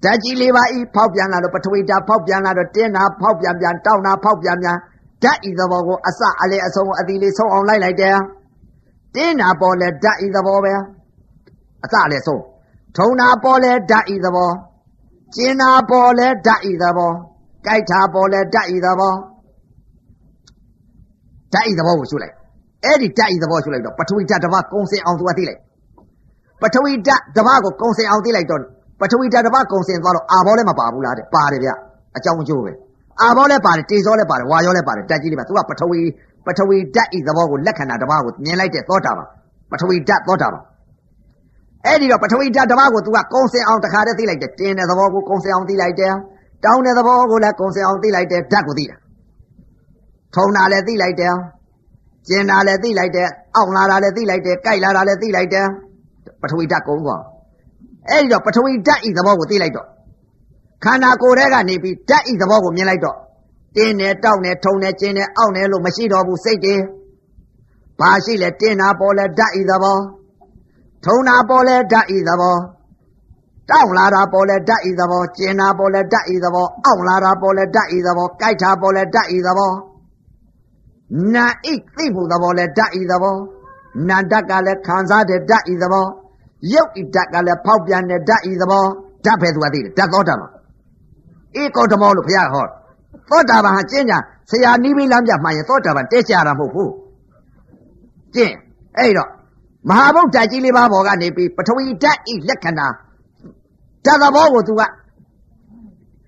ဓာတ်ကြီးလေးပါဤဖောက်ပြန်လာတော့ပထဝီဓာတ်ဖောက်ပြန်လာတော့တင်းနာဖောက်ပြန်ပြန်တောင်းနာဖောက်ပြန်ပြန်ဓာတ်ဤသဘောကိုအစအလေအဆုံးအသီလေးဆုံးအောင်လိုက်လိုက်တယ်တင်းနာပေါ်လဲဓာတ်ဤသဘောပဲအစအလေဆုံးထုံနာပေါ်လဲဓာတ်ဤသဘောကျင်နာပေါ်လဲဓာတ်ဤသဘောကြိုက်တာပေါ်လဲဓာတ်ဤသဘောဓာတ်ဤသဘောကိုရှုလိုက် အဲ့ဒီဓာတ်ဤသဘောရှုလိုက်တော့ပထဝီဓာတ်တစ်ပါးကုံစင်အောင်သူကသိလိုက်ပထဝီဓာတ်တစ်ပါးကိုကုံစင်အောင်သိလိုက်တော့ပထဝီဓာတ်တစ်ပါးကုံစင်သွားတော့အာဘောလည်းမပါဘူးလားတဲ့ပါတယ်ဗျအကြောင်းအကျိုးပဲအာဘောလည်းပါတယ်တေဇောလည်းပါတယ်ဝါယောလည်းပါတယ်ဓာတ်ကြီးလေးပါသူကပထဝီပထဝီဓာတ်ဤသဘောကိုလက္ခဏာတစ်ပါးကိုမြင်လိုက်တဲ့သောတာပန်ပထဝီဓာတ်သောတာပန်အဲ့ဒီတော့ပထဝီဓာတ်တစ်ပါးကိုသူကကုံစင်အောင်တခါတည်းသိလိုက်တယ်တင်းတဲ့သဘောကိုကုံစင်အောင်သိလိုက်တယ်တောင်းတဲ့သဘောကိုလည်းကုံစင်အောင်သိလိုက်တယ်ဓာတ်ကိုသိတာထုံတာလည်းသိလိုက်တယ် ကျင်တာလည်းသိလိုက်တယ်အောင့်လာတာလည်းသိလိုက်တယ်ကြိုက်လာတာလည်းသိလိုက်တယ်ပထဝီဓာတ်ကုံသွားအဲ့ဒီတော့ပထဝီဓာတ်ဤသဘောကိုသိလိုက်တော့ခန္ဓာကိုယ်ထဲကနေပြီးဓာတ်ဤသဘောကိုမြင်လိုက်တော့တင်းနဲ့တောက်နဲ့ထုံနဲ့ကျင်းနဲ့အောင့်နဲ့လို့မရှိတော့ဘူးစိတ်တွေဘာရှိလဲတင်းတာပေါ်လဲဓာတ်ဤသဘောထုံတာပေါ်လဲဓာတ်ဤသဘောတောက်လာတာပေါ်လဲဓာတ်ဤသဘောကျင်တာပေါ်လဲဓာတ်ဤသဘောအောင့်လာတာပေါ်လဲဓာတ်ဤသဘောကြိုက်တာပေါ်လဲဓာတ်ဤသဘော နာဣသိဖို့သဘောလဲဓာတ်ဤသဘောနာဓာတ်ကလည်းခံစားတဲ့ဓာတ်ဤသဘောရုပ်ဤဓာတ်ကလည်းဖောက်ပြန်တဲ့ဓာတ်ဤသဘောဓာတ်ပဲသူကသိတယ်ဓာတ်သောတာမှာဧကောဓမောလို့ဘုရားဟောသောတာပန်ဟာကျင့်ကြဆရာနီးပြီးလမ်းပြမှန်ရင်သောတာပန်တဲကြတာမဟုတ်ဘူးကျင့်အဲ့တော့မဟာဗုဒ္ဓကြီးလေးပါးပေါ်ကနေပြီးပထဝီဓာတ်ဤလက္ခဏာဓာတ်သဘောကိုသူက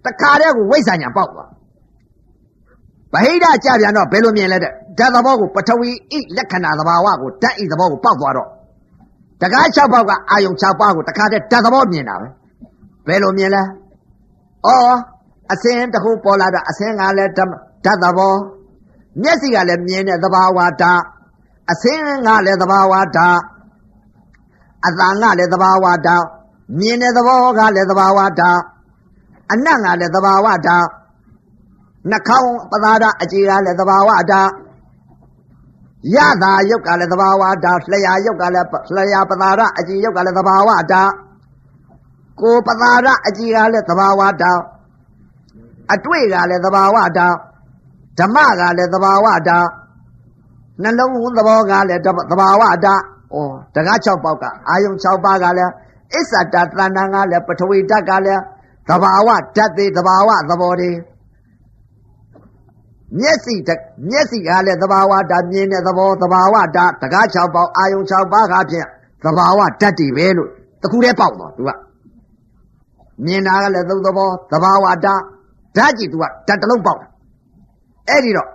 တခါတည်းကိုဝိဇ္ဇာညာပေါက်သွား ဗဟိတကြပြန်တော့ဘယ်လိုမြင်လဲတဲ့ဓာတ်သဘောကိုပထဝီဤလက္ခဏာသဘာဝကိုဓာတ်ဤသဘောကိုပေါက်သွားတော့တကား6ပေါက်ကအာယုံ6ပါးကိုတခါတည်းဓာတ်သဘောမြင်တာပဲဘယ်လိုမြင်လဲဩအစင်းတစ်ခုပေါ်လာတော့အစင်းကလည်းဓာတ်သဘောမျက်စိကလည်းမြင်တဲ့သဘာဝဓာတ်အစင်းကလည်းသဘာဝဓာတ်အတန်ကလည်းသဘာဝဓာတ်မြင်တဲ့သဘောကလည်းသဘာဝဓာတ်အနတ်ကလည်းသဘာဝဓာတ် နှာခေါင်းပသာဒအကြည်ကလည်းသဘာဝဓာတ်ရတာယုတ်ကလည်းသဘာဝဓာတ်လျှာယုတ်ကလည်းလျှာပသာဒအကြည်ယုတ်ကလည်းသဘာဝဓာတ်ကိုပသာဒအကြည်ကလည်းသဘာဝဓာတ်အတွေ့ကလည်းသဘာဝဓာတ်ဓမ္မကလည်းသဘာဝဓာတ်နှလုံးသဘောကလည်းသဘာဝဓာတ်ဩတကား6ပေါက်ကအာယုံ6ပါးကလည်းအစ္ဆတတဏ္ဍကလည်းပထဝီဓာတ်ကလည်းသဘာဝဓာတ်တွေသဘာဝသဘောတွေ မျက်စိမျက်စိကလည်းသဘာဝဓာတ်မြင်တဲ့သဘောသဘာဝဓာတ်တကား6ပေါက်အာယုံ6ပါးကဖြင့်သဘာဝဓာတ်တွေပဲလို့တခုတည်းပေါက်သွားသူကမြင်တာကလည်းသုံးသဘောသဘာဝဓာတ်ဓာတ်ကြီးသူကဓာတ်တစ်လုံးပေါက်တာအဲ့ဒီတော့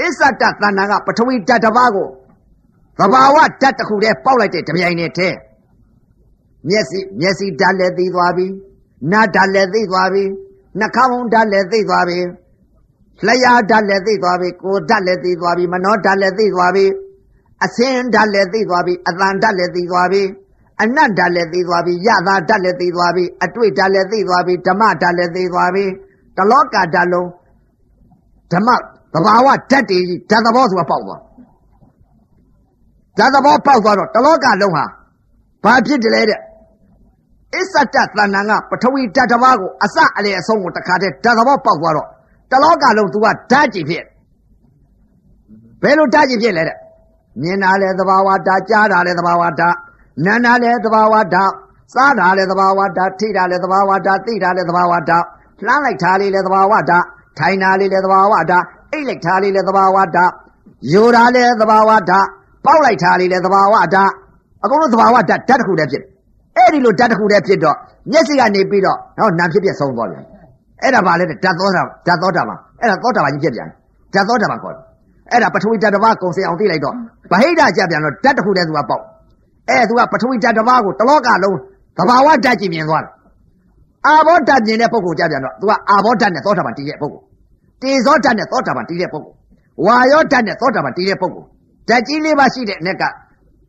အစ္ဆတတဏ္ဍကပထဝီဓာတ်တစ်ပါးကိုသဘာဝဓာတ်တစ်ခုတည်းပေါက်လိုက်တဲ့တပြိုင်တည်းထဲမျက်စိမျက်စိဓာတ်လည်းသိသွားပြီနားဓာတ်လည်းသိသွားပြီနှာခေါင်းဓာတ်လည်းသိသွားပြီ လျှာဓာတ်လည်းသိသွားပြီကိုယ်ဓာတ်လည်းသိသွားပြီမနောဓာတ်လည်းသိသွားပြီအစင်းဓာတ်လည်းသိသွားပြီအတန်ဓာတ်လည်းသိသွားပြီအနတ်ဓာတ်လည်းသိသွားပြီယသာဓာတ်လည်းသိသွားပြီအတွေ့ဓာတ်လည်းသိသွားပြီဓမ္မဓာတ်လည်းသိသွားပြီတလောကဓာတ်လုံးဓမ္မသဘာဝဓာတ်တွေဓာတ်သဘောဆိုတာပေါက်သွားဓာတ်သဘောပေါက်သွားတော့တလောကလုံးဟာဘာဖြစ်တယ်လဲတဲ့အစ္ဆတသဏ္ဍာန်ကပထဝီဓာတ်တစ်ပါးကိုအစအလေအဆုံးကိုတခါတည်းဓာတ်သဘောပေါက်သွားတော့ တလောကလုံး तू ကဓာတ်ကြည့်ဖြစ်ဘယ်လိုဓာတ်ကြည့်ဖြစ်လဲတဲ့မြင်တာလဲသဘာဝဓာတ်ကြားတာလဲသဘာဝဓာတ်နားတာလဲသဘာဝဓာတ်စားတာလဲသဘာဝဓာတ်ထိတာလဲသဘာဝဓာတ်သိတာလဲသဘာဝဓာတ်လှမ်းလိုက်တာလေးလဲသဘာဝဓာတ်ထိုင်တာလေးလဲသဘာဝဓာတ်အိတ်လိုက်တာလေးလဲသဘာဝဓာတ်ယူတာလဲသဘာဝဓာတ်ပေါက်လိုက်တာလေးလဲသဘာဝဓာတ်အကုန်လုံးသဘာဝဓာတ်ဓာတ်တစ်ခုတည်းဖြစ်အဲ့ဒီလိုဓာတ်တစ်ခုတည်းဖြစ်တော့မျက်စိကနေပြီးတော့ဟောနာဖြစ်ဖြစ်ဆုံးသွားပြန် အဲ့ဒါဘာလဲဓာတ်သောတာဓာတ်သောတာပါအဲ့ဒါသောတာပါကြီးဖြစ်ပြန်ဓာတ်သောတာပါခေါ်တယ်အဲ့ဒါပထဝီဓာတ်တစ်ပါးကုံစင်အောင်သိလိုက်တော့ဗဟိတကြပြန်တော့ဓာတ်တစ်ခုတည်းသူကပေါက်အဲသူကပထဝီဓာတ်တစ်ပါးကိုတလောကလုံးသဘာဝဓာတ်ကြည့်မြင်သွားတယ်အာဘောဓာတ်မြင်တဲ့ပုဂ္ဂိုလ်ကြပြန်တော့သူကအာဘောဓာတ်နဲ့သောတာပန်တည်တဲ့ပုဂ္ဂိုလ်တေဇောဓာတ်နဲ့သောတာပန်တည်တဲ့ပုဂ္ဂိုလ်ဝါယောဓာတ်နဲ့သောတာပန်တည်တဲ့ပုဂ္ဂိုလ်ဓာတ်ကြီးလေးပါရှိတဲ့အ ਨੇ က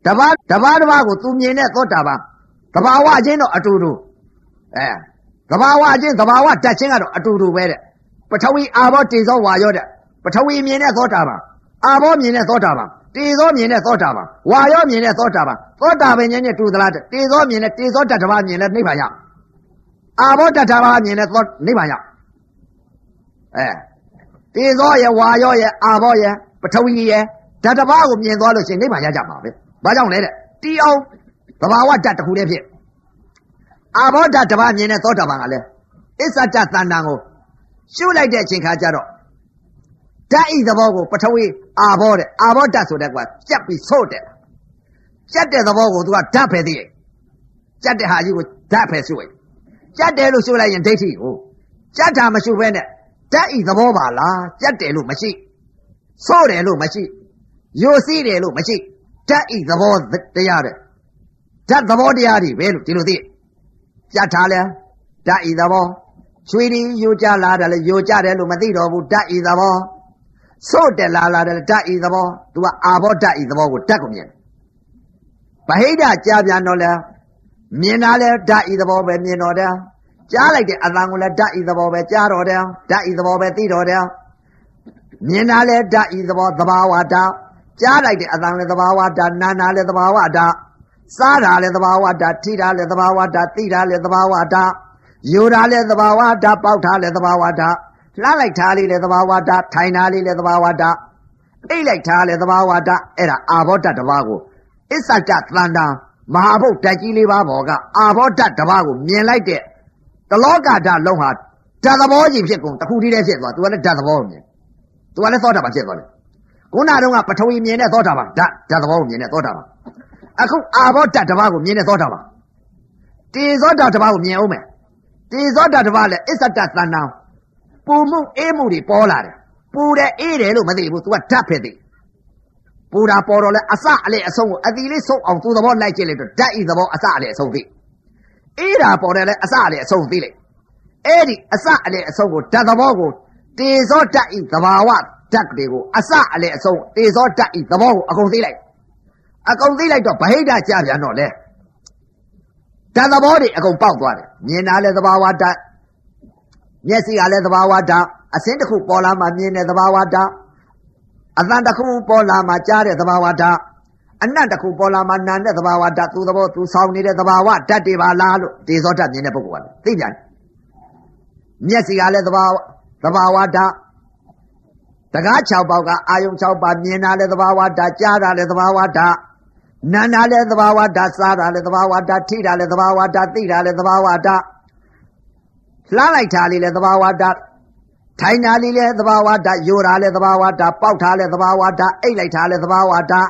တဘာတဘာတဘာကိုသူမြင်တဲ့သောတာပန်သဘာဝချင်းတော့အတူတူအဲ သဘာဝချင်းသဘာဝဓာတ်ချင်းကတော့အတူတူပဲတဲ့ပထဝီအာဘောတေဇောဝါယောတဲ့ပထဝီမြင်တဲ့သောတာပန်အာဘောမြင်တဲ့သောတာပန်တေဇောမြင်တဲ့သောတာပန်ဝါယောမြင်တဲ့သောတာပန်သောတာပန်ဉာဏ်နဲ့တူသလားတေဇောမြင်တဲ့တေဇောတတ္တဘာမြင်တဲ့နိဗ္ဗာန်ရောက်အာဘောတတ္တဘာမြင်တဲ့သောနိဗ္ဗာန်ရောက်အဲတေဇောရဲ့ဝါယောရဲ့အာဘောရဲ့ပထဝီရဲ့ဓာတ္တဘာကိုမြင်သွားလို့ရှိရင်နိဗ္ဗာန်ရကြမှာပဲဘာကြောင့်လဲတဲ့တီအောင်သဘာဝဓာတ်တစ်ခုတည်းဖြစ် အာဘောဓာတ်တစ်ပါးမြင်တဲ့သောတာပန်ကလည်းအစ္ဆတတန်တန်ကိုရှုလိုက်တဲ့အချိန်ခါကျတော့ဓာတ်ဤသဘောကိုပထဝီအာဘောတဲ့အာဘောဓာတ်ဆိုတဲ့ကွာကြက်ပြီးဆို့တယ်ကြက်တဲ့သဘောကိုသူကဓာတ်ပဲသိရဲ့ကြက်တဲ့ဟာကြီးကိုဓာတ်ပဲရှုရဲ့ကြက်တယ်လို့ရှုလိုက်ရင်ဒိဋ္ဌိကိုကြက်တာမရှုဘဲနဲ့ဓာတ်ဤသဘောပါလားကြက်တယ်လို့မရှိဆို့တယ်လို့မရှိယိုစီးတယ်လို့မရှိဓာတ်ဤသဘောတရားတဲ့ဓာတ်သဘောတရားတွေပဲလို့ဒီလိုသိ ကြက်ထားလဲဓာတ်ဤသဘောချွေဒီယိုကြလာတယ်လေယိုကြတယ်လို့မသိတော့ဘူးဓာတ်ဤသဘောဆို့တယ်လာလာတယ်ဓာတ်ဤသဘောသူကအာဘောဓာတ်ဤသဘောကိုဓာတ်ကိုမြင်ဗဟိတကြာပြန်တော့လဲမြင်တာလဲဓာတ်ဤသဘောပဲမြင်တော့တယ်ကြားလိုက်တဲ့အတန်ကိုလည်းဓာတ်ဤသဘောပဲကြားတော့တယ်ဓာတ်ဤသဘောပဲသိတော့တယ်မြင်တာလဲဓာတ်ဤသဘောသဘာဝဓာတ်ကြားလိုက်တဲ့အတန်လည်းသဘာဝဓာတ်နာနာလည်းသဘာဝဓာတ် စားတာလည်းသဘာဝဓာတ်ထိတာလည်းသဘာဝဓာတ်သိတာလည်းသဘာဝဓာတ်ယူတာလည်းသဘာဝဓာတ်ပေါက်တာလည်းသဘာဝဓာတ်လှလိုက်တာလေးလည်းသဘာဝဓာတ်ထိုင်တာလေးလည်းသဘာဝဓာတ်အိတ်လိုက်တာလည်းသဘာဝဓာတ်အဲ့ဒါအာဘောဓာတ်တစ်ပါးကိုအစ္ဆတသန္တာမဟာဘုတ်ဓာတ်ကြီးလေးပါးပေါ်ကအာဘောဓာတ်တစ်ပါးကိုမြင်လိုက်တဲ့တလောကဓာတ်လုံးဟာဓာတ်သဘောကြီးဖြစ်ကုန်တခုတည်းတည်းဖြစ်သွားသူကလည်းဓာတ်သဘောကိုမြင်သူကလည်းသောတာပန်ဖြစ်သွားတယ်ခုနတုန်းကပထဝီမြင်တဲ့သောတာပန်ဓာတ်ဓာတ်သဘောကိုမြင်တဲ့သောတာပန် အခုအာဘောဓာတ်တစ်ပါးကိုမြင်တဲ့သောတာပန်တေဇောဓာတ်တစ်ပါးကိုမြင်အောင်မယ်တေဇောဓာတ်တစ်ပါးလည်းအစ္ဆတသန္တာပူမှုအေးမှုတွေပေါ်လာတယ်ပူတယ်အေးတယ်လို့မသိဘူး तू ကဓာတ်ဖြစ်သေးပူတာပေါ်တော့လဲအစအလေအဆုံးကိုအတီလေးဆုံးအောင်သူ့သဘောလိုက်ကြည့်လိုက်တော့ဓာတ်ဤသဘောအစအလေအဆုံးသိအေးတာပေါ်တယ်လဲအစအလေအဆုံးသိလိုက်အဲ့ဒီအစအလေအဆုံးကိုဓာတ်သဘောကိုတေဇောဓာတ်ဤသဘာဝဓာတ်တွေကိုအစအလေအဆုံးတေဇောဓာတ်ဤသဘောကိုအကုန်သိလိုက် အကုန်သိလိုက်တော့ဗဟိတကြပြန်တော့လေဓာတ်သဘောတွေအကုန်ပေါက်သွားတယ်မြင်တာလဲသဘာဝဓာတ်မျက်စိကလည်းသဘာဝဓာတ်အစင်းတစ်ခုပေါ်လာမှမြင်တဲ့သဘာဝဓာတ်အသံတစ်ခုပေါ်လာမှကြားတဲ့သဘာဝဓာတ်အနတ်တစ်ခုပေါ်လာမှနာတဲ့သဘာဝဓာတ်သူသဘောသူဆောင်နေတဲ့သဘာဝဓာတ်တွေပါလားလို့ဒေဇောဓာတ်မြင်တဲ့ပုဂ္ဂိုလ်ကလည်းသိပြန်မျက်စိကလည်းသဘာဝသဘာဝဓာတ်တကား6ပေါက်ကအာယုံ6ပါမြင်တာလည်းသဘာဝဓာတ်ကြားတာလည်းသဘာဝဓာတ် နာတာလည်းသဘာဝဓာတ်စားတာလည်းသဘာဝဓာတ်ထိတာလည်းသဘာဝဓာတ်သိတာလည်းသဘာဝဓာတ်လှမ်းလိုက်တာလေးလည်းသဘာဝဓာတ်ထိုင်တာလေးလည်းသဘာဝဓာတ်ယိုတာလည်းသဘာဝဓာတ်ပေါက်တာလည်းသဘာဝဓာတ်အိတ်လိုက်တာလည်းသဘာဝဓာတ်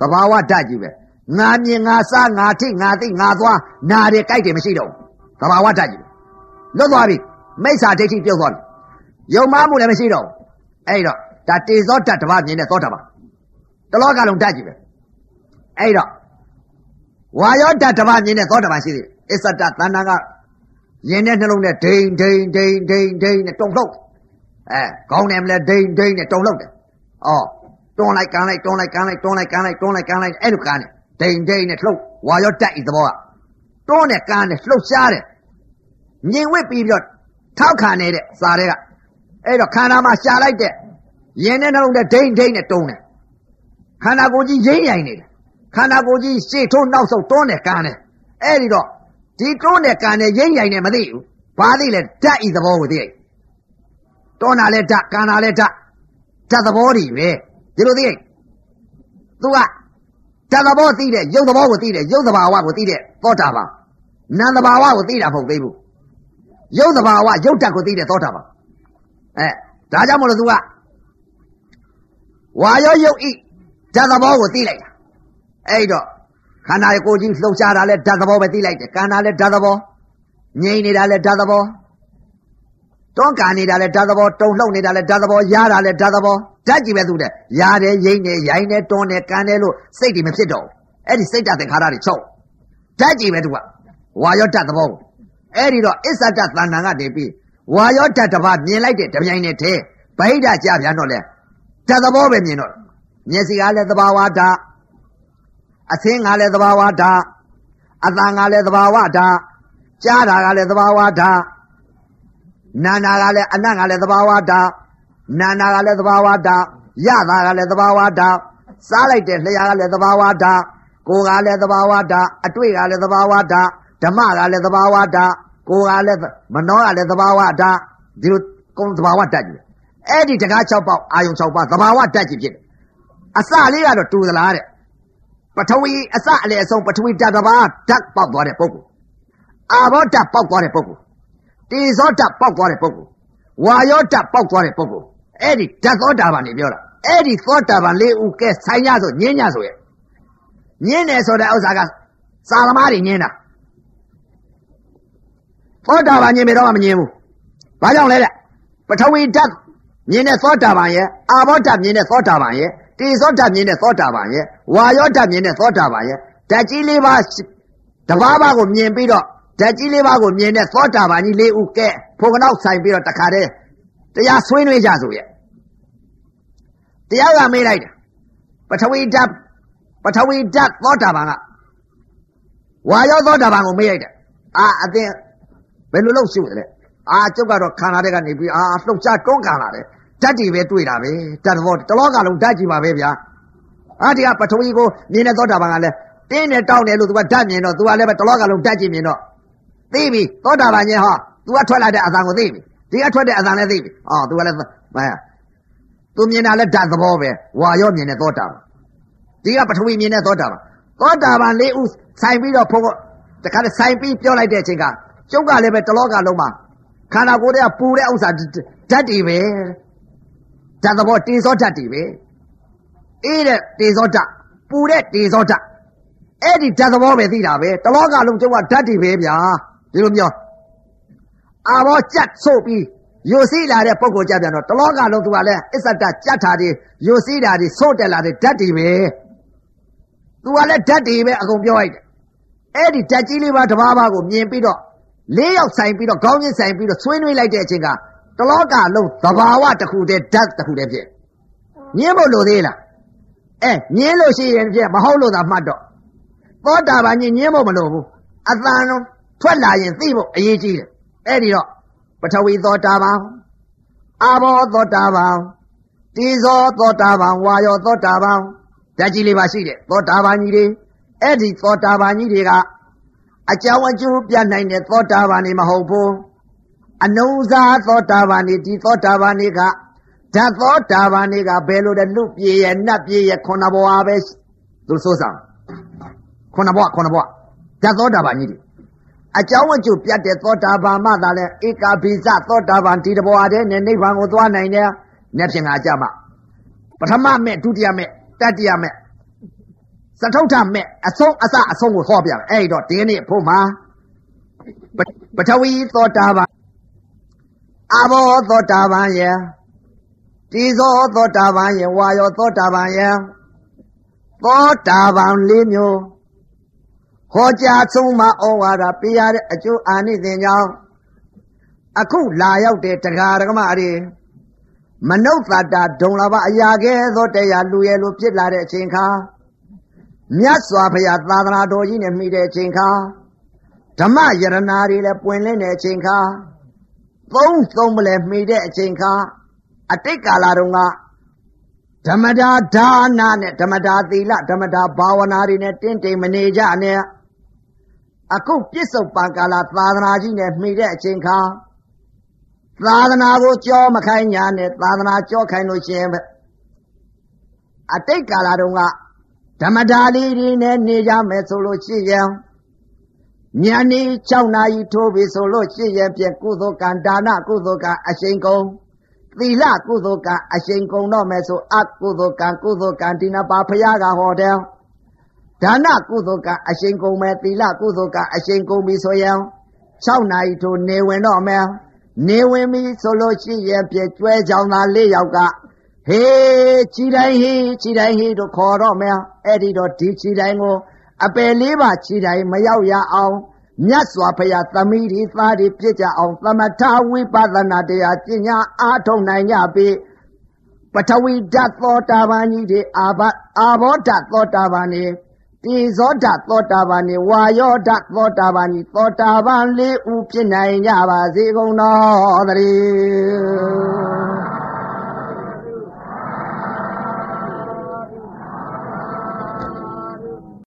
သဘာဝဓာတ်ကြီးပဲငါမြင်ငါစားငါထိငါသိငါသွားနာတယ်ကြိုက်တယ်မရှိတော့သဘာဝဓာတ်ကြီးလွတ်သွားပြီမိစ္ဆာဒိဋ္ဌိပြုတ်သွားပြီယုံမှားမှုလည်းမရှိတော့အဲ့တော့ဒါတေဇောဓာတ်တစ်ပါးမြင်တဲ့သောတာပန်တလောကလုံးဓာတ်ကြီးပဲ အဲ့တော့ဝါယောဓာတ်တစ်ပါးမြင်တဲ့သောတာပန်ရှိသေးတယ်အစ္ဆတသန္တာကရင်တဲ့နှလုံးနဲ့ဒိန်ဒိန်ဒိန်ဒိန်ဒိန်နဲ့တုံလှုပ်အဲခေါင်းနဲ့မလဲဒိန်ဒိန်နဲ့တုံလှုပ်တယ်။အော်တွန်းလိုက်ကန်လိုက်တွန်းလိုက်ကန်လိုက်တွန်းလိုက်ကန်လိုက်တွန်းလိုက်ကန်လိုက်အဲ့လိုကန်တယ်ဒိန်ဒိန်နဲ့လှုပ်ဝါရောတက်ဤသဘောကတွန်းနဲ့ကန်နဲ့လှုပ်ရှားတယ်မြင်ဝစ်ပြီးတော့ထောက်ခံနေတဲ့စာတွေကအဲ့တော့ခန္ဓာမှာရှာလိုက်တဲ့ရင်တဲ့နှလုံးနဲ့ဒိန်ဒိန်နဲ့တုံးတယ်ခန္ဓာကိုယ်ကြီးရိမ့်ရိုင်နေတယ် ခန္ဓာကိုယ်ကြီးရှေ့ထိုးနောက်ဆုတ်တွန်းနဲ့ကန်တယ်အဲ့ဒီတော့ဒီတွန်းနဲ့ကန်နဲ့ရိမ့်ရိုင်နဲ့မသိဘူးဘာသိလဲဓာတ်ဤသဘောကိုသိတောနာလဲဓာတ်ကန္နာလဲဓာတ်ဓာတ်သဘောတွေပဲဒီလိုသိရင် तू ကဓာတ်သဘောသိတဲ့ရုပ်သဘောကိုသိတဲ့ရုပ်သဘာဝကိုသိတဲ့သောတာပန်နာမ်သဘာဝကိုသိတာမဟုတ်သေးဘူးရုပ်သဘာဝရုပ်ဓာတ်ကိုသိတဲ့သောတာပန်အဲဒါကြောင့်မလို့ तू ကဝါရောရုပ်ဤဓာတ်သဘောကိုသိလိုက်တာ အဲ့တော့ခန္ဓာကိုယ်ကြီးလှုပ်ရှားတာလဲဓာတ်သဘောပဲသိလိုက်တယ်ကန္နာလဲဓာတ်သဘောငြိမ့်နေတာလဲဓာတ်သဘောတွန်းကန်နေတာလဲဓာတ်သဘောတုံလှုပ်နေတာလဲဓာတ်သဘောရားတာလဲဓာတ်သဘောဓာတ်ကြီးပဲသူတဲ့ရားတယ်ရိမ့်တယ်ရိုင်းတယ်တွန်းတယ်ကန်တယ်လို့စိတ်တွေမဖြစ်တော့ဘူးအဲ့ဒီစိတ်ဓာတ်သင်္ခါရတွေချုပ်ဓာတ်ကြီးပဲသူကဝါရောဓာတ်သဘောကိုအဲ့ဒီတော့အစ္ဆဒတန်ဏံကနေပြီးဝါရောဓာတ်တစ်ပါးမြင်လိုက်တဲ့တပြိုင်နက်တည်းဗိဓာကြပြန်တော့လဲဓာတ်သဘောပဲမြင်တော့မျက်စိကလည်းသဘာဝဓာတ် အသင်းကလည်းသဘာဝဓာတ်အသံကလည်းသဘာဝဓာတ်ကြားတာကလည်းသဘာဝဓာတ်နာနာကလည်းအနတ်ကလည်းသဘာဝဓာတ်နာနာကလည်းသဘာဝဓာတ်ရတာကလည်းသဘာဝဓာတ်စားလိုက်တဲ့လျှာကလည်းသဘာဝဓာတ်ကိုယ်ကလည်းသဘာဝဓာတ်အတွေ့ကလည်းသဘာဝဓာတ်ဓမ္မကလည်းသဘာဝဓာတ်ကိုယ်ကလည်းမနောကလည်းသဘာဝဓာတ်ဒီလိုကုန်းသဘာဝဓာတ်ကြီးအဲ့ဒီတကား6ပေါက်အာယုံ6ပါးသဘာဝဓာတ်ကြီးဖြစ်တယ်အစလေးကတော့တူသလားတဲ့ ပထဝီအစအလေအဆုံးပထဝီဓာတ်တစ်ပါးဓာတ်ပေါက်သွားတဲ့ပုဂ္ဂိုလ်အာဘောဓာတ်ပေါက်သွားတဲ့ပုဂ္ဂိုလ်တေဇောဓာတ်ပေါက်သွားတဲ့ပုဂ္ဂိုလ်ဝါယောဓာတ်ပေါက်သွားတဲ့ပုဂ္ဂိုလ်အဲ့ဒီဓာတ်သောတာပန်နေပြောတာအဲ့ဒီသောတာပန်လေးဦးကဲဆိုင်ရဆိုညင်းညဆိုရဲ့ညင်းတယ်ဆိုတဲ့ဥစ္စာကစာသမားတွေညင်းတာသောတာပန်ညင်းပြီတော့မညင်းဘူးဘာကြောင့်လဲတဲ့ပထဝီဓာတ်မြင်တဲ့သောတာပန်ရဲ့အာဘောဓာတ်မြင်တဲ့သောတာပန်ရဲ့ တေဇောဓာတ်မြင်တဲ့သောတာပန်ရဲ့ဝါယောဓာတ်မြင်တဲ့သောတာပန်ရဲ့ဓာတ်ကြီးလေးပါးတဘာဘာကိုမြင်ပြီးတော့ဓာတ်ကြီးလေးပါးကိုမြင်တဲ့သောတာပန်ကြီးလေးဦးကဲဖိုကနောက်ဆိုင်ပြီးတော့တခါတည်းတရားဆွေးနွေးကြဆိုရဲ့တရားကမေးလိုက်တယ်ပထဝီဓာတ်ပထဝီဓာတ်သောတာပန်ကဝါယောသောတာပန်ကိုမေးလိုက်တယ်အာအသင်ဘယ်လိုလုပ်ရှုလဲအာကျုပ်ကတော့ခန္ဓာတွေကနေပြီးအာလှုပ်ရှားတွန်းကန်လာတယ် ဓာတ်တွေပဲတွေ့တာပဲဓာတ်ဘောတလောကလုံးဓာတ်ကြီးပါပဲဗျာအာဒီကပထဝီကိုမြင်တဲ့သောတာပန်ကလည်းတင်းနဲ့တောင်းတယ်လို့သူကဓာတ်မြင်တော့သူကလည်းပဲတလောကလုံးဓာတ်ကြီးမြင်တော့သိပြီသောတာပန်ကြီးဟောသူကထွက်လာတဲ့အသံကိုသိပြီဒီကထွက်တဲ့အသံလည်းသိပြီအော်သူကလည်းမသူမြင်တာလည်းဓာတ်သဘောပဲဝါရောမြင်တဲ့သောတာပန်ဒီကပထဝီမြင်တဲ့သောတာပန်သောတာပန်လေးဦးဆိုင်ပြီးတော့ဖို့တခါတည်းဆိုင်ပြီးပြောလိုက်တဲ့အချိန်ကကျုပ်ကလည်းပဲတလောကလုံးမှာခန္ဓာကိုယ်တွေကပူတဲ့ဥစ္စာဓာတ်တွေပဲ ဓာတ်သဘောတေဇောဓာတ်တွေပဲအေးတဲ့တေဇောဓာတ်ပူတဲ့တေဇောဓာတ်အဲ့ဒီဓာတ်သဘောပဲသိတာပဲတလောကလုံးကျုပ်ကဓာတ်တွေပဲဗျာဒီလိုမျိုးအာဘောကြက်ဆို့ပြီးယိုစီးလာတဲ့ပုံကိုကြပြန်တော့တလောကလုံးသူကလည်းအစ္ဆတကြက်တာတွေယိုစီးတာတွေဆို့တက်လာတဲ့ဓာတ်တွေပဲသူကလည်းဓာတ်တွေပဲအကုန်ပြောလိုက်တယ်အဲ့ဒီဓာတ်ကြီးလေးပါတစ်ပါးပါးကိုမြင်ပြီးတော့လေးယောက်ဆိုင်ပြီးတော့ခေါင်းချင်းဆိုင်ပြီးတော့ဆွေးနွေးလိုက်တဲ့အချိန်က တလောကလုံးသဘာဝတစ်ခုတည်းဓာတ်တစ်ခုတည်းဖြစ်ညင်းဖို့လိုသေးလားအဲညင်းလို့ရှိရင်ဖြစ်မဟုတ်လို့သာမှတ်တော့သောတာပန်ညင်းညင်းဖို့မလိုဘူးအတန်လုံးထွက်လာရင်သိဖို့အရေးကြီးတယ်အဲ့ဒီတော့ပထဝီသောတာပန်အာဘောသောတာပန်တိဇောသောတာပန်ဝါယောသောတာပန်ဓာတ်ကြီးလေးပါရှိတယ်သောတာပန်ကြီးတွေအဲ့ဒီသောတာပန်ကြီးတွေကအကြောင်းအကျိုးပြနိုင်တဲ့သောတာပန်နေမဟုတ်ဘူး အနုဇာသောတာပန်နေဒီသောတာပန်နေကဓာတ်သောတာပန်နေကဘယ်လိုလဲလူပြေရဲ့နတ်ပြေရဲ့ခုနဘဝပဲသူစိုးဆောင်ခုနဘဝခုနဘဝဓာတ်သောတာပန်ကြီးတွေအကြောင်းအကျိုးပြတ်တဲ့သောတာပန်မှသာလဲဧကာဘိဇသောတာပန်ဒီတဘဝတည်းနဲ့နိဗ္ဗာန်ကိုသွားနိုင်တယ်။မျက်ဖြင့်ကကြမှာပထမမဲ့ဒုတိယမဲ့တတိယမဲ့သထုထမဲ့အဆုံးအစအဆုံးကိုဟောပြမယ်အဲ့တော့ဒီနေ့ဖို့မှာပထဝီသောတာပန် အဘောသောတာပန်ယတိဇောသောတာပန်ယဝါယောသောတာပန်ယသောတာပန်လေးမျိုးဟောကြားဆုံးမဩဝါဒပေးရတဲ့အကျိုးအာနိသင်ကြောင့်အခုလာရောက်တဲ့တရားဓမ္မတွေမနုဿတာဒုံလာဘအရာကဲသောတရားလူရဲ့လိုဖြစ်လာတဲ့အချိန်ခါမြတ်စွာဘုရားသာသနာတော်ကြီးနဲ့မိတဲ့အချိန်ခါဓမ္မယရနာတွေလည်းပွင့်လင်းတဲ့အချိန်ခါ သုံးသုံးမလဲမိတဲ့အချိန်ခါအတိတ်ကာလတုန်းကဓမ္မတာဒါနနဲ့ဓမ္မတာသီလဓမ္မတာဘာဝနာတွေနဲ့တင့်တယ်မနေကြနဲ့အခုပြစ္ဆုတ်ပံကာလသာသနာကြီးနဲ့မိတဲ့အချိန်ခါသာသနာကိုကြောမခိုင်းညာနဲ့သာသနာကြောခိုင်းလို့ရှိရင်ပဲအတိတ်ကာလတုန်းကဓမ္မဒါလီတွေနဲ့နေကြမယ်ဆိုလို့ရှိရင် ညနေ6နာရီထိုးပြီဆိုလို့ရှိရင်ဖြင့်ကုသိုလ်ကံဒါနကုသိုလ်ကံအရှိန်ကုန်သီလကုသိုလ်ကံအရှိန်ကုန်တော့မယ်ဆိုအကုသိုလ်ကံကုသိုလ်ကံဒီနပါဖရာကဟောတယ်ဒါနကုသိုလ်ကအရှိန်ကုန်မယ်သီလကုသိုလ်ကအရှိန်ကုန်ပြီဆိုရင်6နာရီထိုးနေဝင်တော့မယ်နေဝင်ပြီဆိုလို့ရှိရင်ပြကျွဲကြောင်သား၄ယောက်ကဟေးခြိတိုင်းဟေးခြိတိုင်းဟေးတို့ခေါ်တော့မယ်အဲ့ဒီတော့ဒီခြိတိုင်းကို အပယ်လေးပါခြိတိုင်းမရောက်ရအောင်မြတ်စွာဘုရားသမီးတွေသားတွေပြည့်ကြအောင်သမထဝိပဿနာတရားကျင့်ညာအားထုတ်နိုင်ကြပြီပထဝီဓာတ်သောတာပန်ကြီးတွေအာဘအာဘောဓာတ်သောတာပန်တွေတိဇောဓာတ်သောတာပန်တွေဝါယောဓာတ်သောတာပန်ကြီးသောတာပန်လေးဦးဖြစ်နိုင်ကြပါစေကုန်တော်သတည်း